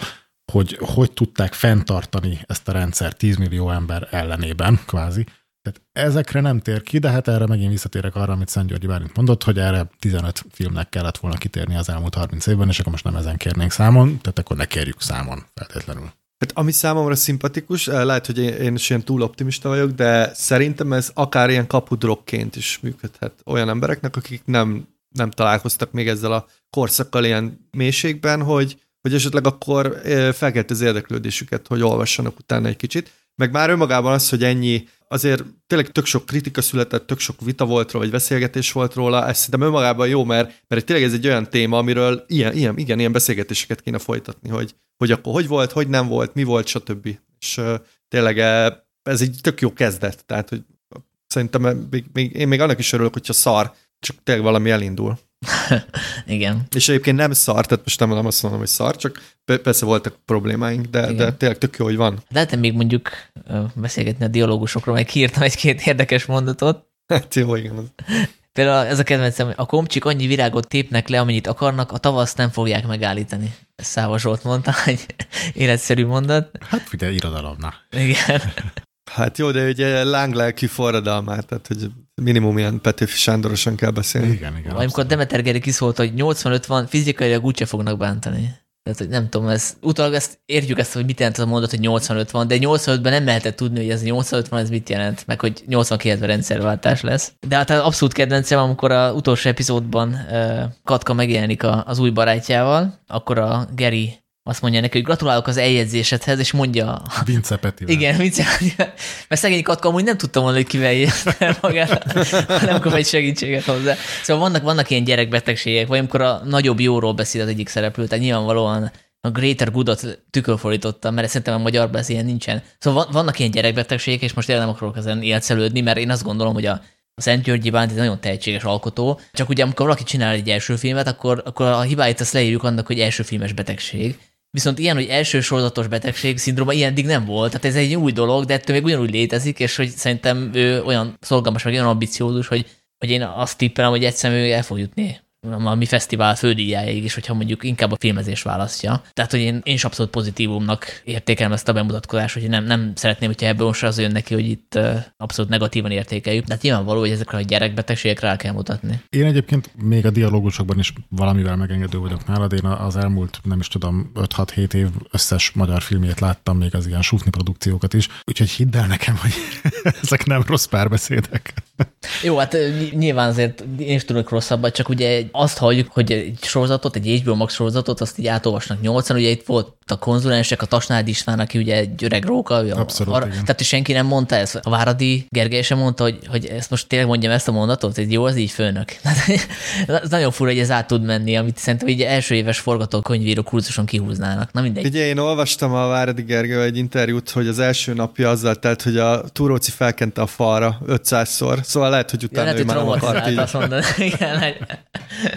hogy hogy tudták fenntartani ezt a rendszer 10 millió ember ellenében, kvázi. Tehát ezekre nem tér ki, de hát erre megint visszatérek arra, amit Szent Györgyi Bálint mondott, hogy erre 15 filmnek kellett volna kitérni az elmúlt 30 évben, és akkor most nem ezen kérnénk számon, tehát akkor ne kérjük számon feltétlenül. Hát ami számomra szimpatikus, eh, lehet, hogy én, is ilyen túl optimista vagyok, de szerintem ez akár ilyen kapudrokként is működhet olyan embereknek, akik nem nem találkoztak még ezzel a korszakkal ilyen mélységben, hogy, hogy esetleg akkor felkelt az érdeklődésüket, hogy olvassanak utána egy kicsit. Meg már önmagában az, hogy ennyi, azért tényleg tök sok kritika született, tök sok vita volt róla, vagy beszélgetés volt róla, ez szerintem önmagában jó, mert, mert tényleg ez egy olyan téma, amiről ilyen, ilyen, igen, ilyen beszélgetéseket kéne folytatni, hogy, hogy akkor hogy volt, hogy nem volt, mi volt, stb. És tényleg ez egy tök jó kezdet, tehát hogy szerintem még, még, én még annak is örülök, hogyha szar, csak tényleg valami elindul. Igen. És egyébként nem szar, tehát most nem, nem azt mondom, hogy szar, csak persze voltak problémáink, de, de tényleg tök jó, hogy van. Lehetne még mondjuk beszélgetni a dialógusokról, meg kiírtam egy-két érdekes mondatot. Hát jó, igen. Például ez a kedvencem, a komcsik annyi virágot tépnek le, amennyit akarnak, a tavaszt nem fogják megállítani. Száva Zsolt mondta, egy életszerű mondat. Hát figyelj, irodalomna. Igen. Hát jó, de ugye lánglelkű forradalmát, tehát hogy minimum ilyen Petőfi Sándorosan kell beszélni. Igen, igen. Amikor Demeter Geri kiszólt, hogy 85 van, fizikailag úgyse fognak bántani. Tehát, hogy nem tudom, ez, utólag ezt, értjük ezt, hogy mit jelent az a mondat, hogy 85 van, de 85-ben nem lehetett tudni, hogy ez 85 van, ez mit jelent, meg hogy 89-ben rendszerváltás lesz. De hát abszolút kedvencem, amikor a utolsó epizódban uh, Katka megjelenik a, az új barátjával, akkor a Geri azt mondja neki, hogy gratulálok az eljegyzésedhez, és mondja... Vince Petivel. Igen, Vince Petivel. Mert szegény Katka amúgy nem tudtam volna, hogy kivel el magát, nem kap egy segítséget hozzá. Szóval vannak, vannak ilyen gyerekbetegségek, vagy amikor a nagyobb jóról beszél az egyik szereplő, tehát nyilvánvalóan a Greater Goodot tükörfordítottam, mert szerintem a magyarban ez ilyen nincsen. Szóval vannak ilyen gyerekbetegségek, és most tényleg nem akarok ezen élcelődni, mert én azt gondolom, hogy a a Szent Györgyi Bánt egy nagyon tehetséges alkotó, csak ugye amikor valaki csinál egy első filmet, akkor, akkor a hibáit azt leírjuk annak, hogy első filmes betegség, Viszont ilyen, hogy első sorozatos betegség szindróma ilyen eddig nem volt. Tehát ez egy új dolog, de ettől még ugyanúgy létezik, és hogy szerintem ő olyan szolgalmas, meg olyan ambiciózus, hogy, hogy én azt tippelem, hogy egyszerűen ő el fog jutni a mi fesztivál fődíjáig is, hogyha mondjuk inkább a filmezés választja. Tehát, hogy én, én is abszolút pozitívumnak értékelem ezt a bemutatkozást, hogy nem, nem szeretném, hogyha ebből most az jön neki, hogy itt abszolút negatívan értékeljük. De hát nyilvánvaló, hogy ezekre a gyerekbetegségekre el kell mutatni. Én egyébként még a dialógusokban is valamivel megengedő vagyok nálad. Én az elmúlt, nem is tudom, 5-6-7 év összes magyar filmjét láttam, még az ilyen sufni produkciókat is. Úgyhogy hidd el nekem, hogy ezek nem rossz párbeszédek. Jó, hát nyilván azért én is tudok rosszabbat, csak ugye azt halljuk, hogy egy sorozatot, egy HBO Max sorozatot, azt így átolvasnak nyolcan, ugye itt volt a konzulensek, a Tasnád István, aki ugye egy öreg róka, Abszolút, arra, tehát senki nem mondta ezt. A Váradi Gergely sem mondta, hogy, hogy ezt most tényleg mondjam ezt a mondatot, hogy jó, az így főnök. ez nagyon fura, hogy ez át tud menni, amit szerintem így első éves forgatókönyvíró kurzuson kihúznának. Na mindegy. Ugye én olvastam a Váradi Gergely egy interjút, hogy az első napja azzal telt, hogy a túróci felkente a falra 500-szor, szóval lehet, hogy utána ja, lehet, ő már nem akart így. Igen,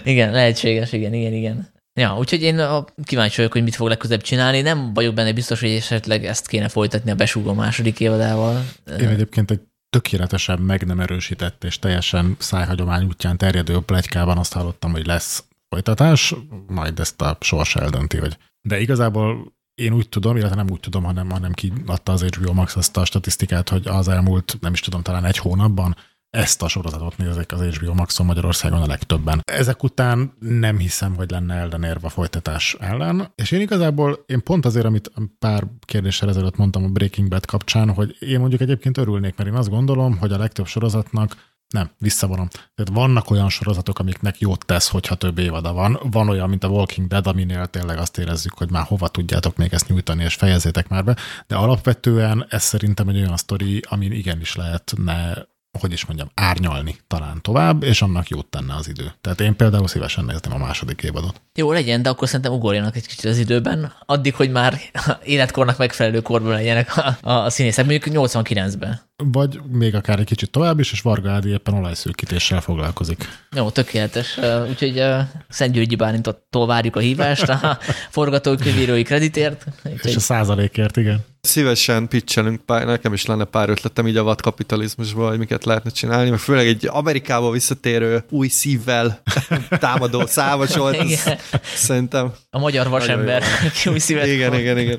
igen, lehetséges, igen, igen, igen. Ja, úgyhogy én kíváncsi vagyok, hogy mit fog legközelebb csinálni. Nem vagyok benne biztos, hogy esetleg ezt kéne folytatni a besúgó második évadával. Én egyébként egy tökéletesen meg nem erősített és teljesen szájhagyomány útján terjedő plegykában azt hallottam, hogy lesz folytatás, majd ezt a sors eldönti, hogy. De igazából én úgy tudom, illetve nem úgy tudom, hanem, hanem kiadta az HBO Max azt a statisztikát, hogy az elmúlt, nem is tudom, talán egy hónapban ezt a sorozatot nézik az HBO Maxon Magyarországon a legtöbben. Ezek után nem hiszem, hogy lenne ellenérve a folytatás ellen, és én igazából, én pont azért, amit pár kérdéssel ezelőtt mondtam a Breaking Bad kapcsán, hogy én mondjuk egyébként örülnék, mert én azt gondolom, hogy a legtöbb sorozatnak nem, visszavonom. Tehát vannak olyan sorozatok, amiknek jót tesz, hogyha több évada van. Van olyan, mint a Walking Dead, aminél tényleg azt érezzük, hogy már hova tudjátok még ezt nyújtani, és fejezzétek már be. De alapvetően ez szerintem egy olyan sztori, amin igenis lehetne hogy is mondjam, árnyalni talán tovább, és annak jót tenne az idő. Tehát én például szívesen nézném a második évadot. Jó, legyen, de akkor szerintem ugorjanak egy kicsit az időben, addig, hogy már életkornak megfelelő korban legyenek a, a színészek, mondjuk 89-ben. Vagy még akár egy kicsit tovább is, és Varga Ádi éppen olajszűkítéssel foglalkozik. Jó, tökéletes. Úgyhogy Szent Györgyi Bálintottól várjuk a hívást a forgatókönyvírói kreditért. Úgyhogy... És a százalékért, igen. Szívesen pitchelünk, pár, nekem is lenne pár ötletem így a vadkapitalizmusból, hogy miket lehetne csinálni, mert főleg egy Amerikába visszatérő új szívvel támadó szávasol, szerintem. A magyar vasember, új szívet Igen, igen, igen.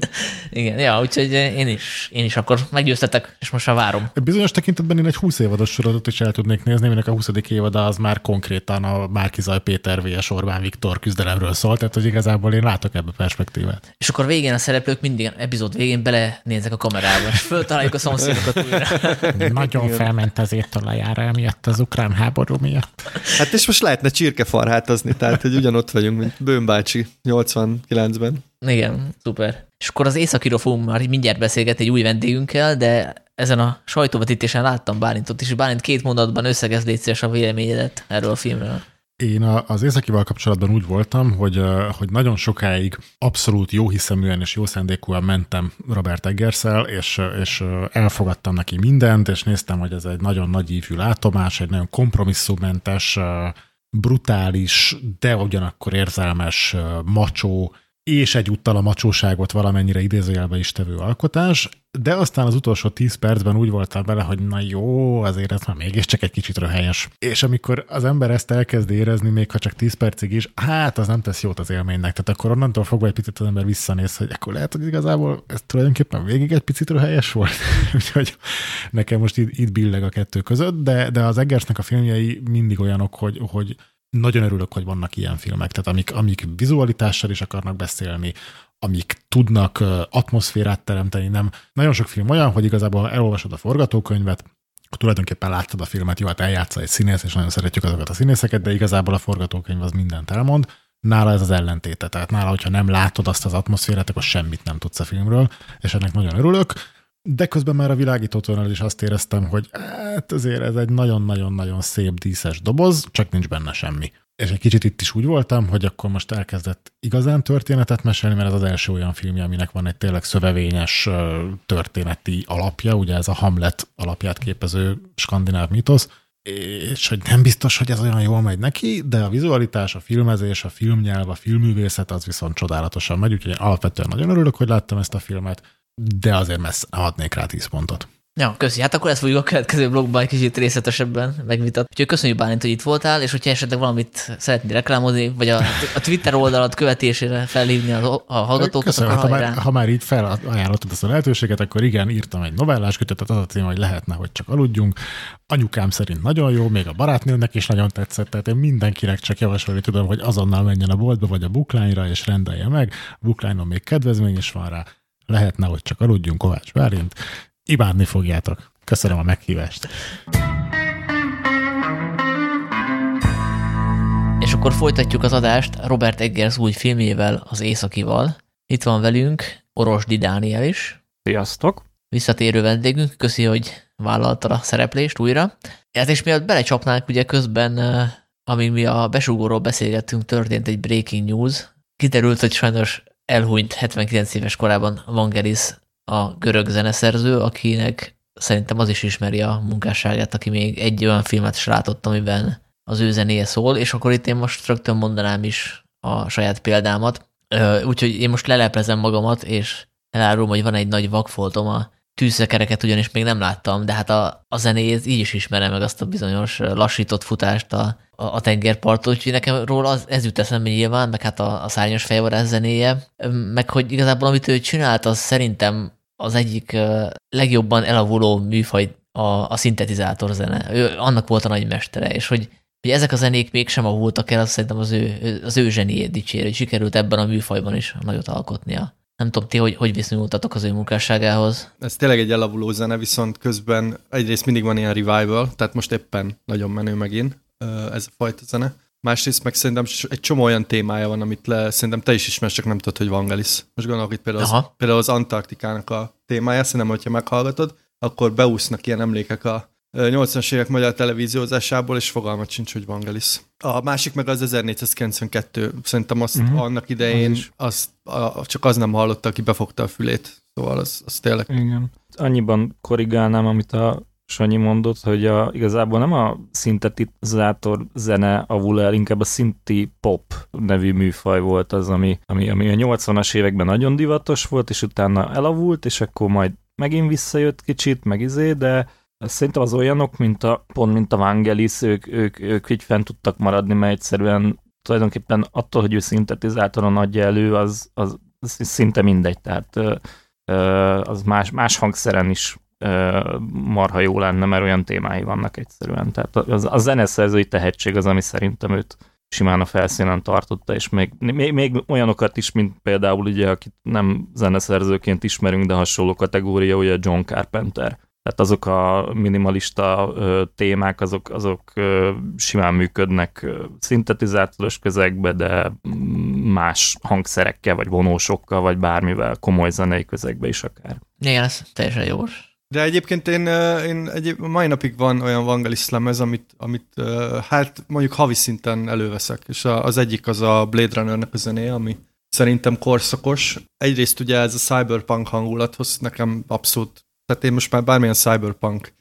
Igen, ja, úgyhogy én is, én is akkor meggyőztetek, és most már várom. Bizonyos tekintetben én egy 20 évados sorozatot is el tudnék nézni, aminek a 20. évada az már konkrétan a Márkizaj Péter vs. Orbán Viktor küzdelemről szól, tehát hogy igazából én látok ebbe perspektívát. És akkor végén a szereplők mindig epizód végén bele nézek a kamerába, és föltaláljuk a szomszédokat újra. Nagyon felment az étolajára emiatt az ukrán háború miatt. Hát és most lehetne csirkefarhátozni, tehát hogy ugyanott vagyunk, mint Bőn bácsi 89-ben. Igen, szuper. És akkor az északiról fogunk már mindjárt beszélgetni egy új vendégünkkel, de ezen a sajtóvetítésen láttam Bálintot is, Bálint két mondatban összegez légy a véleményedet erről a filmről. Én az Északival kapcsolatban úgy voltam, hogy, hogy nagyon sokáig abszolút jó hiszeműen és jó szándékúan mentem Robert Eggerszel, és, és elfogadtam neki mindent, és néztem, hogy ez egy nagyon nagy ívű látomás, egy nagyon kompromisszummentes, brutális, de ugyanakkor érzelmes, macsó, és egyúttal a macsóságot valamennyire idézőjelbe is tevő alkotás, de aztán az utolsó tíz percben úgy voltam bele, hogy na jó, azért ez már mégiscsak egy kicsit röhelyes. És amikor az ember ezt elkezd érezni, még ha csak tíz percig is, hát az nem tesz jót az élménynek. Tehát akkor onnantól fogva egy picit az ember visszanéz, hogy akkor lehet, hogy igazából ez tulajdonképpen végig egy picit röhelyes volt. Úgyhogy nekem most itt, itt billeg a kettő között, de, de az Eggersnek a filmjei mindig olyanok, hogy, hogy nagyon örülök, hogy vannak ilyen filmek, tehát amik, amik vizualitással is akarnak beszélni, amik tudnak atmoszférát teremteni, nem. Nagyon sok film olyan, hogy igazából elolvasod a forgatókönyvet, tulajdonképpen láttad a filmet, jó, hát eljátsza egy színész, és nagyon szeretjük azokat a színészeket, de igazából a forgatókönyv az mindent elmond. Nála ez az ellentéte, tehát nála, hogyha nem látod azt az atmoszférát, akkor semmit nem tudsz a filmről, és ennek nagyon örülök. De közben már a világítótónál is azt éreztem, hogy hát azért ez egy nagyon-nagyon-nagyon szép díszes doboz, csak nincs benne semmi. És egy kicsit itt is úgy voltam, hogy akkor most elkezdett igazán történetet mesélni, mert ez az első olyan filmje, aminek van egy tényleg szövevényes történeti alapja, ugye ez a Hamlet alapját képező skandináv mitosz, és hogy nem biztos, hogy ez olyan jól megy neki, de a vizualitás, a filmezés, a filmnyelv, a filmművészet az viszont csodálatosan megy, úgyhogy alapvetően nagyon örülök, hogy láttam ezt a filmet, de azért messze adnék rá 10 pontot. Ja, köszi. Hát akkor ezt fogjuk a következő blogban egy kicsit részletesebben megvitatni. Úgyhogy köszönjük Bálint, hogy itt voltál, és hogyha esetleg valamit szeretnél reklámozni, vagy a, a Twitter oldalat követésére felhívni a, a hallgatókat, Köszönöm, akkor ha, már, ha már így felajánlottad ezt a lehetőséget, akkor igen, írtam egy novellás kötetet, az a cím, hogy lehetne, hogy csak aludjunk. Anyukám szerint nagyon jó, még a barátnőnek is nagyon tetszett, tehát én mindenkinek csak javasolni tudom, hogy azonnal menjen a boltba vagy a booklányra, és rendelje meg. A booklányon még kedvezmény is van rá. Lehetne, hogy csak aludjunk, Kovács Bálint imádni fogjátok. Köszönöm a meghívást. És akkor folytatjuk az adást Robert Eggers új filmjével, az Északival. Itt van velünk Orosdi Dániel is. Sziasztok! Visszatérő vendégünk, köszi, hogy vállalta a szereplést újra. Ez is miatt belecsapnánk, ugye közben, amíg mi a besugóról beszélgettünk, történt egy breaking news. Kiderült, hogy sajnos elhunyt 79 éves korában Vangelis a görög zeneszerző, akinek szerintem az is ismeri a munkásságát, aki még egy olyan filmet is látott, amiben az ő zenéje szól, és akkor itt én most rögtön mondanám is a saját példámat. Úgyhogy én most leleplezem magamat, és elárulom, hogy van egy nagy vakfoltom a tűzszekereket ugyanis még nem láttam, de hát a, a zenéjét így is ismerem meg azt a bizonyos lassított futást a, a, a tengerparton, úgyhogy nekem róla az, ez jut eszembe nyilván, meg hát a, a szárnyas fejvarász zenéje, meg hogy igazából amit ő csinált, az szerintem az egyik legjobban elavuló műfaj a, a szintetizátor zene. Ő annak volt a nagy mestere, és hogy, hogy ezek a zenék mégsem avultak el, azt szerintem az ő, az ő zseniét dicsér, hogy sikerült ebben a műfajban is nagyot alkotnia. Nem tudom, ti hogy, hogy viszonyultatok az ő munkásságához? Ez tényleg egy elavuló zene, viszont közben egyrészt mindig van ilyen revival, tehát most éppen nagyon menő megint ez a fajta zene. Másrészt meg szerintem egy csomó olyan témája van, amit le, szerintem te is ismersz, csak nem tudod, hogy Vangelis. Most gondolok itt például az, például az Antarktikának a témája, szerintem, hogyha meghallgatod, akkor beúsznak ilyen emlékek a 80-as évek magyar televíziózásából, és fogalmat sincs, hogy Vangelis. A másik meg az 1492, szerintem azt uh-huh. annak idején az azt, a, csak az nem hallotta, aki befogta a fülét. Szóval az, az tényleg... Igen. Annyiban korrigálnám, amit a Sanyi mondott, hogy a, igazából nem a szintetizátor zene avul el, inkább a szinti pop nevű műfaj volt az, ami, ami, ami a 80-as években nagyon divatos volt, és utána elavult, és akkor majd megint visszajött kicsit, meg izé, de szerintem az olyanok, mint a, pont mint a Vangelis, ők, ők, ők így fent tudtak maradni, mert egyszerűen tulajdonképpen attól, hogy ő szintetizátoron adja elő, az, az, az szinte mindegy, tehát az más, más hangszeren is marha jó lenne, mert olyan témái vannak egyszerűen. Tehát az, a zeneszerzői tehetség az, ami szerintem őt simán a felszínen tartotta, és még, még, még olyanokat is, mint például ugye, akit nem zeneszerzőként ismerünk, de hasonló kategória, ugye John Carpenter. Tehát azok a minimalista ö, témák, azok, azok ö, simán működnek szintetizátoros közegbe, de más hangszerekkel, vagy vonósokkal, vagy bármivel komoly zenei közegbe is akár. Igen, ez teljesen jogos. De egyébként én, én egyéb, mai napig van olyan Vangelis lemez, amit, amit hát mondjuk havi szinten előveszek, és az egyik az a Blade Runner-nek a zenéje, ami szerintem korszakos. Egyrészt ugye ez a cyberpunk hangulathoz nekem abszolút, tehát én most már bármilyen cyberpunk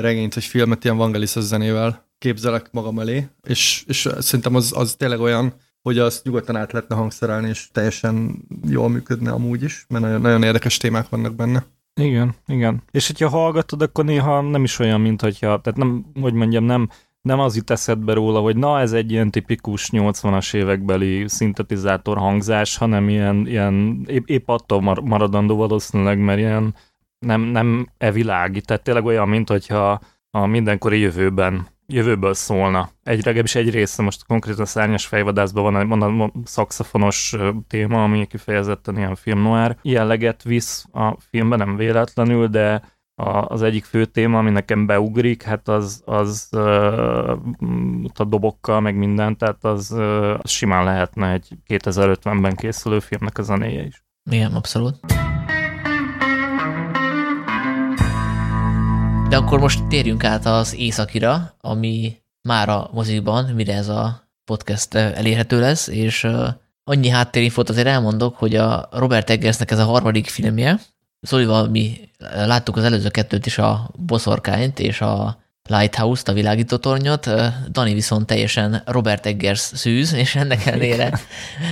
regényt vagy filmet ilyen Vangelis zenével képzelek magam elé, és, és szerintem az, az tényleg olyan, hogy azt nyugodtan át lehetne hangszerelni, és teljesen jól működne amúgy is, mert nagyon, nagyon érdekes témák vannak benne. Igen, igen. És hogyha hallgatod, akkor néha nem is olyan, mint hogyha, tehát nem, hogy mondjam, nem, nem az jut eszedbe róla, hogy na, ez egy ilyen tipikus 80-as évekbeli szintetizátor hangzás, hanem ilyen, ilyen épp, épp attól maradandó valószínűleg, mert ilyen nem, nem evilági, tehát tényleg olyan, mint hogyha a mindenkori jövőben jövőből szólna. Egy, legalábbis egy része, most konkrétan szárnyas fejvadászban van, van a szakszafonos téma, ami kifejezetten ilyen filmnoár jelleget visz a filmben, nem véletlenül, de a, az egyik fő téma, ami nekem beugrik, hát az, az uh, a dobokkal, meg minden, tehát az, uh, az simán lehetne egy 2050-ben készülő filmnek a zenéje is. Igen, abszolút. De akkor most térjünk át az északira, ami már a mozikban, mire ez a podcast elérhető lesz, és annyi háttérinfót azért elmondok, hogy a Robert Eggersnek ez a harmadik filmje, Szóval mi láttuk az előző kettőt is, a Boszorkányt és a Lighthouse-t, a világítótornyot, Dani viszont teljesen Robert Eggers szűz, és ennek ellenére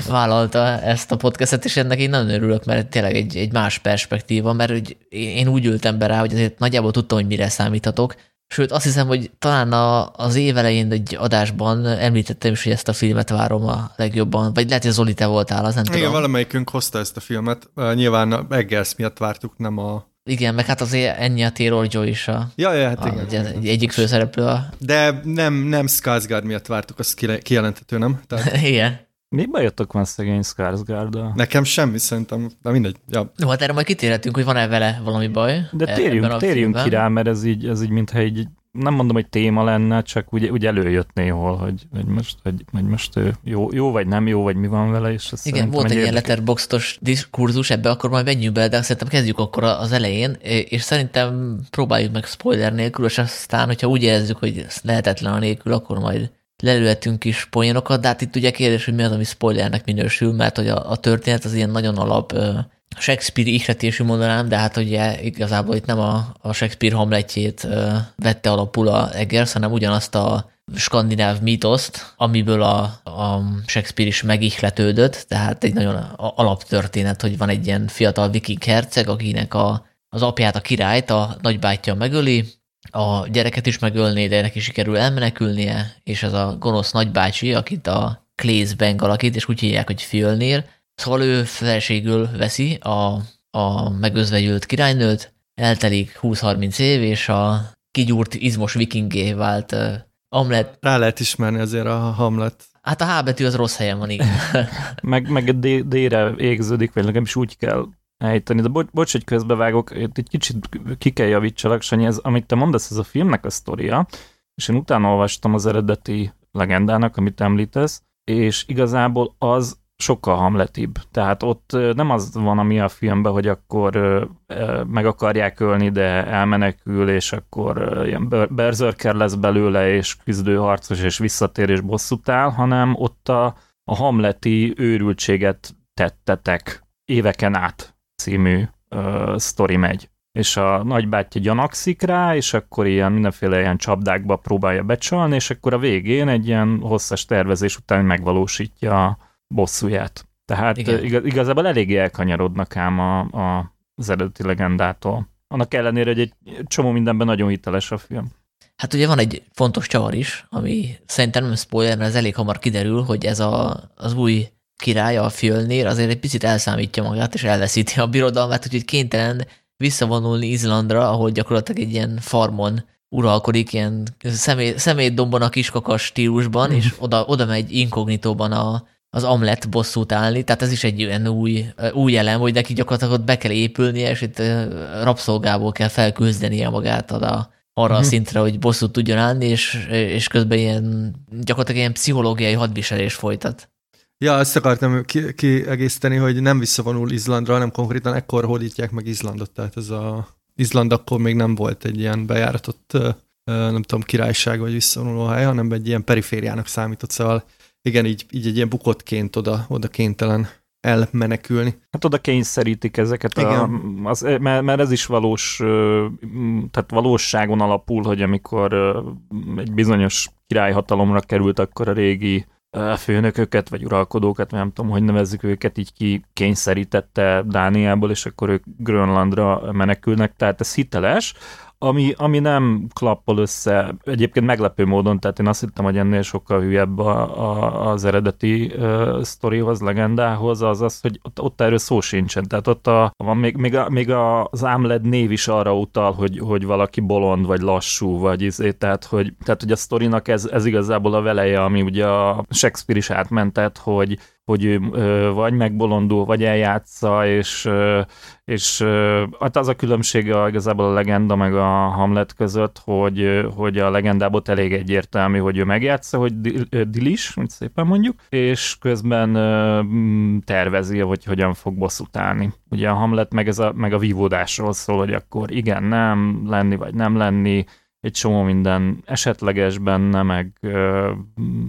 vállalta ezt a podcastet, és ennek én nagyon örülök, mert tényleg egy, egy más perspektíva, mert hogy én úgy ültem be rá, hogy azért nagyjából tudtam, hogy mire számíthatok, Sőt, azt hiszem, hogy talán a, az év elején egy adásban említettem is, hogy ezt a filmet várom a legjobban. Vagy lehet, hogy Zoli, te voltál, az nem Igen, tudom. valamelyikünk hozta ezt a filmet. Nyilván Eggers miatt vártuk, nem a... Igen, meg hát azért ennyi a Taylor Joy is a, Ja, ja, hát a, igen. ugye, egy- egyik főszereplő. A, De nem, nem Skarsgård miatt vártuk, az kijelenthető, nem? Tehát igen. Mi bajotok van szegény skarsgård nekem semmi szerintem, de mindegy. Ja. No, hát erre majd kitérhetünk, hogy van-e vele valami baj. De térjünk, térjünk ki rá, mert ez így, ez így mintha egy, nem mondom, hogy téma lenne, csak úgy, úgy előjött néhol, hogy, hogy most, hogy, hogy most jó, jó, vagy nem jó, vagy mi van vele, és ez Igen, volt egy ilyen letterboxos diskurzus, ebbe akkor majd menjünk bele, de szerintem kezdjük akkor az elején, és szerintem próbáljuk meg spoiler nélkül, és aztán, hogyha úgy érezzük, hogy ez lehetetlen a nélkül, akkor majd lelőhetünk is poénokat, de hát itt ugye kérdés, hogy mi az, ami spoilernek minősül, mert hogy a, a történet az ilyen nagyon alap Shakespeare ihletésű mondanám, de hát ugye igazából itt nem a, a Shakespeare hamletjét vette alapul a Eggers, hanem ugyanazt a skandináv mítoszt, amiből a, a Shakespeare is megihletődött, tehát egy nagyon alaptörténet, hogy van egy ilyen fiatal viking herceg, akinek a, az apját, a királyt a nagybátyja megöli, a gyereket is megölné, de neki sikerül elmenekülnie, és ez a gonosz nagybácsi, akit a Claes Bang alakít, és úgy hívják, hogy Fjölnir, szóval ő feleségül veszi a, a megözvegyült királynőt, eltelik 20-30 év, és a kigyúrt izmos vikingé vált uh, Amlet. Rá lehet ismerni azért a Hamlet. Hát a H betű az rossz helyen van, igen. Meg, meg D-re égződik, vagy legalábbis úgy kell ejteni. De bo- bocs, hogy közbevágok, egy kicsit ki kell javítsalak, Sanyi, ez, amit te mondasz, ez a filmnek a sztoria, és én utána olvastam az eredeti legendának, amit említesz, és igazából az sokkal hamletibb. Tehát ott nem az van, ami a filmben, hogy akkor meg akarják ölni, de elmenekül, és akkor ilyen ber- berserker lesz belőle, és küzdőharcos, és visszatér, és bosszút áll, hanem ott a, a hamleti őrültséget tettetek éveken át című ö, sztori megy. És a nagybátyja gyanakszik rá, és akkor ilyen mindenféle ilyen csapdákba próbálja becsalni, és akkor a végén egy ilyen hosszas tervezés után megvalósítja bosszúját. Tehát Igen. igazából eléggé elkanyarodnak ám a, a, az eredeti legendától. Annak ellenére, hogy egy csomó mindenben nagyon hiteles a film. Hát ugye van egy fontos csavar is, ami szerintem nem spoiler, mert ez elég hamar kiderül, hogy ez a, az új király, a Fjölnir azért egy picit elszámítja magát, és elveszíti a birodalmát, úgyhogy kénytelen visszavonulni Izlandra, ahol gyakorlatilag egy ilyen farmon uralkodik, ilyen szemét, szemétdombon a kiskakas stílusban, és oda, oda megy inkognitóban a, az Amlet bosszút állni, tehát ez is egy ilyen új, új elem, hogy neki gyakorlatilag ott be kell épülnie, és itt rabszolgából kell felküzdenie magát oda, arra a Mhm. szintre, hogy bosszút tudjon állni, és, és közben ilyen gyakorlatilag ilyen pszichológiai hadviselés folytat. Ja, ezt akartam ki- kiegészíteni, hogy nem visszavonul Izlandra, hanem konkrétan ekkor hódítják meg Izlandot. Tehát ez a Izland akkor még nem volt egy ilyen bejáratott, nem tudom, királyság vagy visszavonuló hely, hanem egy ilyen perifériának számított, szóval igen, így, így egy ilyen bukottként oda, oda kénytelen elmenekülni. Hát oda kényszerítik ezeket, a, Igen. az, mert, mert ez is valós, tehát valóságon alapul, hogy amikor egy bizonyos királyhatalomra került, akkor a régi főnököket, vagy uralkodókat, nem tudom, hogy nevezzük őket, így ki kényszerítette Dániából, és akkor ők Grönlandra menekülnek, tehát ez hiteles, ami, ami nem klappol össze, egyébként meglepő módon, tehát én azt hittem, hogy ennél sokkal hülyebb a, a, az eredeti uh, sztorihoz, legendához, az az, hogy ott, ott erről szó sincsen, tehát ott a, van még, még, a, még az Ámled név is arra utal, hogy, hogy valaki bolond, vagy lassú, vagy izé, tehát hogy, tehát, hogy a sztorinak ez, ez igazából a veleje, ami ugye a Shakespeare is átmentett, hogy, hogy ő vagy megbolondul, vagy eljátsza, és, és hát az a különbsége igazából a legenda meg a Hamlet között, hogy, hogy a legendából elég egyértelmű, hogy ő megjátsza, hogy Dilis, hogy szépen mondjuk, és közben tervezi, hogy hogyan fog bosszút állni. Ugye a Hamlet meg, ez a, meg a vívódásról szól, hogy akkor igen, nem, lenni vagy nem lenni, egy csomó minden esetleges benne, meg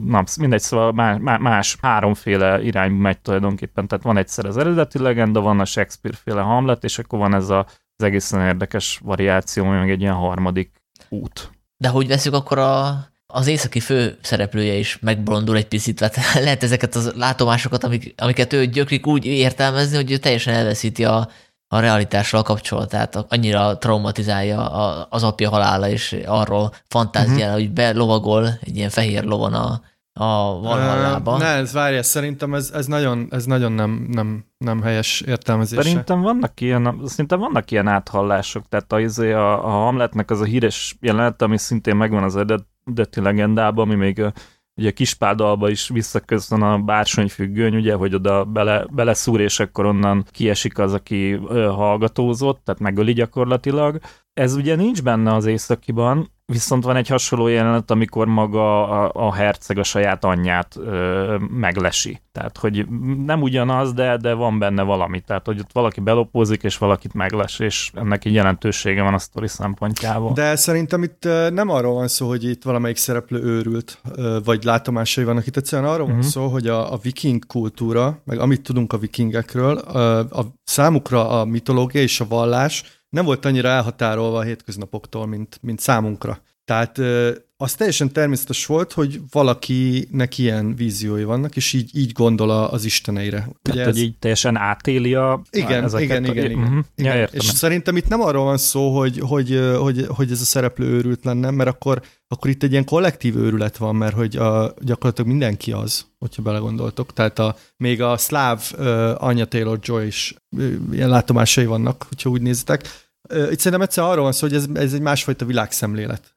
na, mindegy, szóval más, más háromféle irány megy tulajdonképpen, tehát van egyszer az eredeti legenda, van a Shakespeare-féle Hamlet, és akkor van ez a, az egészen érdekes variáció, ami meg egy ilyen harmadik út. De hogy veszük, akkor a, az északi fő szereplője is megbolondul egy picit, tehát lehet ezeket az látomásokat, amik, amiket ő gyökrik úgy értelmezni, hogy ő teljesen elveszíti a, a realitással a kapcsolatát, annyira traumatizálja az apja halála, és arról fantáziál, uh-huh. hogy belovagol egy ilyen fehér lovon a, a Valhallába. Ne, ez várja, szerintem ez, ez nagyon, ez nagyon nem, nem, nem helyes értelmezése. Szerintem vannak ilyen, szerintem vannak ilyen áthallások, tehát a, izé, a, a Hamletnek az a híres jelenet, ami szintén megvan az eredeti legendában, ami még ugye Kispádalba is visszaköszön a bársonyfüggöny, ugye, hogy oda bele, beleszúr, és akkor onnan kiesik az, aki hallgatózott, tehát megöli gyakorlatilag. Ez ugye nincs benne az északiban, Viszont van egy hasonló jelenet, amikor maga a, a herceg a saját anyját ö, meglesi. Tehát, hogy nem ugyanaz, de, de van benne valami. Tehát, hogy ott valaki belopózik, és valakit megles, és ennek egy jelentősége van a sztori szempontjából. De szerintem itt nem arról van szó, hogy itt valamelyik szereplő őrült, vagy látomásai vannak. Itt egyszerűen arról uh-huh. van mhm. szó, hogy a, a viking kultúra, meg amit tudunk a vikingekről, a, a számukra a mitológia és a vallás nem volt annyira elhatárolva a hétköznapoktól, mint, mint számunkra. Tehát az teljesen természetes volt, hogy valakinek ilyen víziói vannak, és így, így gondol az isteneire. Tehát, Ugye ez... hogy így teljesen átéli a... Igen, ezeket, igen, igen, igen. Uh-huh. igen. Ja, és szerintem itt nem arról van szó, hogy, hogy, hogy, hogy ez a szereplő őrült lenne, mert akkor, akkor itt egy ilyen kollektív őrület van, mert hogy a, gyakorlatilag mindenki az, hogyha belegondoltok. Tehát a, még a szláv uh, Anya Taylor-Joy is uh, ilyen látomásai vannak, hogyha úgy nézitek. Itt szerintem egyszer arról van szó, hogy ez, ez egy másfajta világszemlélet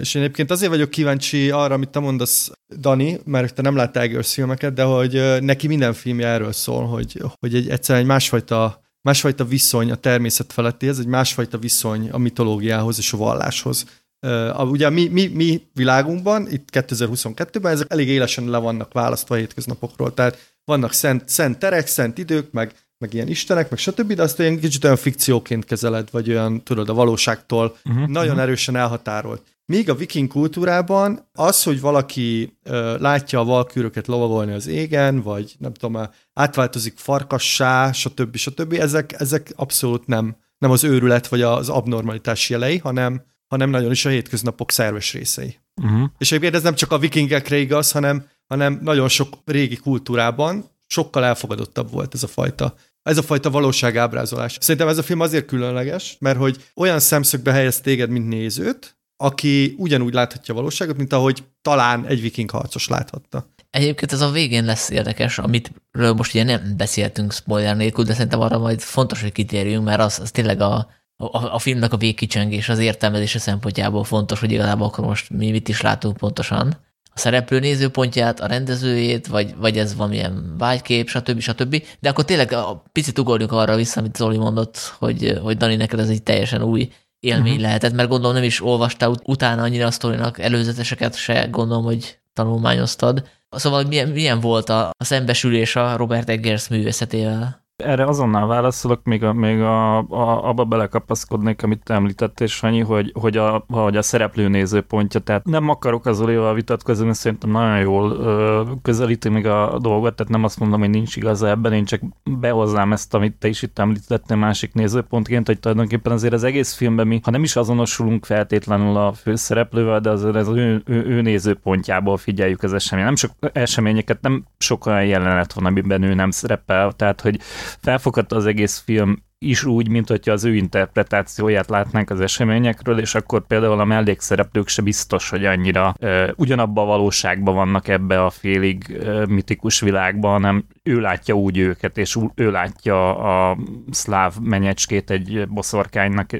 és én egyébként azért vagyok kíváncsi arra, amit te mondasz, Dani, mert te nem láttál Eggers filmeket, de hogy neki minden filmje erről szól, hogy, hogy egy, egyszerűen egy másfajta, másfajta viszony a természet feletti, ez egy másfajta viszony a mitológiához és a valláshoz. Uh, ugye mi, mi, mi világunkban, itt 2022-ben ezek elég élesen le vannak választva a hétköznapokról, tehát vannak szent, szent terek, szent idők, meg, meg ilyen istenek, meg stb., de azt olyan kicsit olyan fikcióként kezeled, vagy olyan, tudod, a valóságtól uh-huh, nagyon uh-huh. erősen elhatárolt. Míg a viking kultúrában az, hogy valaki ö, látja a valkűröket lovagolni az égen, vagy nem tudom, átváltozik farkassá, stb. stb. Ezek, ezek abszolút nem, nem az őrület vagy az abnormalitás jelei, hanem, hanem nagyon is a hétköznapok szerves részei. Uh-huh. És egyébként ez nem csak a vikingekre igaz, hanem, hanem nagyon sok régi kultúrában sokkal elfogadottabb volt ez a fajta ez a fajta valóságábrázolás. Szerintem ez a film azért különleges, mert hogy olyan szemszögbe helyez téged, mint nézőt, aki ugyanúgy láthatja a valóságot, mint ahogy talán egy viking harcos láthatta. Egyébként ez a végén lesz érdekes, amitről most ugye nem beszéltünk spoiler nélkül, de szerintem arra majd fontos, hogy kitérjünk, mert az, az tényleg a, a, a filmnek a végkicsengés, az értelmezése szempontjából fontos, hogy igazából akkor most mi mit is látunk pontosan. A szereplő nézőpontját, a rendezőjét, vagy, vagy ez valamilyen vágykép, stb. stb. De akkor tényleg a picit ugorjunk arra vissza, amit Zoli mondott, hogy, hogy Dani, neked ez egy teljesen új élmény uh-huh. lehetett, mert gondolom nem is olvastál utána annyira a sztorinak előzeteseket se, gondolom, hogy tanulmányoztad. Szóval milyen, milyen volt a, a szembesülés a Robert Eggers művészetével? Erre azonnal válaszolok, még, a, még a, a, abba belekapaszkodnék, amit te említettél, Sanyi, hogy, hogy, a, hogy a szereplő nézőpontja, tehát nem akarok az Olival vitatkozni, mert szerintem nagyon jól ö, közelíti még a dolgot, tehát nem azt mondom, hogy nincs igaza ebben, én csak behoznám ezt, amit te is itt említettél másik nézőpontként, hogy tulajdonképpen azért az egész filmben mi, ha nem is azonosulunk feltétlenül a főszereplővel, de azért az ő, ő, ő nézőpontjából figyeljük az esemény. Nem sok eseményeket, nem sok olyan jelenet van, amiben ő nem szerepel, tehát hogy felfoghatta az egész film is úgy, mint hogyha az ő interpretációját látnánk az eseményekről, és akkor például a mellékszereplők se biztos, hogy annyira e, ugyanabban a valóságban vannak ebbe a félig e, mitikus világban, hanem ő látja úgy őket, és ő látja a szláv menyecskét egy boszorkánynak,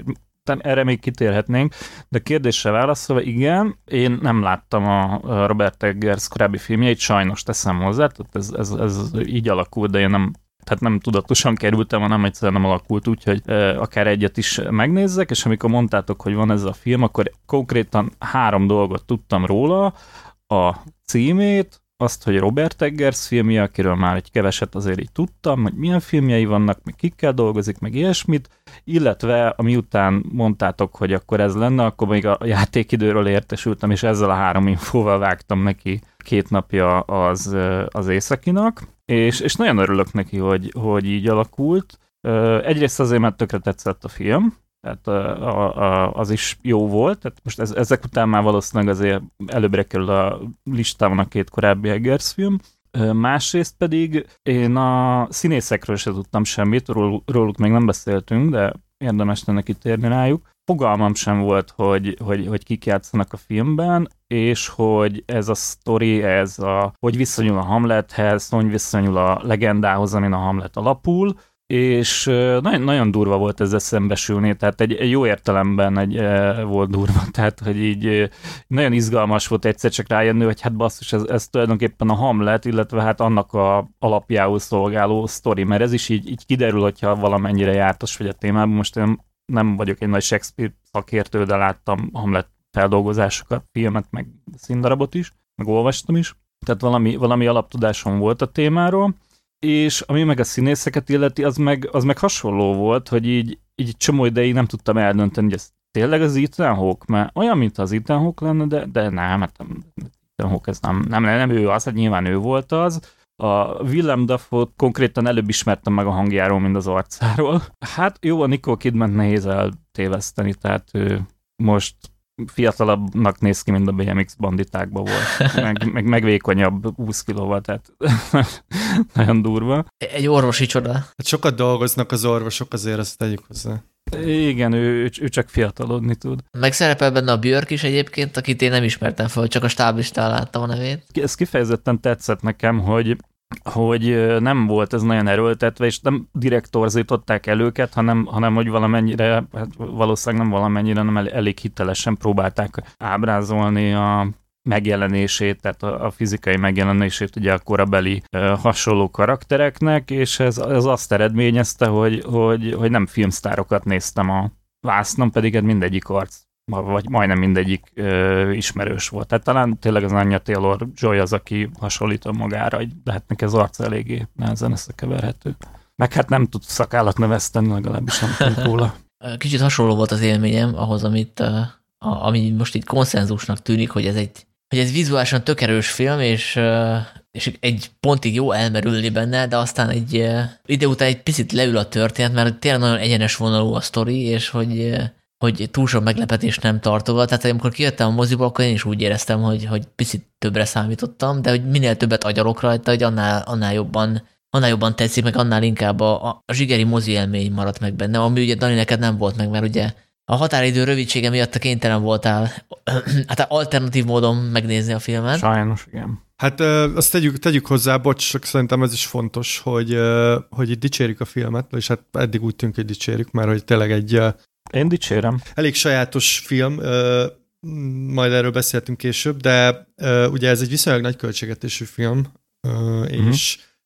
erre még kitérhetnénk, de kérdésre válaszolva, igen, én nem láttam a Robert Eggers korábbi filmjeit, sajnos teszem hozzá, tehát ez, ez, ez így alakult, de én nem tehát nem tudatosan kerültem, hanem egyszerűen nem alakult úgy, hogy akár egyet is megnézzek, és amikor mondtátok, hogy van ez a film, akkor konkrétan három dolgot tudtam róla, a címét, azt, hogy Robert Eggers filmje, akiről már egy keveset azért így tudtam, hogy milyen filmjei vannak, meg kikkel dolgozik, meg ilyesmit, illetve amiután mondtátok, hogy akkor ez lenne, akkor még a játékidőről értesültem, és ezzel a három infóval vágtam neki két napja az, az északinak, és, és nagyon örülök neki, hogy, hogy így alakult. Egyrészt azért, mert tökre tetszett a film, tehát a, a, az is jó volt, tehát most ez, ezek után már valószínűleg azért előbbre kerül a listában a két korábbi Eggers film, Másrészt pedig én a színészekről se tudtam semmit, ról, róluk még nem beszéltünk, de érdemes lenne kitérni rájuk. Fogalmam sem volt, hogy, hogy, hogy kik játszanak a filmben, és hogy ez a sztori, ez a, hogy viszonyul a Hamlethez, hogy viszonyul a legendához, amin a Hamlet alapul, és nagyon, nagyon durva volt ezzel szembesülni, tehát egy, egy jó értelemben egy, e, volt durva, tehát hogy így nagyon izgalmas volt egyszer csak rájönni, hogy hát basszus, ez, ez tulajdonképpen a Hamlet, illetve hát annak a alapjául szolgáló sztori, mert ez is így, így kiderül, hogyha valamennyire jártas vagy a témában. Most én nem vagyok egy nagy Shakespeare szakértő, de láttam Hamlet feldolgozásokat, filmet, meg színdarabot is, meg olvastam is. Tehát valami, valami alaptudásom volt a témáról, és ami meg a színészeket illeti, az meg, az meg hasonló volt, hogy így, így csomó ideig nem tudtam eldönteni, hogy ez tényleg az Ethan Hawke, mert olyan, mint az Ethan Hawke lenne, de, de nem, hát nem, Ethan Hawke ez nem, nem, nem ő az, hát nyilván ő volt az. A Willem Dafoe konkrétan előbb ismertem meg a hangjáról, mint az arcáról. Hát jó, a Nicole Kidman nehéz eltéveszteni, tehát ő most fiatalabbnak néz ki, mint a BMX banditákban volt. Meg, meg megvékonyabb 20 kilóval, tehát nagyon durva. Egy orvosi csoda. Hát sokat dolgoznak az orvosok, azért ezt tegyük hozzá. Igen, ő, ő csak fiatalodni tud. Meg szerepel benne a Björk is egyébként, akit én nem ismertem fel, csak a stáblistán láttam a nevét. Ez kifejezetten tetszett nekem, hogy hogy nem volt ez nagyon erőltetve, és nem direkt torzították hanem, hanem hogy valamennyire, hát valószínűleg nem valamennyire, nem elég hitelesen próbálták ábrázolni a megjelenését, tehát a, a fizikai megjelenését ugye a korabeli uh, hasonló karaktereknek, és ez, ez azt eredményezte, hogy, hogy, hogy nem filmsztárokat néztem a vásznom, pedig ez mindegyik arc vagy majdnem mindegyik ö, ismerős volt. Tehát talán tényleg az Anya Taylor-Joy az, aki hasonlít magára, de hát neki az arc eléggé nehezen összekeverhető. Meg hát nem tud szakállat növeszteni, legalábbis nem tudom róla. Kicsit hasonló volt az élményem ahhoz, amit, a, ami most itt konszenzusnak tűnik, hogy ez egy hogy ez vizuálisan tök erős film, és, és egy pontig jó elmerülni benne, de aztán egy ide után egy picit leül a történet, mert tényleg nagyon egyenes vonalú a sztori, és hogy hogy túl sok meglepetést nem tartogat. Tehát amikor kijöttem a moziból, akkor én is úgy éreztem, hogy, hogy picit többre számítottam, de hogy minél többet agyalok rajta, hogy annál, annál jobban annál jobban tetszik, meg annál inkább a, a zsigeri mozi élmény maradt meg benne, ami ugye Dani neked nem volt meg, mert ugye a határidő rövidsége miatt a kénytelen voltál hát alternatív módon megnézni a filmet. Sajnos, igen. Hát azt tegyük, tegyük hozzá, bocs, csak szerintem ez is fontos, hogy, hogy itt dicsérjük a filmet, és hát eddig úgy tűnik, hogy dicsérjük, mert hogy tényleg egy én dicsérem. Elég sajátos film, majd erről beszéltünk később, de ugye ez egy viszonylag nagy költségetésű film, és uh-huh.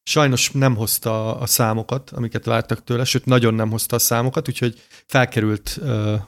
sajnos nem hozta a számokat, amiket vártak tőle, sőt, nagyon nem hozta a számokat, úgyhogy felkerült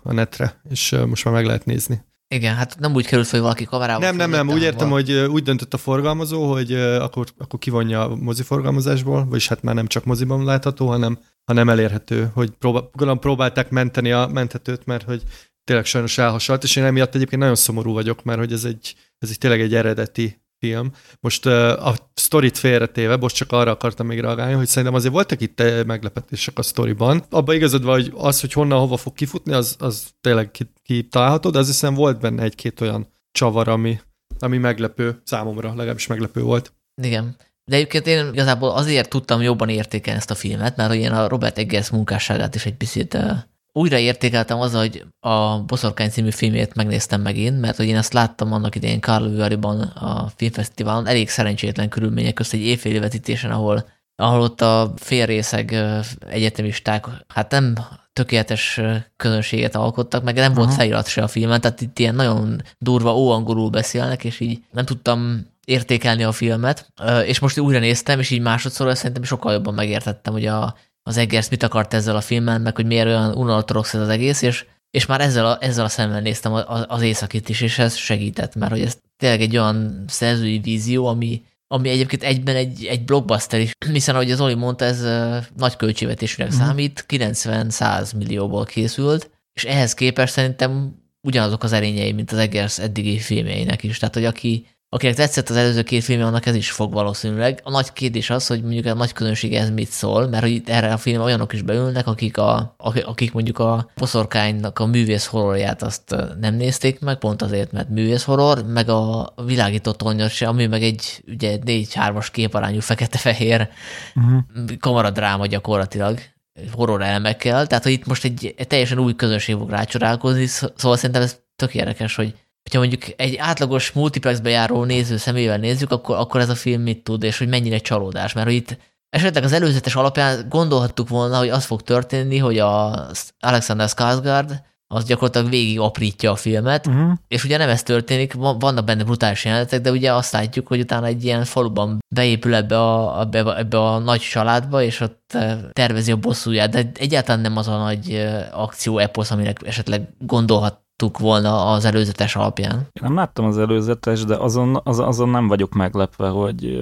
a netre, és most már meg lehet nézni. Igen, hát nem úgy került, hogy valaki kamerával. Nem, nem, nem, úgy értem, hogy úgy döntött a forgalmazó, hogy akkor, akkor kivonja a moziforgalmazásból, vagyis hát már nem csak moziban látható, hanem ha nem elérhető, hogy próbál, próbálták menteni a menthetőt, mert hogy tényleg sajnos elhasalt, és én emiatt egyébként nagyon szomorú vagyok, mert hogy ez egy, ez egy tényleg egy eredeti film. Most a sztorit félretéve, most csak arra akartam még reagálni, hogy szerintem azért voltak itt meglepetések a sztoriban. Abba igazad hogy az, hogy honnan hova fog kifutni, az, az tényleg kitalálható, de az hiszem volt benne egy-két olyan csavar, ami, ami meglepő számomra, legalábbis meglepő volt. Igen. De egyébként én igazából azért tudtam jobban értékelni ezt a filmet, mert hogy én a Robert Eggers munkásságát is egy picit újra értékeltem az, hogy a Boszorkány című filmét megnéztem megint, mert hogy én ezt láttam annak idején Karlovy-ban a filmfesztiválon, elég szerencsétlen körülmények közt egy évféli vetítésen, ahol, ahol ott a félrészeg egyetemisták, hát nem tökéletes közönséget alkottak, meg nem volt felirat se a filmen, tehát itt ilyen nagyon durva óangolul beszélnek, és így nem tudtam értékelni a filmet, és most újra néztem, és így másodszor szerintem sokkal jobban megértettem, hogy a, az Eggers mit akart ezzel a filmmel, meg hogy miért olyan unaltorox ez az egész, és, és már ezzel a, ezzel a szemmel néztem az északit is, és ez segített, mert hogy ez tényleg egy olyan szerzői vízió, ami, ami egyébként egyben egy, egy blockbuster is, hiszen ahogy az Oli mondta, ez nagy költségvetésűnek mm. számít, 90-100 millióból készült, és ehhez képest szerintem ugyanazok az erényei, mint az Eggers eddigi filmjeinek is. Tehát, hogy aki, akinek tetszett az előző két film, annak ez is fog valószínűleg. A nagy kérdés az, hogy mondjuk a nagy közönség ez mit szól, mert hogy erre a film olyanok is beülnek, akik, a, akik mondjuk a poszorkánynak a művész horrorját azt nem nézték meg, pont azért, mert művész horror, meg a világított tonyos, ami meg egy ugye négy-hármas képarányú fekete-fehér uh-huh. kamaradráma gyakorlatilag horror elemekkel, tehát hogy itt most egy, egy teljesen új közönség fog rácsorálkozni, szóval szerintem ez tök érdekes, hogy hogyha mondjuk egy átlagos multiplexbe járó néző szemével nézzük, akkor, akkor ez a film mit tud, és hogy mennyire csalódás, mert hogy itt esetleg az előzetes alapján gondolhattuk volna, hogy az fog történni, hogy a Alexander Skarsgård az gyakorlatilag végig aprítja a filmet, uh-huh. és ugye nem ez történik, vannak benne brutális jelenetek, de ugye azt látjuk, hogy utána egy ilyen faluban beépül ebbe a, ebbe, ebbe a nagy családba, és ott eh, tervezi a bosszúját, de egyáltalán nem az a nagy eh, akció eposz, aminek esetleg gondolhat volna az előzetes alapján. Én nem láttam az előzetes, de azon, az, azon nem vagyok meglepve, hogy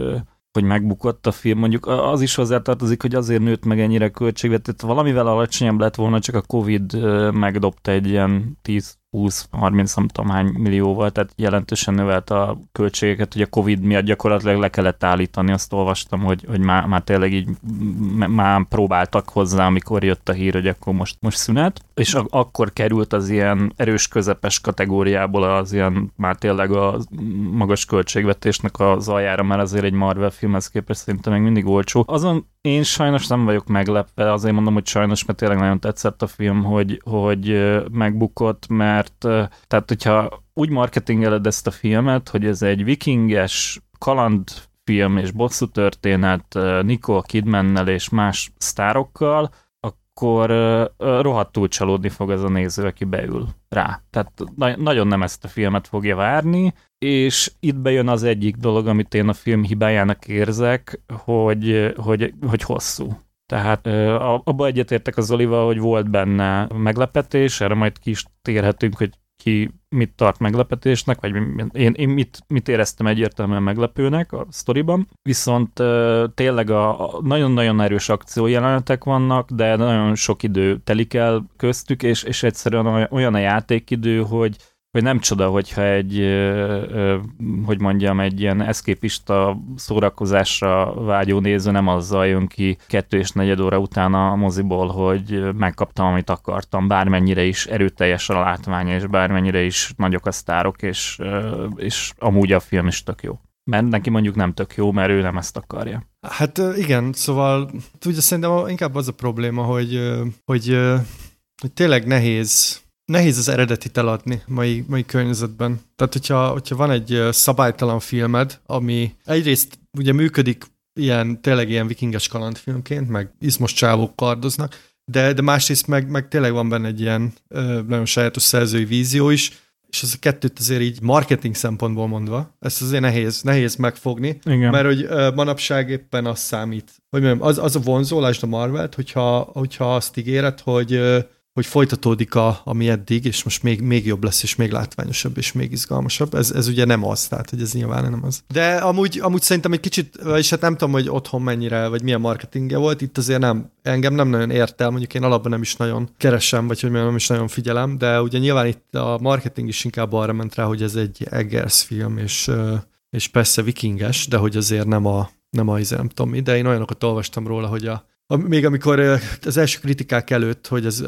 hogy megbukott a film. Mondjuk az is hozzátartozik, hogy azért nőtt meg ennyire költségvetet. Valamivel alacsonyabb lett volna, csak a Covid megdobta egy ilyen 10 20-30 nem tudom hány millióval, tehát jelentősen növelt a költségeket, hogy a Covid miatt gyakorlatilag le kellett állítani, azt olvastam, hogy, hogy már, már tényleg így már próbáltak hozzá, amikor jött a hír, hogy akkor most, most szünet, és a, akkor került az ilyen erős közepes kategóriából az ilyen már tényleg a magas költségvetésnek az aljára, mert azért egy Marvel filmhez képest szerintem még mindig olcsó. Azon én sajnos nem vagyok meglepve, azért mondom, hogy sajnos, mert tényleg nagyon tetszett a film, hogy, hogy megbukott, mert tehát hogyha úgy marketingeled ezt a filmet, hogy ez egy vikinges kalandfilm és bosszú történet Nicole Kidmannel és más sztárokkal, akkor rohadtul csalódni fog ez a néző, aki beül rá. Tehát na- nagyon nem ezt a filmet fogja várni, és itt bejön az egyik dolog, amit én a film hibájának érzek, hogy, hogy, hogy hosszú. Tehát abba egyetértek az Oliva, hogy volt benne meglepetés, erre majd ki is térhetünk, hogy ki mit tart meglepetésnek, vagy én, én mit, mit éreztem egyértelműen meglepőnek a sztoriban. Viszont tényleg a, a nagyon-nagyon erős akciójelenetek vannak, de nagyon sok idő telik el köztük, és, és egyszerűen olyan a játékidő, hogy hogy nem csoda, hogyha egy, hogy mondjam, egy ilyen eszképista szórakozásra vágyó néző nem azzal jön ki kettő és negyed óra után a moziból, hogy megkaptam, amit akartam, bármennyire is erőteljes a látvány, és bármennyire is nagyok a sztárok, és, és amúgy a film is tök jó. Mert neki mondjuk nem tök jó, mert ő nem ezt akarja. Hát igen, szóval ugye szerintem inkább az a probléma, hogy, hogy, hogy tényleg nehéz nehéz az eredetit eladni mai, mai környezetben. Tehát, hogyha, hogyha van egy szabálytalan filmed, ami egyrészt ugye működik ilyen, tényleg ilyen vikinges kalandfilmként, meg izmos csávók kardoznak, de, de másrészt meg, meg tényleg van benne egy ilyen ö, nagyon sajátos szerzői vízió is, és ez a kettőt azért így marketing szempontból mondva, ezt azért nehéz, nehéz megfogni, Igen. mert hogy ö, manapság éppen az számít, hogy mondjam, az, az a vonzólás a Marvelt, hogyha, hogyha azt ígéred, hogy ö, hogy folytatódik, a, ami eddig, és most még, még jobb lesz, és még látványosabb, és még izgalmasabb. Ez, ez ugye nem az, tehát hogy ez nyilván nem az. De amúgy, amúgy szerintem egy kicsit, és hát nem tudom, hogy otthon mennyire, vagy milyen marketingje volt, itt azért nem, engem nem nagyon ért el, mondjuk én alapban nem is nagyon keresem, vagy hogy nem is nagyon figyelem, de ugye nyilván itt a marketing is inkább arra ment rá, hogy ez egy Eggers film, és, és persze vikinges, de hogy azért nem a, nem a, izé, nem tudom de én olyanokat olvastam róla, hogy a még amikor az első kritikák előtt, hogy ez,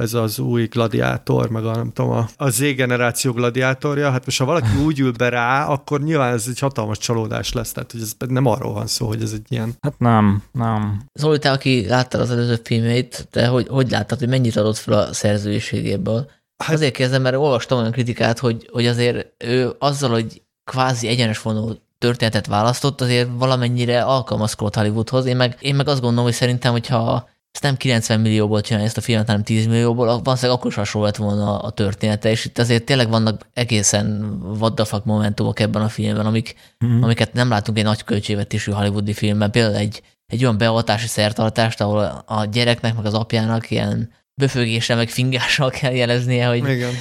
ez az új gladiátor, meg a, nem tudom, a, a Z-generáció gladiátorja, hát most ha valaki úgy ül be rá, akkor nyilván ez egy hatalmas csalódás lesz, tehát hogy ez nem arról van szó, hogy ez egy ilyen... Hát nem, nem. Zoli, te, aki láttad az előző filmét, te hogy, hogy láttad, hogy mennyit adott fel a szerzőségéből? Hát, Azért kérdezem, mert olvastam olyan kritikát, hogy, hogy azért ő azzal, hogy kvázi egyenes vonó történetet választott, azért valamennyire alkalmazkodott Hollywoodhoz. Én meg, én meg azt gondolom, hogy szerintem, hogyha ezt nem 90 millióból csinálja ezt a filmet, hanem 10 millióból, valószínűleg akkor is hasonló lett volna a története, és itt azért tényleg vannak egészen what momentumok ebben a filmben, amik, mm-hmm. amiket nem látunk egy nagy költségvetésű hollywoodi filmben. Például egy, egy olyan beavatási szertartást, ahol a gyereknek, meg az apjának ilyen böfögéssel, meg fingással kell jeleznie, hogy, Igen.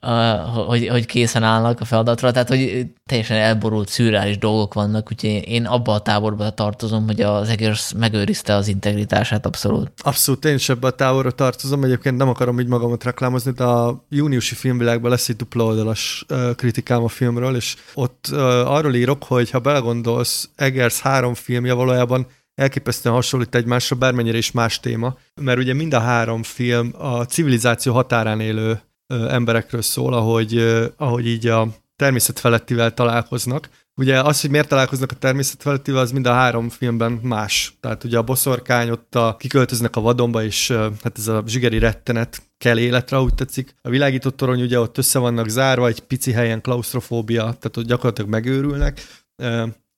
a, hogy, hogy készen állnak a feladatra, tehát hogy teljesen elborult, szürreális dolgok vannak, úgyhogy én abba a táborba tartozom, hogy az egész megőrizte az integritását abszolút. Abszolút, én is ebbe a táborra tartozom, egyébként nem akarom így magamat reklámozni, de a júniusi filmvilágban lesz egy dupla oldalas kritikám a filmről, és ott arról írok, hogy ha belegondolsz, Eggers három filmje valójában elképesztően hasonlít egymásra, bármennyire is más téma, mert ugye mind a három film a civilizáció határán élő emberekről szól, ahogy, ahogy így a természet felettivel találkoznak. Ugye az, hogy miért találkoznak a természet felettivel, az mind a három filmben más. Tehát ugye a boszorkány ott a, kiköltöznek a vadonba, és hát ez a zsigeri rettenet kell életre, úgy tetszik. A világított torony ugye ott össze vannak zárva, egy pici helyen klaustrofóbia, tehát ott gyakorlatilag megőrülnek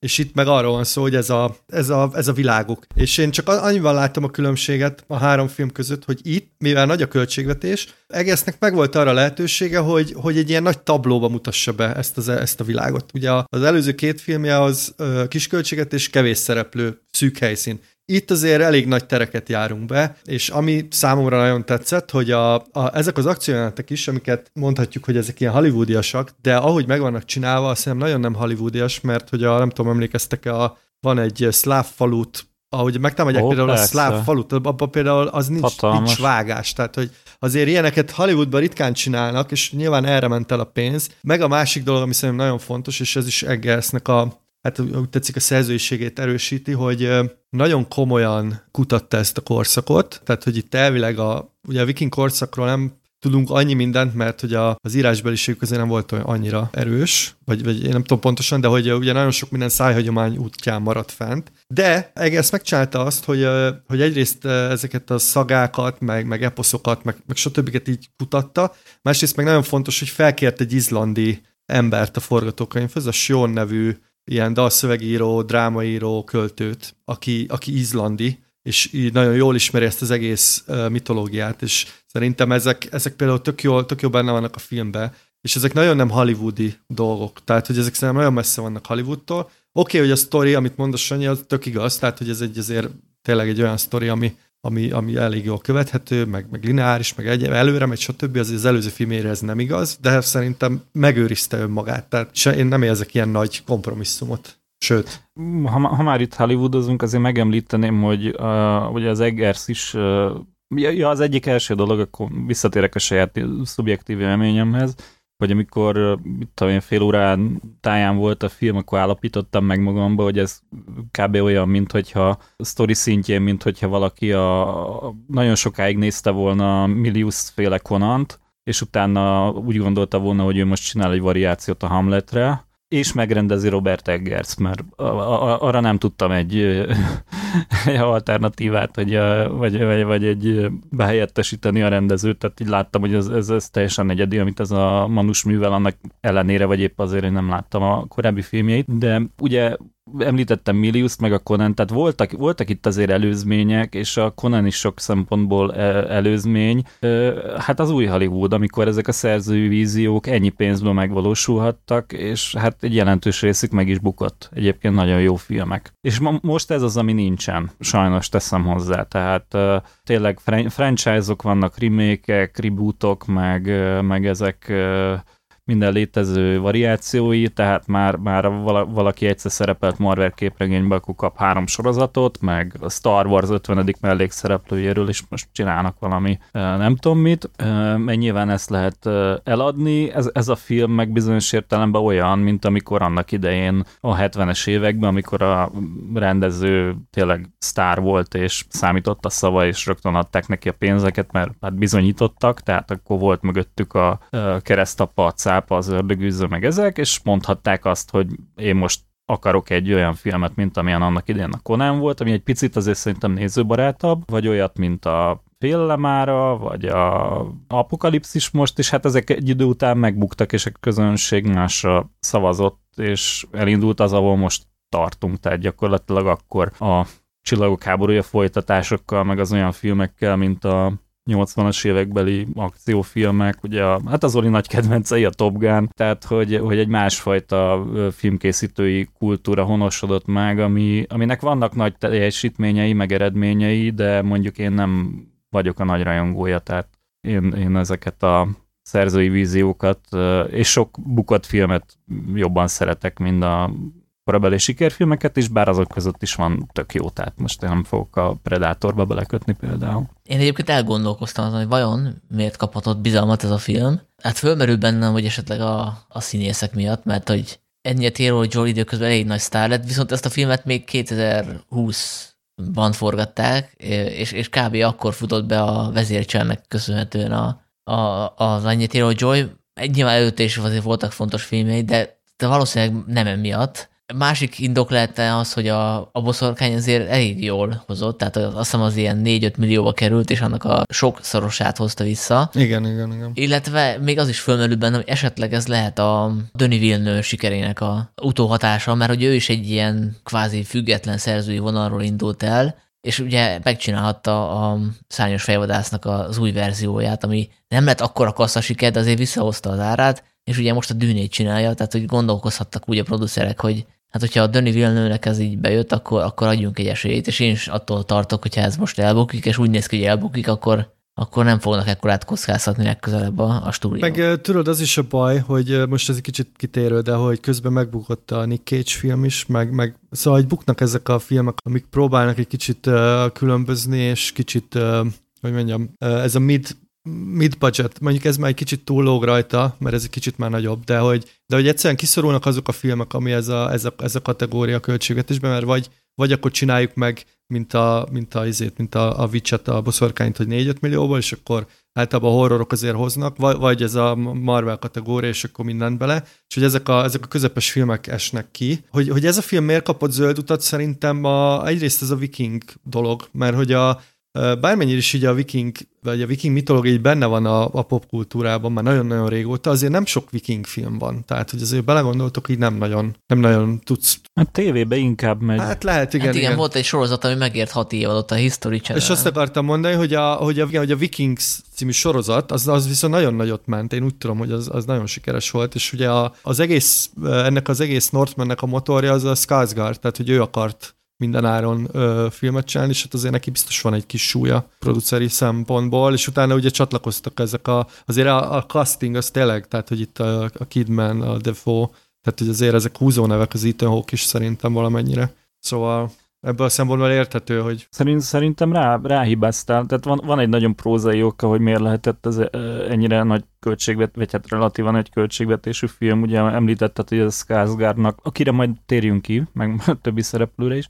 és itt meg arról van szó, hogy ez a, ez a, ez a világuk. És én csak annyival látom a különbséget a három film között, hogy itt, mivel nagy a költségvetés, egésznek meg volt arra lehetősége, hogy, hogy egy ilyen nagy tablóba mutassa be ezt, az, ezt a világot. Ugye az előző két filmje az kisköltséget és kevés szereplő szűk helyszín. Itt azért elég nagy tereket járunk be, és ami számomra nagyon tetszett, hogy a, a, ezek az akciójelenetek is, amiket mondhatjuk, hogy ezek ilyen hollywoodiasak, de ahogy meg vannak csinálva, azt hiszem nagyon nem hollywoodias, mert hogy a, nem tudom, emlékeztek-e, a, van egy szláv falut, ahogy megtámadják oh, például persze. a szláv falut, abban például az nincs, nincs vágás, tehát hogy azért ilyeneket Hollywoodban ritkán csinálnak, és nyilván erre ment el a pénz. Meg a másik dolog, ami szerintem nagyon fontos, és ez is Eggersznek a, hát úgy tetszik a szerzőiségét erősíti, hogy nagyon komolyan kutatta ezt a korszakot, tehát hogy itt elvileg a, ugye a viking korszakról nem tudunk annyi mindent, mert hogy a, az írásbeliségük azért nem volt olyan annyira erős, vagy, vagy én nem tudom pontosan, de hogy ugye nagyon sok minden szájhagyomány útján maradt fent. De Egész megcsinálta azt, hogy, hogy egyrészt ezeket a szagákat, meg, meg eposzokat, meg, meg stb. így kutatta, másrészt meg nagyon fontos, hogy felkért egy izlandi embert a forgatókönyvhöz, a Sean nevű ilyen dalszövegíró, drámaíró, költőt, aki, aki izlandi, és így nagyon jól ismeri ezt az egész mitológiát, és szerintem ezek, ezek például tök jól, tök jól benne vannak a filmben, és ezek nagyon nem hollywoodi dolgok, tehát hogy ezek szerintem nagyon messze vannak Hollywoodtól. Oké, okay, hogy a sztori, amit mond a Sanyi, az tök igaz, tehát hogy ez egy azért tényleg egy olyan sztori, ami, ami, ami elég jól követhető, meg, meg lineáris, meg egy, előre megy, stb. Az, az előző filmére ez nem igaz, de szerintem megőrizte önmagát, tehát se, én nem érzek ilyen nagy kompromisszumot. Sőt. Ha, ha már itt Hollywoodozunk, azért megemlíteném, hogy uh, ugye az Eggers is uh, ja, az egyik első dolog, akkor visszatérek a saját szubjektív élményemhez, hogy amikor mit tudom én, fél órán táján volt a film, akkor állapítottam meg magamba, hogy ez kb. olyan, mint hogyha story szintjén, mint hogyha valaki a, a nagyon sokáig nézte volna Milius féle Konant, és utána úgy gondolta volna, hogy ő most csinál egy variációt a Hamletre, és megrendezi Robert Eggers, mert arra nem tudtam egy, egy alternatívát, vagy, vagy, vagy, vagy egy behelyettesíteni a rendezőt, tehát így láttam, hogy ez, ez, ez teljesen egyedi, amit ez a Manus művel, annak ellenére, vagy épp azért, hogy nem láttam a korábbi filmjeit, de ugye említettem Milius meg a Conan, tehát voltak, voltak itt azért előzmények, és a Conan is sok szempontból e, előzmény. Hát az új Hollywood, amikor ezek a szerzői víziók ennyi pénzből megvalósulhattak, és hát egy jelentős részük meg is bukott. Egyébként nagyon jó filmek. És ma, most ez az, ami nincsen, sajnos teszem hozzá. Tehát tényleg franchise-ok vannak, remake-ek, rebootok, meg, meg ezek minden létező variációi, tehát már, már valaki egyszer szerepelt Marvel képregényben, akkor kap három sorozatot, meg a Star Wars 50. mellékszereplőjéről is most csinálnak valami nem tudom mit, mert nyilván ezt lehet eladni. Ez, ez a film meg bizonyos értelemben olyan, mint amikor annak idején a 70-es években, amikor a rendező tényleg sztár volt, és számított a szava, és rögtön adták neki a pénzeket, mert hát bizonyítottak, tehát akkor volt mögöttük a keresztapa, a cápa, az ördögűző, meg ezek, és mondhatták azt, hogy én most akarok egy olyan filmet, mint amilyen annak idején a Conan volt, ami egy picit azért szerintem nézőbarátabb, vagy olyat, mint a Féllemára, vagy a Apokalipszis most, és hát ezek egy idő után megbuktak, és a közönség másra szavazott, és elindult az, ahol most tartunk, tehát gyakorlatilag akkor a Csillagok háborúja folytatásokkal, meg az olyan filmekkel, mint a 80-as évekbeli akciófilmek, ugye a, hát az Oli nagy kedvencei a Top Gun, tehát hogy, hogy egy másfajta filmkészítői kultúra honosodott meg, ami, aminek vannak nagy teljesítményei, meg eredményei, de mondjuk én nem vagyok a nagy rajongója, tehát én, én ezeket a szerzői víziókat, és sok bukott filmet jobban szeretek, mint a korabeli sikerfilmeket is, bár azok között is van tök jó, tehát most én nem fogok a Predatorba belekötni például. Én egyébként elgondolkoztam azon, hogy vajon miért kaphatott bizalmat ez a film. Hát fölmerül bennem, hogy esetleg a, a színészek miatt, mert hogy ennyi a hogy Joel időközben elég nagy sztár lett, viszont ezt a filmet még 2020-ban forgatták, és, és kb. akkor futott be a vezércselnek köszönhetően a, a, az annyi hogy Joy. Nyilván előtte is azért voltak fontos filmjei, de, de valószínűleg nem emiatt, Másik indok lehetne az, hogy a, a boszorkány azért elég jól hozott, tehát azt hiszem az ilyen 4-5 millióba került, és annak a sok szorosát hozta vissza. Igen, igen, igen. Illetve még az is fölmerül benne, hogy esetleg ez lehet a Döni Villeneuve sikerének a utóhatása, mert hogy ő is egy ilyen kvázi független szerzői vonalról indult el, és ugye megcsinálhatta a szárnyos fejvadásznak az új verzióját, ami nem lett akkora kassza siker, de azért visszahozta az árát, és ugye most a dűnét csinálja, tehát hogy gondolkozhattak úgy a producerek, hogy hát hogyha a Döni Villeneuve-nek ez így bejött, akkor, akkor adjunk egy esélyt, és én is attól tartok, hogyha ez most elbukik, és úgy néz ki, hogy elbukik, akkor, akkor nem fognak ekkorát kockáztatni legközelebb a, a stúdió. Meg tudod, az is a baj, hogy most ez egy kicsit kitérő, de hogy közben megbukott a Nick Cage film is, meg, meg szóval hogy buknak ezek a filmek, amik próbálnak egy kicsit uh, különbözni, és kicsit, uh, hogy mondjam, ez a mid mid-budget, mondjuk ez már egy kicsit túllóg rajta, mert ez egy kicsit már nagyobb, de hogy, de hogy egyszerűen kiszorulnak azok a filmek, ami ez a, ez a, ez a kategória költségvetésben, mert vagy, vagy akkor csináljuk meg, mint a, mint a, izét, mint a, a Witcher-t, a boszorkányt, hogy 4-5 millióból, és akkor általában a horrorok azért hoznak, vagy, vagy ez a Marvel kategória, és akkor mindent bele, és hogy ezek a, ezek a közepes filmek esnek ki. Hogy, hogy ez a film miért kapott zöld utat, szerintem a, egyrészt ez a viking dolog, mert hogy a, Bármennyire is így a viking, vagy a viking mitológia így benne van a, a popkultúrában már nagyon-nagyon régóta, azért nem sok viking film van. Tehát, hogy azért belegondoltok, így nem nagyon, nem nagyon tudsz. Hát tévébe inkább megy. Hát lehet, igen. Hát igen, igen. volt egy sorozat, ami megért hat év alatt a History Channel. És azt akartam mondani, hogy a, hogy a, hogy a Vikings című sorozat, az, az viszont nagyon nagyot ment. Én úgy tudom, hogy az, az nagyon sikeres volt, és ugye a, az egész, ennek az egész Northmannek a motorja az a Skarsgård, tehát hogy ő akart minden áron ö, filmet csinálni, és hát azért neki biztos van egy kis súlya produceri szempontból, és utána ugye csatlakoztak ezek a, azért a, a casting az tényleg, tehát hogy itt a, a Kidman, a Defoe, tehát hogy azért ezek húzó nevek az Ethan Hawke is szerintem valamennyire. Szóval ebből a szempontból érthető, hogy... Szerint, szerintem rá, ráhibáztál, tehát van, van egy nagyon prózai oka, hogy miért lehetett ez ennyire nagy költségvet, vagy hát relatívan egy költségvetésű film, ugye említetted, hogy ez Skarsgårdnak, akire majd térjünk ki, meg többi szereplőre is,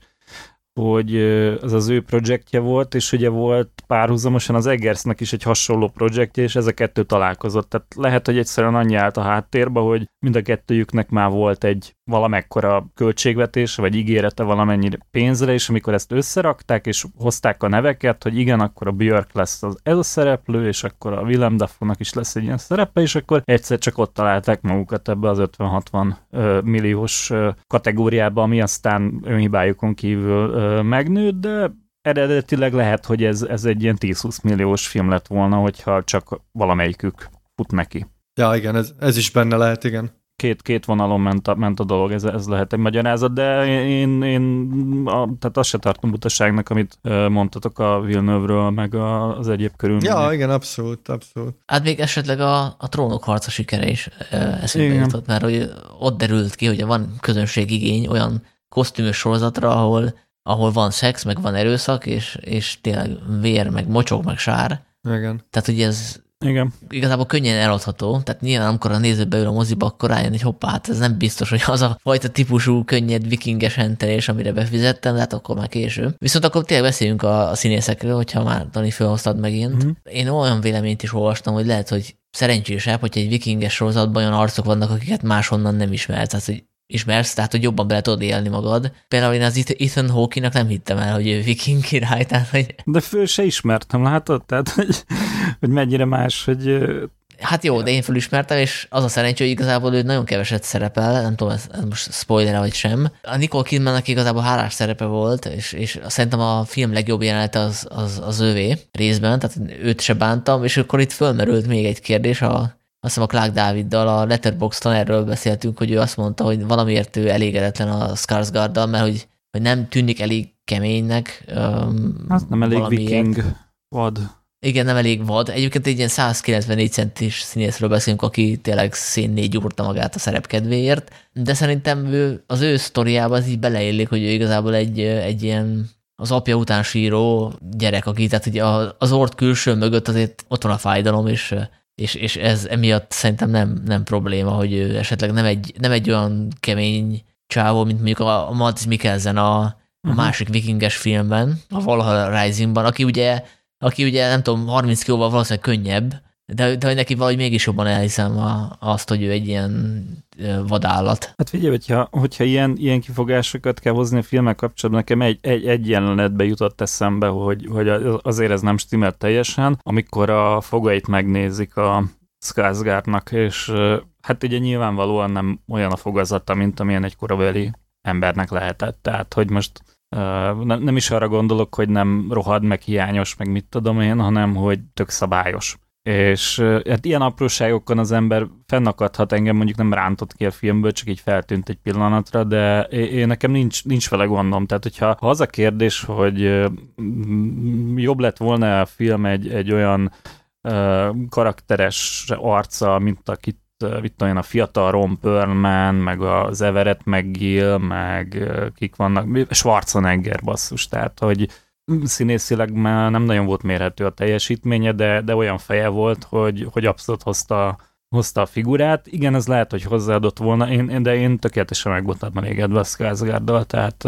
hogy az az ő projektje volt, és ugye volt párhuzamosan az Egersnek is egy hasonló projektje, és ez a kettő találkozott. Tehát lehet, hogy egyszerűen annyi állt a háttérbe, hogy mind a kettőjüknek már volt egy valamekkora költségvetés, vagy ígérete valamennyi pénzre, és amikor ezt összerakták, és hozták a neveket, hogy igen, akkor a Björk lesz az ez a szereplő, és akkor a Willem Dafoe-nak is lesz egy ilyen szerepe, és akkor egyszer csak ott találták magukat ebbe az 50-60 milliós kategóriába, ami aztán önhibájukon kívül megnőtt, de eredetileg lehet, hogy ez, ez egy ilyen 10-20 milliós film lett volna, hogyha csak valamelyikük fut neki. Ja, igen, ez, ez is benne lehet, igen két, két vonalon ment a, ment a dolog, ez, ez lehet egy magyarázat, de én, én a, tehát azt se tartom butaságnak, amit mondtatok a Villeneuve-ről, meg a, az egyéb körülmények. Ja, igen, abszolút, abszolút. Hát még esetleg a, a trónok harca sikere is eszembe jutott, mert hogy ott derült ki, hogy van közönségigény olyan kosztümös sorozatra, ahol, ahol van szex, meg van erőszak, és, és tényleg vér, meg mocsok, meg sár. Igen. Tehát, hogy ez, igen. Igazából könnyen eladható, tehát nyilván amikor a néző beül a moziba, akkor rájön, hogy hoppá, hát ez nem biztos, hogy az a fajta típusú könnyed vikinges hentelés, amire befizettem, de hát akkor már késő. Viszont akkor tényleg beszéljünk a, a színészekről, hogyha már Dani felhoztad megint. Mm-hmm. Én olyan véleményt is olvastam, hogy lehet, hogy szerencsésebb, hogy egy vikinges sorozatban olyan arcok vannak, akiket máshonnan nem ismert. Tehát, hogy ismersz, tehát hogy jobban bele tudod élni magad. Például én az Ethan hawke nem hittem el, hogy ő viking király, tehát hogy... De föl se ismertem, látod? Tehát, hogy, hogy mennyire más, hogy... Hát jó, de én felismertem, és az a szerencsé, hogy igazából ő nagyon keveset szerepel, nem tudom, ez, ez most spoiler vagy sem. A Nicole Kidmannak igazából hálás szerepe volt, és, és szerintem a film legjobb jelenete az, az, az ővé részben, tehát őt se bántam, és akkor itt fölmerült még egy kérdés, a azt hiszem a Clark Dáviddal a Letterboxdon erről beszéltünk, hogy ő azt mondta, hogy valamiért ő elégedetlen a Skarsgårddal, mert hogy, hogy nem tűnik elég keménynek. Um, az nem elég valamiért. viking vad. igen, nem elég vad. Egyébként egy ilyen 194 centis színészről beszélünk, aki tényleg szénné gyúrta magát a szerep kedvéért, de szerintem ő, az ő sztoriában az így beleillik, hogy ő igazából egy, egy ilyen az apja után síró gyerek, aki, tehát ugye az ort külső mögött azért ott van a fájdalom, és, és, és ez emiatt szerintem nem, nem probléma, hogy ő esetleg nem egy, nem egy olyan kemény csávó, mint mondjuk a Mads Mikkelsen a, a uh-huh. másik vikinges filmben, a Valhalla Risingban, aki ugye aki ugye nem tudom, 30 kilóval valószínűleg könnyebb, de, de neki valahogy mégis jobban elhiszem a, azt, hogy ő egy ilyen vadállat. Hát figyelj, hogyha, hogyha ilyen, ilyen kifogásokat kell hozni a filmek kapcsolatban, nekem egy, egy, egy jelenetbe jutott eszembe, hogy, hogy azért ez nem stimmel teljesen, amikor a fogait megnézik a Skarsgårdnak, és hát ugye nyilvánvalóan nem olyan a fogazata, mint amilyen egy korabeli embernek lehetett. Tehát, hogy most nem, is arra gondolok, hogy nem rohad, meg hiányos, meg mit tudom én, hanem hogy tök szabályos. És hát ilyen apróságokon az ember fennakadhat engem, mondjuk nem rántott ki a filmből, csak így feltűnt egy pillanatra, de én nekem nincs, nincs vele gondom. Tehát, hogyha ha az a kérdés, hogy jobb lett volna a film egy, egy olyan karakteres arca, mint akit mit tudom a fiatal Ron Perlman, meg az Everett McGill, meg kik vannak, Schwarzenegger basszus, tehát hogy színészileg már nem nagyon volt mérhető a teljesítménye, de, de olyan feje volt, hogy, hogy abszolút hozta, hozta a figurát. Igen, ez lehet, hogy hozzáadott volna, én, de én tökéletesen meg voltam elégedve a Skarsgårddal, tehát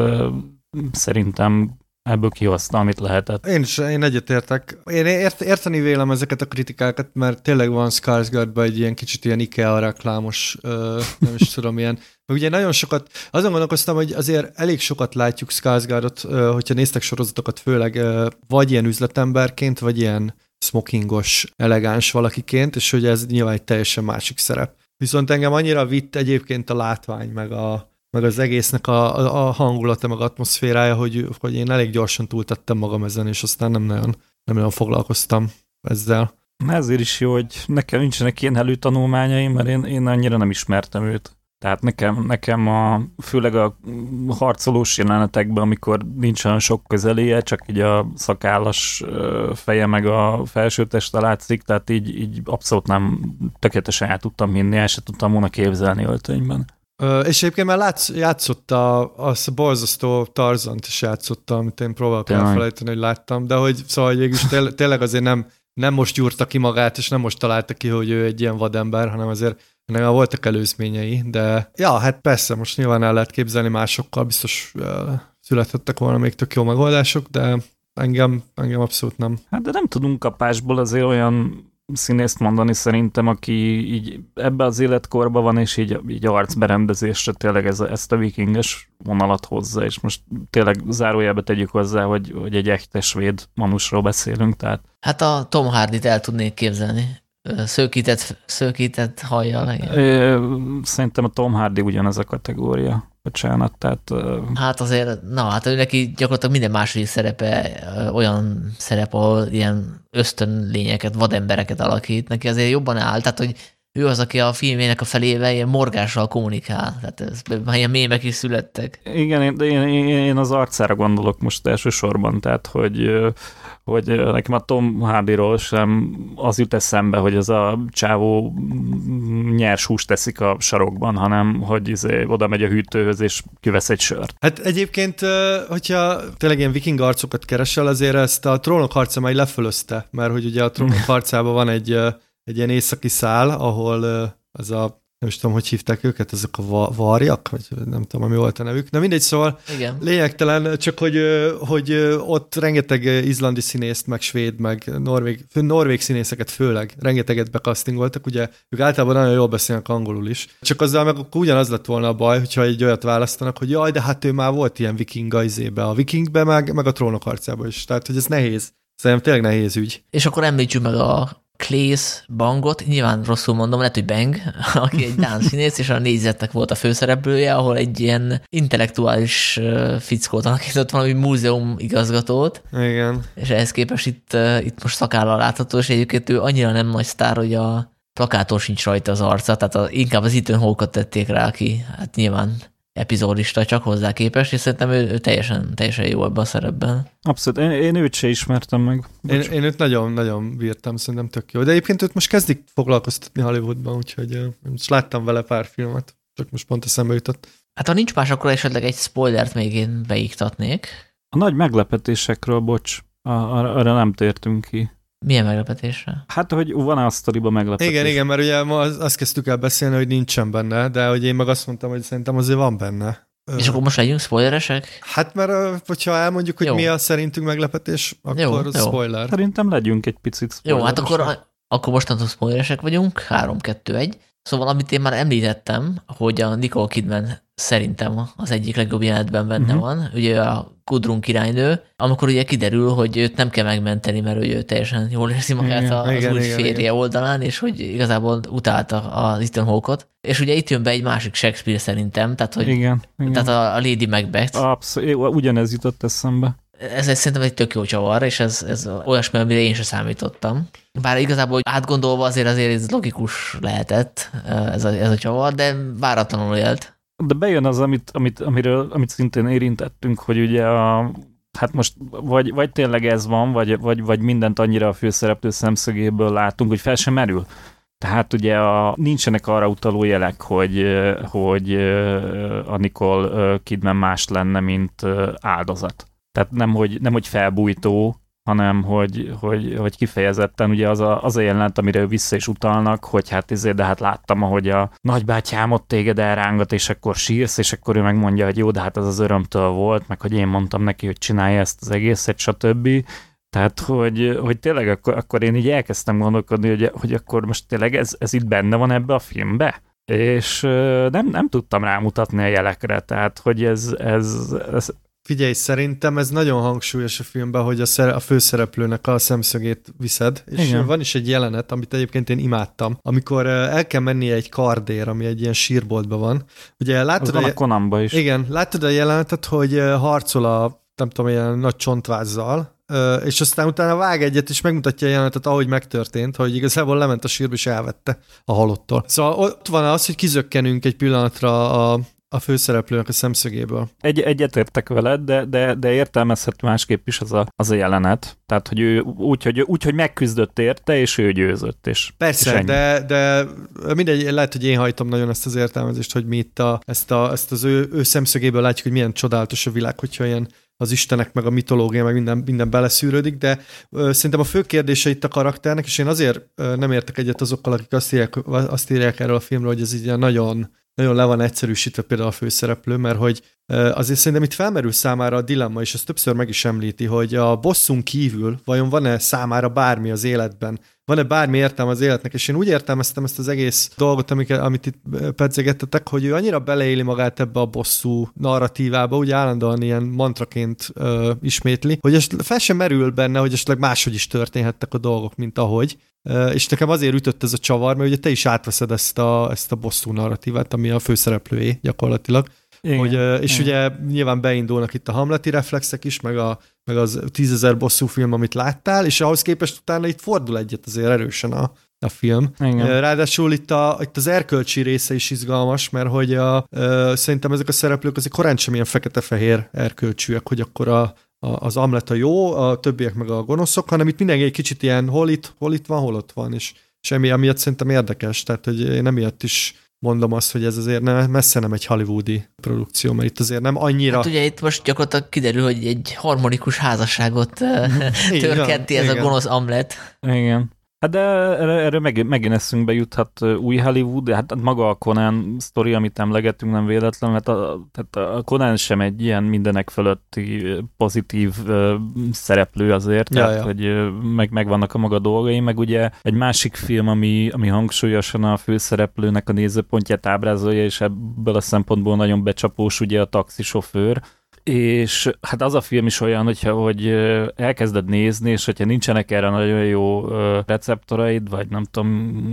szerintem ebből kihozta, amit lehetett. Én is, én egyetértek. Én ért, érteni vélem ezeket a kritikákat, mert tényleg van Skarsgårdban egy ilyen kicsit ilyen IKEA reklámos, ö, nem is tudom, ilyen. Meg ugye nagyon sokat, azon gondolkoztam, hogy azért elég sokat látjuk Skarsgårdot, hogyha néztek sorozatokat, főleg vagy ilyen üzletemberként, vagy ilyen smokingos, elegáns valakiként, és hogy ez nyilván egy teljesen másik szerep. Viszont engem annyira vitt egyébként a látvány, meg a, meg az egésznek a, a, hangulata, meg atmoszférája, hogy, hogy én elég gyorsan túltettem magam ezen, és aztán nem nagyon, nem nagyon foglalkoztam ezzel. Ezért is jó, hogy nekem nincsenek ilyen előtanulmányaim, mert én, én annyira nem ismertem őt. Tehát nekem, nekem a, főleg a harcolós jelenetekben, amikor nincs olyan sok közeléje, csak így a szakállas feje meg a felsőteste látszik, tehát így, így abszolút nem tökéletesen el tudtam hinni, el se tudtam volna képzelni öltönyben. És egyébként már látsz, játszott a, az a borzasztó Tarzant is játszotta, amit én próbálok Tényleg. elfelejteni, hogy láttam, de hogy szóval hogy végülis tényleg azért nem, nem most gyúrta ki magát, és nem most találta ki, hogy ő egy ilyen vadember, hanem azért ennek már voltak előzményei, de ja, hát persze, most nyilván el lehet képzelni másokkal, biztos uh, születhettek volna még tök jó megoldások, de engem, engem abszolút nem. Hát de nem tudunk kapásból azért olyan színészt mondani szerintem, aki így ebbe az életkorban van, és így, így arcberendezésre tényleg ez, ezt a vikinges vonalat hozza, és most tényleg zárójelbe tegyük hozzá, hogy, hogy egy ektes svéd manusról beszélünk, tehát. Hát a Tom Hardy-t el tudnék képzelni. Szőkített, szőkített hajjal. Szerintem a Tom Hardy ugyanez a kategória bocsánat, tehát... Hát azért, na, hát ő neki gyakorlatilag minden második szerepe olyan szerep, ahol ilyen ösztön lényeket, vadembereket alakít, neki azért jobban áll, tehát hogy ő az, aki a filmének a felével ilyen morgással kommunikál, tehát ez, már ilyen mémek is születtek. Igen, de én, én, én az arcára gondolok most elsősorban, tehát hogy hogy nekem a Tom Hardyról sem az jut eszembe, hogy ez a csávó nyers húst teszik a sarokban, hanem hogy izé, oda megy a hűtőhöz és kivesz egy sört. Hát egyébként, hogyha tényleg ilyen viking arcokat keresel, azért ezt a trónok harca majd lefölözte, mert hogy ugye a trónok harcában van egy, egy ilyen északi szál, ahol az a nem is tudom, hogy hívták őket, ezek a varjak, vagy nem tudom, mi volt a nevük. Na mindegy, szóval Igen. lényegtelen, csak hogy, hogy ott rengeteg izlandi színészt, meg svéd, meg norvég, norvég színészeket főleg, rengeteget bekasztingoltak, ugye ők általában nagyon jól beszélnek angolul is. Csak azzal meg ugyanaz lett volna a baj, hogyha egy olyat választanak, hogy jaj, de hát ő már volt ilyen viking izébe, a vikingbe, meg, meg a trónok harcába is. Tehát, hogy ez nehéz. Szerintem tényleg nehéz ügy. És akkor említsük meg a Claes Bangot, nyilván rosszul mondom, lehet, hogy Bang, aki egy dán színész, és a négyzetnek volt a főszereplője, ahol egy ilyen intellektuális fickót alakított valami múzeum igazgatót. Igen. És ehhez képest itt, itt most szakállal látható, és egyébként ő annyira nem nagy sztár, hogy a plakátor sincs rajta az arca, tehát a, inkább az Ethan Hawke-ot tették rá, aki hát nyilván epizódista csak hozzá képest, és szerintem ő, ő teljesen, teljesen jó ebben a szerepben. Abszolút, én, én őt se ismertem meg. Én, én őt nagyon-nagyon bírtam, szerintem tök jó. De egyébként őt most kezdik foglalkoztatni Hollywoodban, úgyhogy most láttam vele pár filmet, csak most pont eszembe jutott. Hát ha nincs más, akkor esetleg egy spoilert még én beiktatnék. A nagy meglepetésekről, bocs, arra nem tértünk ki. Milyen meglepetésre? Hát, hogy van-e a sztoriban meglepetés? Igen, igen, mert ugye ma azt kezdtük el beszélni, hogy nincsen benne, de hogy én meg azt mondtam, hogy szerintem azért van benne. És akkor most legyünk spoileresek? Hát mert hogyha elmondjuk, hogy jó. mi a szerintünk meglepetés, akkor jó, jó. spoiler. Szerintem legyünk egy picit Jó, hát akkor, akkor mostantól spoileresek vagyunk, 3-2-1. Szóval, amit én már említettem, hogy a Nicole Kidman szerintem az egyik legjobb jelenetben benne uh-huh. van, ugye a Gudrun királynő, amikor ugye kiderül, hogy őt nem kell megmenteni, mert ő teljesen jól érzi magát igen, az igen, új igen, férje igen. oldalán, és hogy igazából utálta az Ethan Hawke-ot. És ugye itt jön be egy másik Shakespeare szerintem, tehát, hogy, igen, igen. tehát a, a Lady Macbeth. Abszolút, ugyanez jutott eszembe. Ez egy, szerintem egy tök jó csavar, és ez, ez olyasmi, amire én sem számítottam. Bár igazából átgondolva azért azért ez logikus lehetett ez a, ez a csavar, de váratlanul élt. De bejön az, amit, amit, amiről, amit szintén érintettünk, hogy ugye a, hát most vagy, vagy tényleg ez van, vagy, vagy, vagy mindent annyira a főszereplő szemszögéből látunk, hogy fel sem merül. Tehát ugye a, nincsenek arra utaló jelek, hogy, hogy a Nicole Kidman más lenne, mint áldozat. Tehát nem, hogy, nem, hogy felbújtó, hanem hogy, hogy, hogy kifejezetten ugye az a, az a jelenet, amire vissza is utalnak, hogy hát ezért, de hát láttam, ahogy a nagybátyám ott téged elrángat, és akkor sírsz, és akkor ő megmondja, hogy jó, de hát az az örömtől volt, meg hogy én mondtam neki, hogy csinálja ezt az egészet, stb. Tehát, hogy, hogy tényleg akkor, akkor én így elkezdtem gondolkodni, hogy, hogy akkor most tényleg ez, ez itt benne van ebbe a filmbe? És nem, nem tudtam rámutatni a jelekre, tehát, hogy ez, ez, ez Figyelj, szerintem ez nagyon hangsúlyos a filmben, hogy a, szer- a főszereplőnek a szemszögét viszed, és Igen. van is egy jelenet, amit egyébként én imádtam, amikor el kell mennie egy kardér, ami egy ilyen sírboltban van. Ugye látod az van a, a Konamba is. Igen, látod a jelenetet, hogy harcol a nem tudom, ilyen nagy csontvázzal, és aztán utána vág egyet, és megmutatja a jelenetet, ahogy megtörtént, hogy igazából lement a sírba, és elvette a halottól. Szóval ott van az, hogy kizökkenünk egy pillanatra a, a főszereplőnek a szemszögéből. Egy, egyetértek veled, de, de, de értelmezhető másképp is az a, az a jelenet. Tehát, hogy ő úgy, hogy, úgy, hogy megküzdött érte, és ő győzött. És, Persze, és de, de mindegy, lehet, hogy én hajtom nagyon ezt az értelmezést, hogy mi itt a, ezt, a, ezt az ő, ő szemszögéből látjuk, hogy milyen csodálatos a világ, hogyha ilyen az istenek, meg a mitológia, meg minden, minden beleszűrődik, de ö, szerintem a fő kérdése itt a karakternek, és én azért ö, nem értek egyet azokkal, akik azt írják, azt írják erről a filmről, hogy ez így nagyon nagyon le van egyszerűsítve például a főszereplő, mert hogy azért szerintem itt felmerül számára a dilemma, és ezt többször meg is említi, hogy a bosszunk kívül vajon van-e számára bármi az életben, van-e bármi értelme az életnek, és én úgy értelmeztem ezt az egész dolgot, amit, amit itt pedzegettetek, hogy ő annyira beleéli magát ebbe a bosszú narratívába, úgy állandóan ilyen mantraként ö, ismétli, hogy ezt fel sem merül benne, hogy esetleg máshogy is történhettek a dolgok, mint ahogy. És nekem azért ütött ez a csavar, mert ugye te is átveszed ezt a, ezt a bosszú narratívát, ami a főszereplőjé gyakorlatilag. Igen, hogy, és igen. ugye nyilván beindulnak itt a hamleti reflexek is, meg, a, meg az tízezer bosszú film, amit láttál, és ahhoz képest utána itt fordul egyet azért erősen a, a film. Igen. Ráadásul itt, a, itt az erkölcsi része is izgalmas, mert hogy a, szerintem ezek a szereplők azért korán sem ilyen fekete-fehér erkölcsűek, hogy akkor a, az Amlet a jó, a többiek meg a gonoszok, hanem itt mindenki egy kicsit ilyen hol itt, hol itt van, hol ott van, és semmi, amiatt szerintem érdekes, tehát hogy én emiatt is mondom azt, hogy ez azért nem, messze nem egy hollywoodi produkció, mert itt azért nem annyira... Hát ugye itt most gyakorlatilag kiderül, hogy egy harmonikus házasságot törkenti ez igen. a gonosz Amlet. Igen. Hát de erre, erre megint, eszünkbe juthat új Hollywood, hát maga a Conan sztori, amit emlegettünk, nem véletlen, mert a, tehát a Conan sem egy ilyen mindenek fölötti pozitív uh, szereplő azért, ja, tehát ja. hogy meg, megvannak a maga dolgai, meg ugye egy másik film, ami, ami hangsúlyosan a főszereplőnek a nézőpontját ábrázolja, és ebből a szempontból nagyon becsapós ugye a taxisofőr, és hát az a film is olyan, hogyha, hogy elkezded nézni, és hogyha nincsenek erre nagyon jó receptoraid, vagy nem tudom,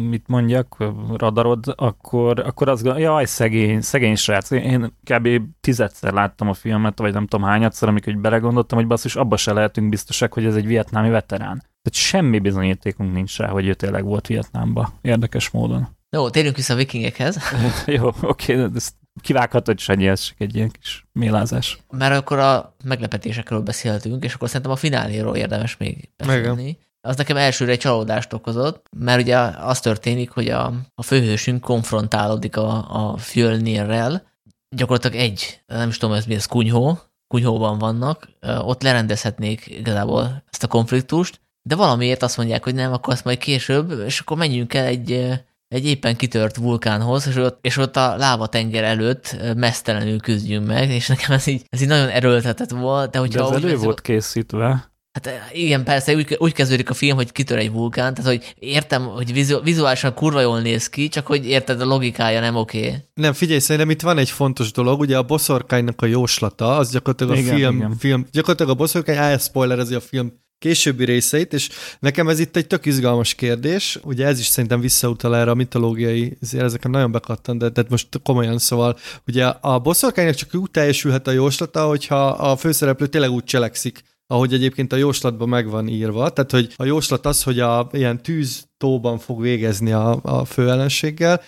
mit mondjak, radarod, akkor, akkor az jaj, szegény, szegény srác. Én kb. tizedszer láttam a filmet, vagy nem tudom hányadszor, amikor belegondoltam, hogy basszus, abba se lehetünk biztosak, hogy ez egy vietnámi veterán. Tehát semmi bizonyítékunk nincs rá, hogy ő tényleg volt Vietnámba, érdekes módon. Jó, térjünk vissza a vikingekhez. Jó, oké, ezt Kivághatod, Sanyi, ez csak egy ilyen kis mélázás. Mert akkor a meglepetésekről beszéltünk, és akkor szerintem a fináléról érdemes még beszélni. Az nekem elsőre egy csalódást okozott, mert ugye az történik, hogy a, a főhősünk konfrontálódik a, a Fjölnirrel, gyakorlatilag egy, nem is tudom, ez mi ez, kunyhó, kunyhóban vannak, ott lerendezhetnék igazából ezt a konfliktust, de valamiért azt mondják, hogy nem, akkor azt majd később, és akkor menjünk el egy, egy éppen kitört vulkánhoz, és ott, és ott a lávatenger előtt mesztelenül küzdjünk meg, és nekem ez így, ez így nagyon erőltetett volt. De, hogyha de ez elő volt készítve. Hát igen, persze, úgy, úgy kezdődik a film, hogy kitör egy vulkán, tehát hogy értem, hogy vizu, vizuálisan kurva jól néz ki, csak hogy érted, a logikája nem oké. Okay. Nem, figyelj, szerintem itt van egy fontos dolog, ugye a boszorkánynak a jóslata, az gyakorlatilag igen, a film, igen. film, gyakorlatilag a boszorkány elszpoilerezi a film későbbi részeit, és nekem ez itt egy tök izgalmas kérdés, ugye ez is szerintem visszautal erre a mitológiai, ezeket nagyon bekattan, de, de most komolyan szóval, ugye a boszorkánynak csak úgy teljesülhet a jóslata, hogyha a főszereplő tényleg úgy cselekszik, ahogy egyébként a jóslatban meg van írva. Tehát, hogy a jóslat az, hogy a ilyen tűztóban fog végezni a, a főellenséggel,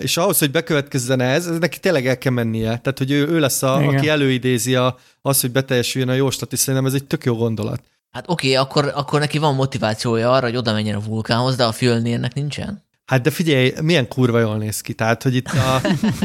és ahhoz, hogy bekövetkezzen ez, ez neki tényleg el kell mennie. Tehát, hogy ő, ő lesz, a, Igen. aki előidézi a, az, hogy beteljesüljön a jóslat, és szerintem ez egy tök jó gondolat. Hát oké, okay, akkor, akkor neki van motivációja arra, hogy oda menjen a vulkánhoz, de a Fjölnirnek nincsen? Hát de figyelj, milyen kurva jól néz ki. Tehát, hogy itt a,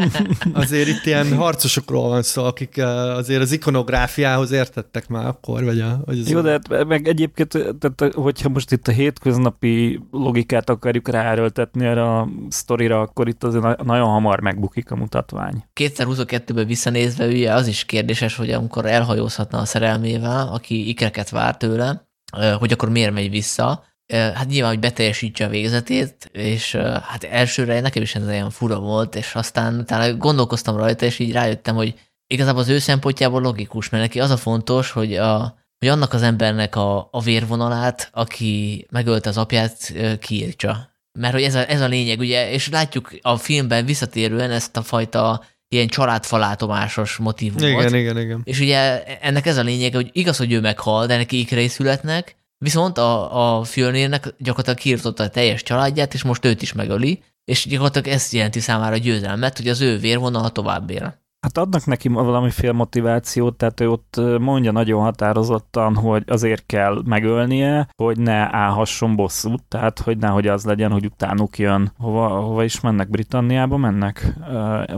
azért itt ilyen harcosokról van szó, akik eh, azért az ikonográfiához értettek már akkor, vagy, a, vagy az Jó, de hát meg egyébként, tehát, hogyha most itt a hétköznapi logikát akarjuk ráerőltetni erre a sztorira, akkor itt azért nagyon hamar megbukik a mutatvány. 2022-ben visszanézve ugye az is kérdéses, hogy amikor elhajózhatna a szerelmével, aki ikreket vár tőle, eh, hogy akkor miért megy vissza, hát nyilván, hogy beteljesítse a végzetét, és hát elsőre nekem is ez olyan fura volt, és aztán utána gondolkoztam rajta, és így rájöttem, hogy igazából az ő szempontjából logikus, mert neki az a fontos, hogy, a, hogy annak az embernek a, a vérvonalát, aki megölte az apját, kiírtsa. Mert hogy ez a, ez a lényeg, ugye, és látjuk a filmben visszatérően ezt a fajta ilyen családfalátomásos motivumot. Igen, igen, igen. És ugye ennek ez a lényege, hogy igaz, hogy ő meghal, de neki ikrei születnek, Viszont a, a Fjölnirnek gyakorlatilag kiirtotta a teljes családját, és most őt is megöli, és gyakorlatilag ezt jelenti számára a győzelmet, hogy az ő vérvonal tovább él. Hát adnak neki valamiféle motivációt, tehát ő ott mondja nagyon határozottan, hogy azért kell megölnie, hogy ne állhasson bosszút, tehát hogy nehogy az legyen, hogy utánuk jön. Hova, hova is mennek? Britanniába mennek?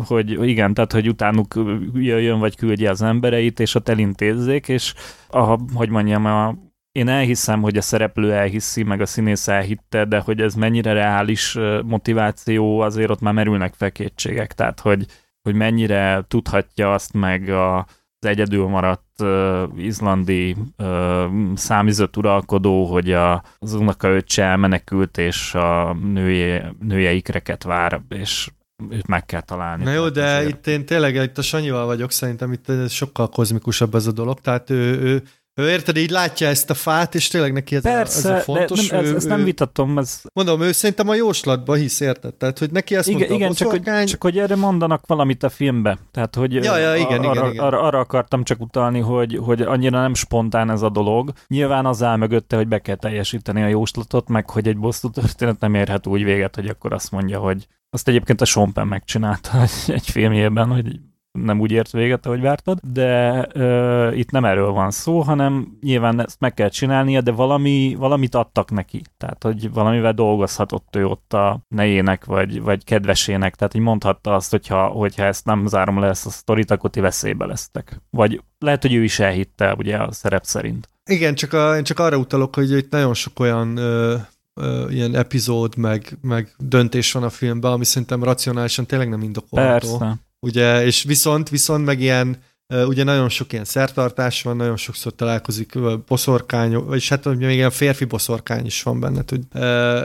Hogy igen, tehát hogy utánuk jöjjön, vagy küldje az embereit, és ott elintézzék, és a, hogy mondjam, a én elhiszem, hogy a szereplő elhiszi, meg a színész elhitte, de hogy ez mennyire reális motiváció, azért ott már merülnek fel kétségek. Tehát, hogy, hogy mennyire tudhatja azt meg a, az egyedül maradt uh, izlandi uh, számizött uralkodó, hogy a, az unokaöccse elmenekült, és a nője, nője ikreket vár, és őt meg kell találni. Na jó, de azért. itt én tényleg itt a Sanyival vagyok, szerintem itt sokkal kozmikusabb ez a dolog, tehát ő, ő ő érted, így látja ezt a fát, és tényleg neki ez, Persze, a, ez a fontos. De nem, ez, ezt nem vitatom. Ez... Mondom, ő szerintem a jóslatban hisz, érted? Tehát, hogy neki ezt igen, mondta igen, csak hogy, csak hogy erre mondanak valamit a filmbe. Tehát, hogy ja, ja, igen, arra, igen, igen. Arra, arra, akartam csak utalni, hogy, hogy annyira nem spontán ez a dolog. Nyilván az áll mögötte, hogy be kell teljesíteni a jóslatot, meg hogy egy bosszú történet nem érhet úgy véget, hogy akkor azt mondja, hogy azt egyébként a Sean Penn megcsinálta egy filmjében, hogy nem úgy ért véget, ahogy vártad, de ö, itt nem erről van szó, hanem nyilván ezt meg kell csinálnia, de valami, valamit adtak neki. Tehát, hogy valamivel dolgozhatott ő ott a nejének, vagy, vagy kedvesének. Tehát, hogy mondhatta azt, hogyha, hogyha ezt nem zárom le ezt a sztorit, akkor ti veszélybe lesztek. Vagy lehet, hogy ő is elhitte, ugye a szerep szerint. Igen, csak, a, én csak arra utalok, hogy itt nagyon sok olyan ö, ö, ilyen epizód, meg, meg döntés van a filmben, ami szerintem racionálisan tényleg nem indokolható. Persze. Ugye, és viszont, viszont meg ilyen, ugye nagyon sok ilyen szertartás van, nagyon sokszor találkozik boszorkány, vagyis hát még ilyen férfi boszorkány is van benne, hogy,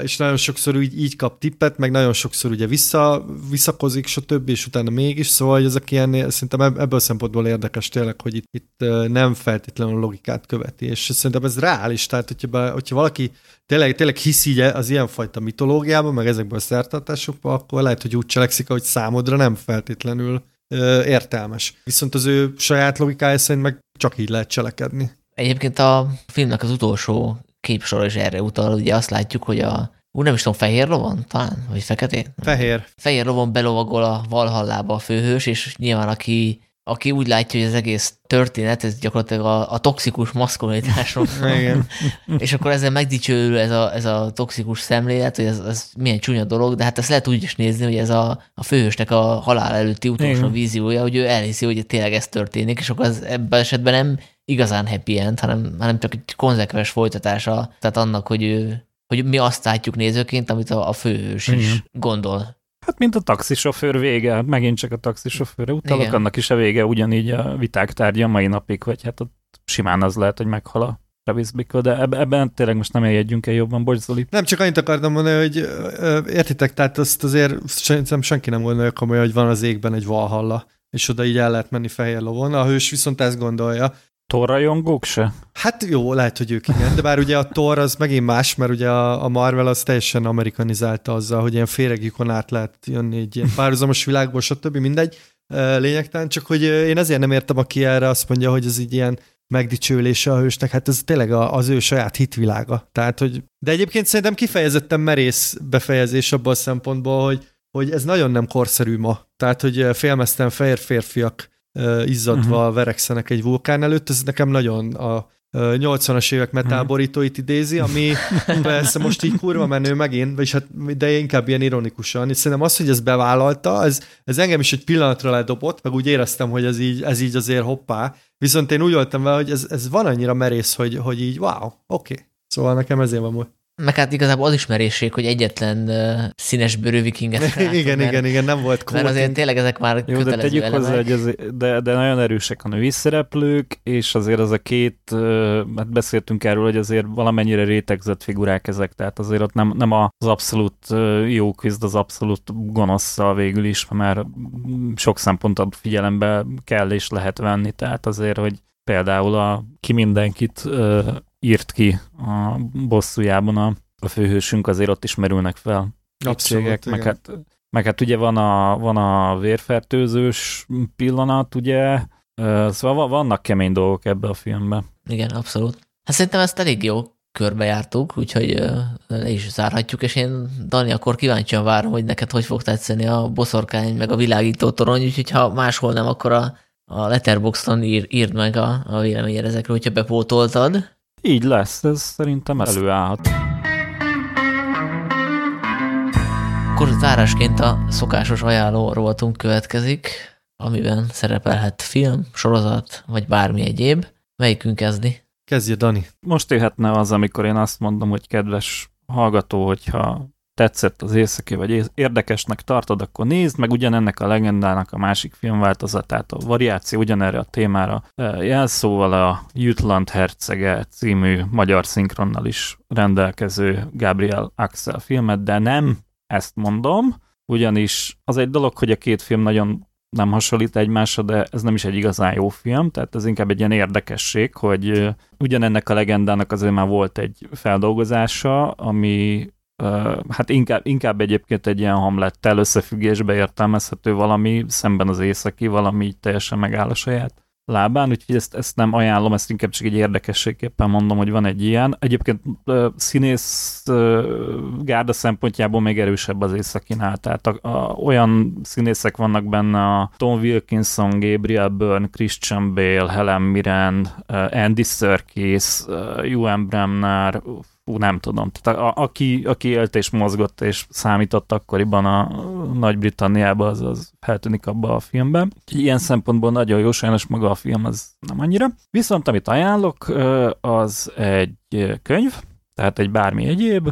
és nagyon sokszor úgy, így kap tippet, meg nagyon sokszor ugye vissza, visszakozik, stb., és utána mégis, szóval hogy ezek ilyen, szerintem ebből a szempontból érdekes tényleg, hogy itt, itt nem feltétlenül logikát követi, és szerintem ez reális, tehát hogyha, hogyha valaki tényleg, tényleg hisz így az ilyenfajta mitológiában, meg ezekben a szertartásokban, akkor lehet, hogy úgy cselekszik, hogy számodra nem feltétlenül ö, értelmes. Viszont az ő saját logikája szerint meg csak így lehet cselekedni. Egyébként a filmnek az utolsó képsor is erre utal, ugye azt látjuk, hogy a, ú, nem is tudom, fehér lovon talán, vagy feketén? Fehér. Fehér lovon belovagol a Valhallába a főhős, és nyilván aki, aki úgy látja, hogy az egész történet, ez gyakorlatilag a, a toxikus maszkulinitásról Igen. és akkor ezzel megdicsőül ez a, ez a toxikus szemlélet, hogy ez, ez milyen csúnya dolog, de hát ezt lehet úgy is nézni, hogy ez a, a főhősnek a halál előtti utolsó Igen. víziója, hogy ő elhiszi, hogy tényleg ez történik, és akkor az ebben esetben nem igazán happy end, hanem, hanem csak egy konzekvens folytatása, tehát annak, hogy ő, hogy mi azt látjuk nézőként, amit a, a főhős is gondol. Hát mint a taxisofőr vége, hát megint csak a taxisofőrre utalok, Igen. annak is a vége ugyanígy a viták tárgya a mai napig, vagy hát ott simán az lehet, hogy meghal a Travis Bickle, de eb- ebben tényleg most nem eljegyünk el jobban, bocs Zoli. Nem, csak annyit akartam mondani, hogy ö, értitek, tehát azt azért szerintem senki nem gondolja komolyan, hogy van az égben egy valhalla, és oda így el lehet menni fehér lovon. A hős viszont ezt gondolja. Torrajongók se? Hát jó, lehet, hogy ők igen, de bár ugye a Thor az megint más, mert ugye a, a Marvel az teljesen amerikanizálta azzal, hogy ilyen féregikon át lehet jönni egy ilyen párhuzamos világból, stb. mindegy. Lényegtelen, csak hogy én ezért nem értem, aki erre azt mondja, hogy ez így ilyen megdicsőlése a hősnek, hát ez tényleg az ő saját hitvilága. Tehát, hogy... De egyébként szerintem kifejezetten merész befejezés abban a szempontból, hogy, hogy ez nagyon nem korszerű ma. Tehát, hogy ö, félmezten fehér férfiak izzadva uh-huh. verekszenek egy vulkán előtt, ez nekem nagyon a ö, 80-as évek metálborítóit idézi, ami persze most így kurva menő megint, vagyis hát, de inkább ilyen ironikusan. És szerintem az, hogy ez bevállalta, ez, ez engem is egy pillanatra ledobott, meg úgy éreztem, hogy ez így, ez így azért hoppá. Viszont én úgy voltam vele, hogy ez, ez van annyira merész, hogy, hogy így wow, oké. Okay. Szóval nekem ezért van most. Meg hát igazából az is merészség, hogy egyetlen uh, színes bőrű vikinget látunk, igen, mert, igen, igen, nem volt Mert azért tényleg ezek már Jó, de tegyük elemek. hozzá, hogy ez, de, de nagyon erősek a női szereplők, és azért az a két, ö, hát beszéltünk erről, hogy azért valamennyire rétegzett figurák ezek, tehát azért ott nem, nem az abszolút jó küzd az abszolút gonoszszal végül is, mert sok szempontot figyelembe kell és lehet venni, tehát azért, hogy például a ki mindenkit ö, írt ki a bosszújában a, a főhősünk, azért ott is merülnek fel Abszolút, kétségek, meg hát, meg hát ugye van a, van a vérfertőzős pillanat, ugye, szóval va- vannak kemény dolgok ebbe a filmbe. Igen, abszolút. Hát szerintem ezt elég jó körbejártuk, úgyhogy le is zárhatjuk, és én, Dani, akkor kíváncsian várom, hogy neked hogy fog tetszeni a boszorkány, meg a világító torony, úgyhogy ha máshol nem, akkor a, a Letterboxdon ír, írd meg a, a véleményed ezekről, hogyha bepótoltad. Így lesz, ez szerintem előállhat. Akkor zárásként a szokásos ajánló rovatunk következik, amiben szerepelhet film, sorozat, vagy bármi egyéb. Melyikünk kezdi? Kezdje, Dani. Most jöhetne az, amikor én azt mondom, hogy kedves hallgató, hogyha tetszett az éjszaki, vagy érdekesnek tartod, akkor nézd meg ugyanennek a legendának a másik filmváltozatát, a variáció ugyanerre a témára. eh, Jelszóval a Jutland hercege című magyar szinkronnal is rendelkező Gabriel Axel filmet, de nem ezt mondom, ugyanis az egy dolog, hogy a két film nagyon nem hasonlít egymásra, de ez nem is egy igazán jó film, tehát ez inkább egy ilyen érdekesség, hogy ö, ugyanennek a legendának azért már volt egy feldolgozása, ami hát inkább, inkább egyébként egy ilyen hamlettel összefüggésbe értelmezhető valami, szemben az északi, valami így teljesen megáll a saját lábán, úgyhogy ezt, ezt nem ajánlom, ezt inkább csak egy érdekességképpen mondom, hogy van egy ilyen. Egyébként színész gárda szempontjából még erősebb az északinál, tehát a, a, olyan színészek vannak benne, a Tom Wilkinson, Gabriel Byrne, Christian Bale, Helen Mirren, Andy Serkis, Ewan Bremner, fú, nem tudom. Tehát a, a, aki, aki élt és mozgott és számított akkoriban a Nagy-Britanniában, az, az feltűnik abba a filmben. Ilyen szempontból nagyon jó, sajnos maga a film az nem annyira. Viszont amit ajánlok, az egy könyv, tehát egy bármi egyéb,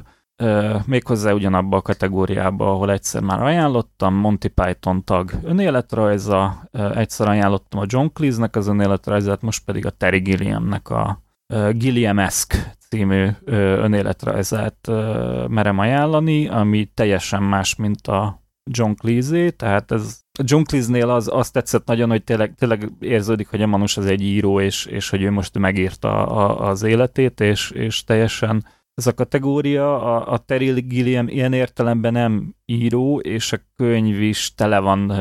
méghozzá ugyanabba a kategóriába, ahol egyszer már ajánlottam, Monty Python tag önéletrajza, egyszer ajánlottam a John Cleese-nek az önéletrajzát, most pedig a Terry Gilliamnek a ö, Gilliam-esque című önéletrajzát merem ajánlani, ami teljesen más, mint a John Cleese, tehát ez John Cleese-nél az, azt tetszett nagyon, hogy tényleg, tényleg érződik, hogy a Manus az egy író, és, és hogy ő most megírta a, az életét, és, és teljesen ez a kategória, a, a Terry Gilliam ilyen értelemben nem író, és a könyv is tele van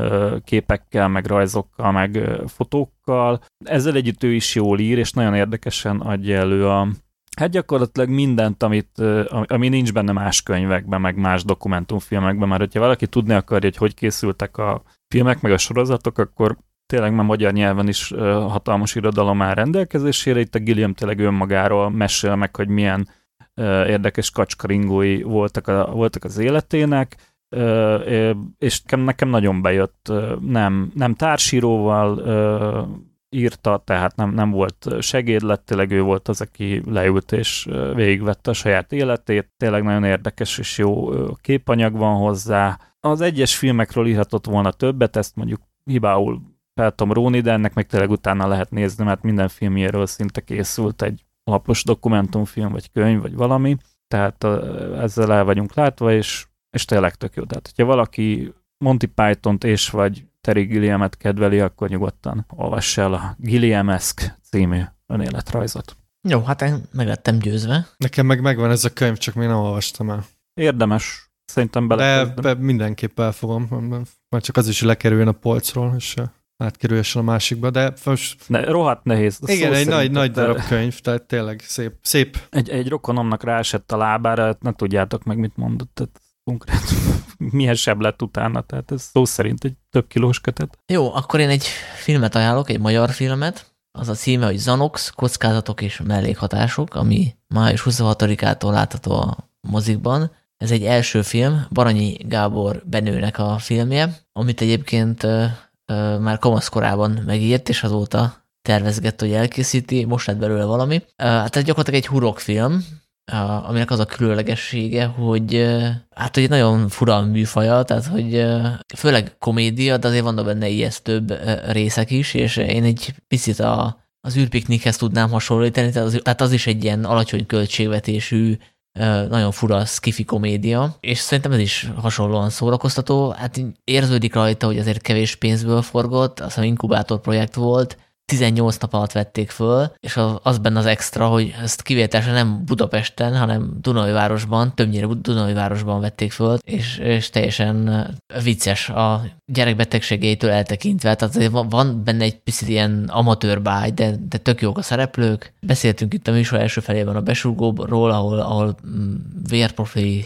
képekkel, meg rajzokkal, meg fotókkal. Ezzel együtt ő is jól ír, és nagyon érdekesen adja elő a, Hát gyakorlatilag mindent, amit, ami nincs benne más könyvekben, meg más dokumentumfilmekben, mert hogyha valaki tudni akarja, hogy hogy készültek a filmek, meg a sorozatok, akkor tényleg már magyar nyelven is hatalmas irodalom áll rendelkezésére. Itt a Gilliam tényleg önmagáról mesél meg, hogy milyen érdekes kacskaringói voltak, a, voltak az életének, és nekem, nagyon bejött, nem, nem társíróval írta, tehát nem, nem volt segédlet, tényleg ő volt az, aki leült és végigvette a saját életét, tényleg nagyon érdekes és jó képanyag van hozzá. Az egyes filmekről írhatott volna többet, ezt mondjuk hibául fel tudom róni, de ennek meg tényleg utána lehet nézni, mert minden filmjéről szinte készült egy lapos dokumentumfilm, vagy könyv, vagy valami, tehát ezzel el vagyunk látva, és, és tényleg tök jó. Tehát, hogyha valaki Monty Python-t és vagy Terry Gilliamet kedveli, akkor nyugodtan olvass el a Gilliam-eszk című önéletrajzot. Jó, hát én meg lettem győzve. Nekem meg megvan ez a könyv, csak még nem olvastam el. Érdemes. Szerintem bele. De be mindenképp elfogom, mert csak az is lekerüljön a polcról, és átkerülhessen a másikba, de most... Ne, rohadt nehéz. Igen, egy nagy, nagy darab könyv, tehát tényleg szép. szép. Egy, egy rokonomnak ráesett a lábára, ne tudjátok meg, mit mondott, tehát konkrét milyen seb lett utána, tehát ez szó szerint egy több kilós kötet. Jó, akkor én egy filmet ajánlok, egy magyar filmet, az a címe, hogy Zanox, kockázatok és mellékhatások, ami május 26-ától látható a mozikban. Ez egy első film, Baranyi Gábor Benőnek a filmje, amit egyébként már kamaszkorában megírt, és azóta tervezgett, hogy elkészíti, most lett belőle valami. Hát ez gyakorlatilag egy hurokfilm, aminek az a különlegessége, hogy hát egy nagyon fura műfaja, tehát hogy főleg komédia, de azért vannak benne ijesztőbb részek is, és én egy picit a, az űrpiknikhez tudnám hasonlítani, tehát az, tehát az is egy ilyen alacsony költségvetésű nagyon fura skifi komédia, és szerintem ez is hasonlóan szórakoztató. Hát érződik rajta, hogy azért kevés pénzből forgott, az inkubátor projekt volt, 18 nap alatt vették föl, és az benne az extra, hogy ezt kivételesen nem Budapesten, hanem Dunajvárosban, többnyire Dunajvárosban vették föl, és, és teljesen vicces a gyerekbetegségétől eltekintve. Tehát azért van benne egy picit ilyen amatőr báj, de, de tök jók a szereplők. Beszéltünk itt a műsor első felében a besúgóról, ahol, ahol mm, vérprofi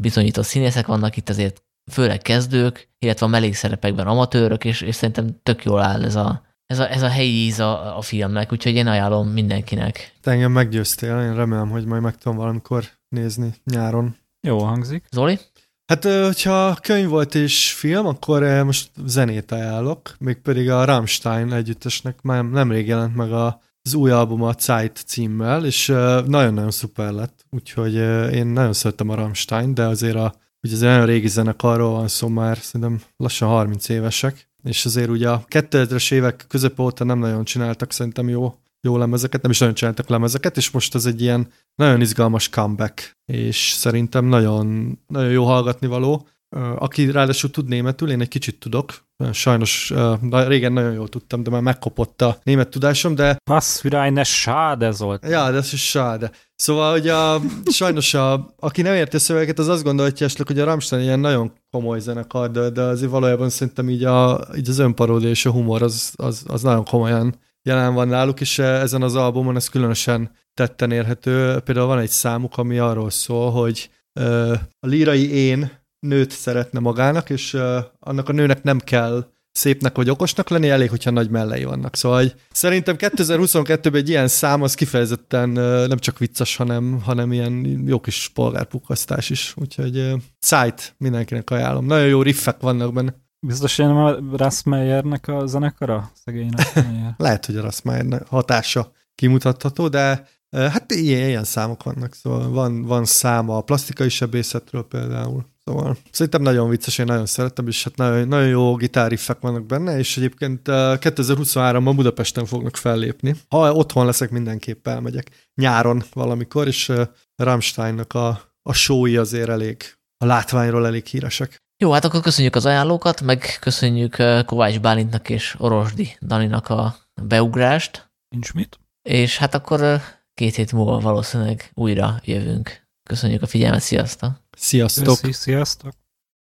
bizonyított színészek vannak, itt azért főleg kezdők, illetve a mellékszerepekben amatőrök, és, és szerintem tök jól áll ez a, ez a, ez a helyi íz a, a filmnek, úgyhogy én ajánlom mindenkinek. Te engem meggyőztél, én remélem, hogy majd meg tudom valamikor nézni nyáron. Jó hangzik. Zoli? Hát, hogyha könyv volt és film, akkor most zenét ajánlok, mégpedig a Rammstein együttesnek már nemrég jelent meg a, az új album a Zeit címmel, és nagyon-nagyon szuper lett, úgyhogy én nagyon szerettem a Rammstein, de azért a, ugye az olyan régi zenekarról van szó már, szerintem lassan 30 évesek, és azért ugye a 2000-es évek közep óta nem nagyon csináltak szerintem jó, jó lemezeket, nem is nagyon csináltak lemezeket, és most ez egy ilyen nagyon izgalmas comeback, és szerintem nagyon, nagyon jó hallgatni való. Aki ráadásul tud németül, én egy kicsit tudok, sajnos régen nagyon jól tudtam, de már megkopott a német tudásom, de... Was für eine Schade, Zolt. Ja, das ist schade. Szóval, hogy a, sajnos a, aki nem érti a szövegeket, az azt gondolja esetleg, hogy a Rammstein ilyen nagyon komoly zenekar, de, de azért valójában szerintem így, a, így az önparódia és a humor az, az, az nagyon komolyan jelen van náluk, és ezen az albumon ez különösen tetten érhető. Például van egy számuk, ami arról szól, hogy a lírai én nőt szeretne magának, és annak a nőnek nem kell szépnek vagy okosnak lenni, elég, hogyha nagy mellei vannak. Szóval hogy szerintem 2022-ben egy ilyen szám az kifejezetten nem csak vicces, hanem, hanem ilyen jó kis polgárpukasztás is. Úgyhogy Zeit mindenkinek ajánlom. Nagyon jó riffek vannak benne. Biztos, hogy nem a Rassmeyernek a zenekara? Szegény Lehet, hogy a Rassmeyer hatása kimutatható, de hát ilyen, ilyen számok vannak. Szóval van, van száma a plastikai sebészetről például. Szóval szerintem nagyon vicces, én nagyon szerettem, és hát nagyon, nagyon jó gitáriffek vannak benne, és egyébként 2023-ban Budapesten fognak fellépni. Ha otthon leszek, mindenképp elmegyek nyáron valamikor, és Rammsteinnak a, a showi azért elég, a látványról elég híresek. Jó, hát akkor köszönjük az ajánlókat, meg köszönjük Kovács Bálintnak és Orosdi Daninak a beugrást. Nincs mit. És hát akkor két hét múlva valószínűleg újra jövünk. Köszönjük a figyelmet, sziasztok! Sziasztok! Sziasztok!